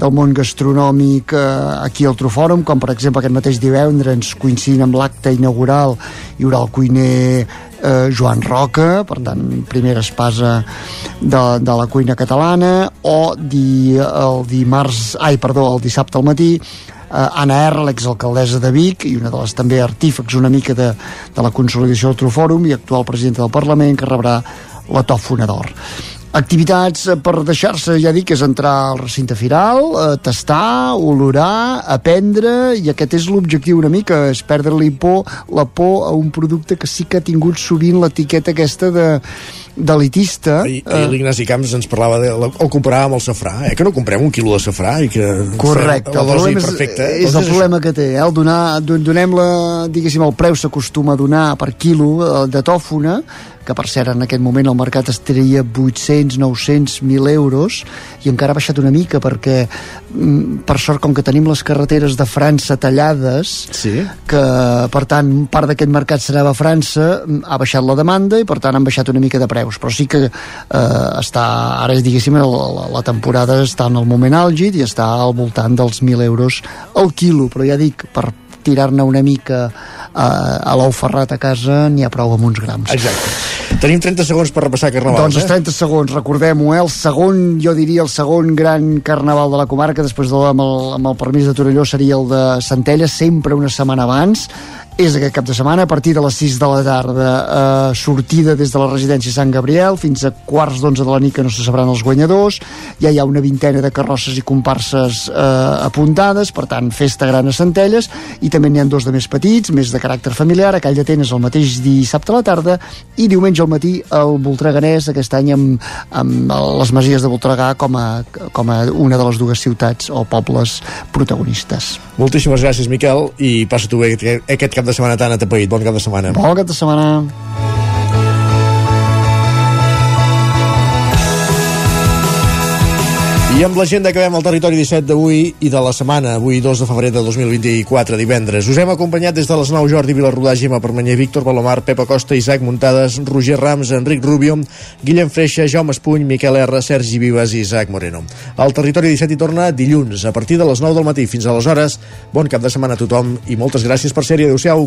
del món gastronòmic eh, aquí al Trofòrum, com per exemple aquest mateix divendres coincidint amb l'acte inaugural hi haurà el cuiner eh, Joan Roca, per tant primera espasa de, de la cuina catalana o di, el dimarts, ai perdó, el dissabte al matí Anna R, l'exalcaldessa de Vic i una de les també artífecs una mica de, de la consolidació del Trofòrum i actual presidenta del Parlament que rebrà la tòfona d'or. Activitats eh, per deixar-se, ja dic, és entrar al recinte firal, eh, tastar, olorar, aprendre, i aquest és l'objectiu una mica, és perdre-li por, la por a un producte que sí que ha tingut sovint l'etiqueta aquesta de d'elitista. I, i l'Ignasi Camps ens parlava de, el comparava amb el safrà, eh? que no comprem un quilo de safrà i que Correcte, la el problema és, perfecta. és el problema que té, eh? el donar, don- donem la, diguéssim, el preu s'acostuma a donar per quilo eh, de tòfona, que per cert en aquest moment el mercat es treia 800, 900, 1.000 euros i encara ha baixat una mica perquè mm, per sort com que tenim les carreteres de França tallades sí. que per tant part d'aquest mercat s'anava a França mm, ha baixat la demanda i per tant han baixat una mica de preus però sí que eh, està ara diguéssim la, la, la temporada està en el moment àlgid i està al voltant dels 1.000 euros al quilo però ja dic per tirar-ne una mica a, a l'ou ferrat a casa n'hi ha prou amb uns grams. Exacte. Tenim 30 segons per repassar Carnaval. Doncs els 30 segons, recordem-ho, eh? el segon, jo diria el segon gran carnaval de la comarca, després de, amb, el, amb el permís de Torelló seria el de Centelles, sempre una setmana abans, és aquest cap de setmana a partir de les 6 de la tarda eh, sortida des de la residència Sant Gabriel fins a quarts d'onze de la nit que no se sabran els guanyadors. Ja hi ha una vintena de carrosses i comparses eh, apuntades, per tant festa gran a Centelles. I també n'hi ha dos de més petits més de caràcter familiar, a Call d'Atenes el mateix dissabte a la tarda i diumenge al matí el Voltreganès aquest any amb, amb les Masies de Voltregà com a, com a una de les dues ciutats o pobles protagonistes. Moltíssimes gràcies, Miquel, i passa tu bé aquest cap setmana tan atapeït. Bon cap de setmana. Bon cap de setmana. I amb l'agenda acabem el territori 17 d'avui i de la setmana, avui 2 de febrer de 2024, divendres. Us hem acompanyat des de les 9 Jordi Vilarrudà, Gemma Permanyer, Víctor Balomar, Pepa Costa, Isaac Muntades, Roger Rams, Enric Rubio, Guillem Freixa, Jaume Espuny, Miquel R, Sergi Vives i Isaac Moreno. El territori 17 hi torna dilluns, a partir de les 9 del matí. Fins aleshores, bon cap de setmana a tothom i moltes gràcies per ser-hi. Adéu-siau.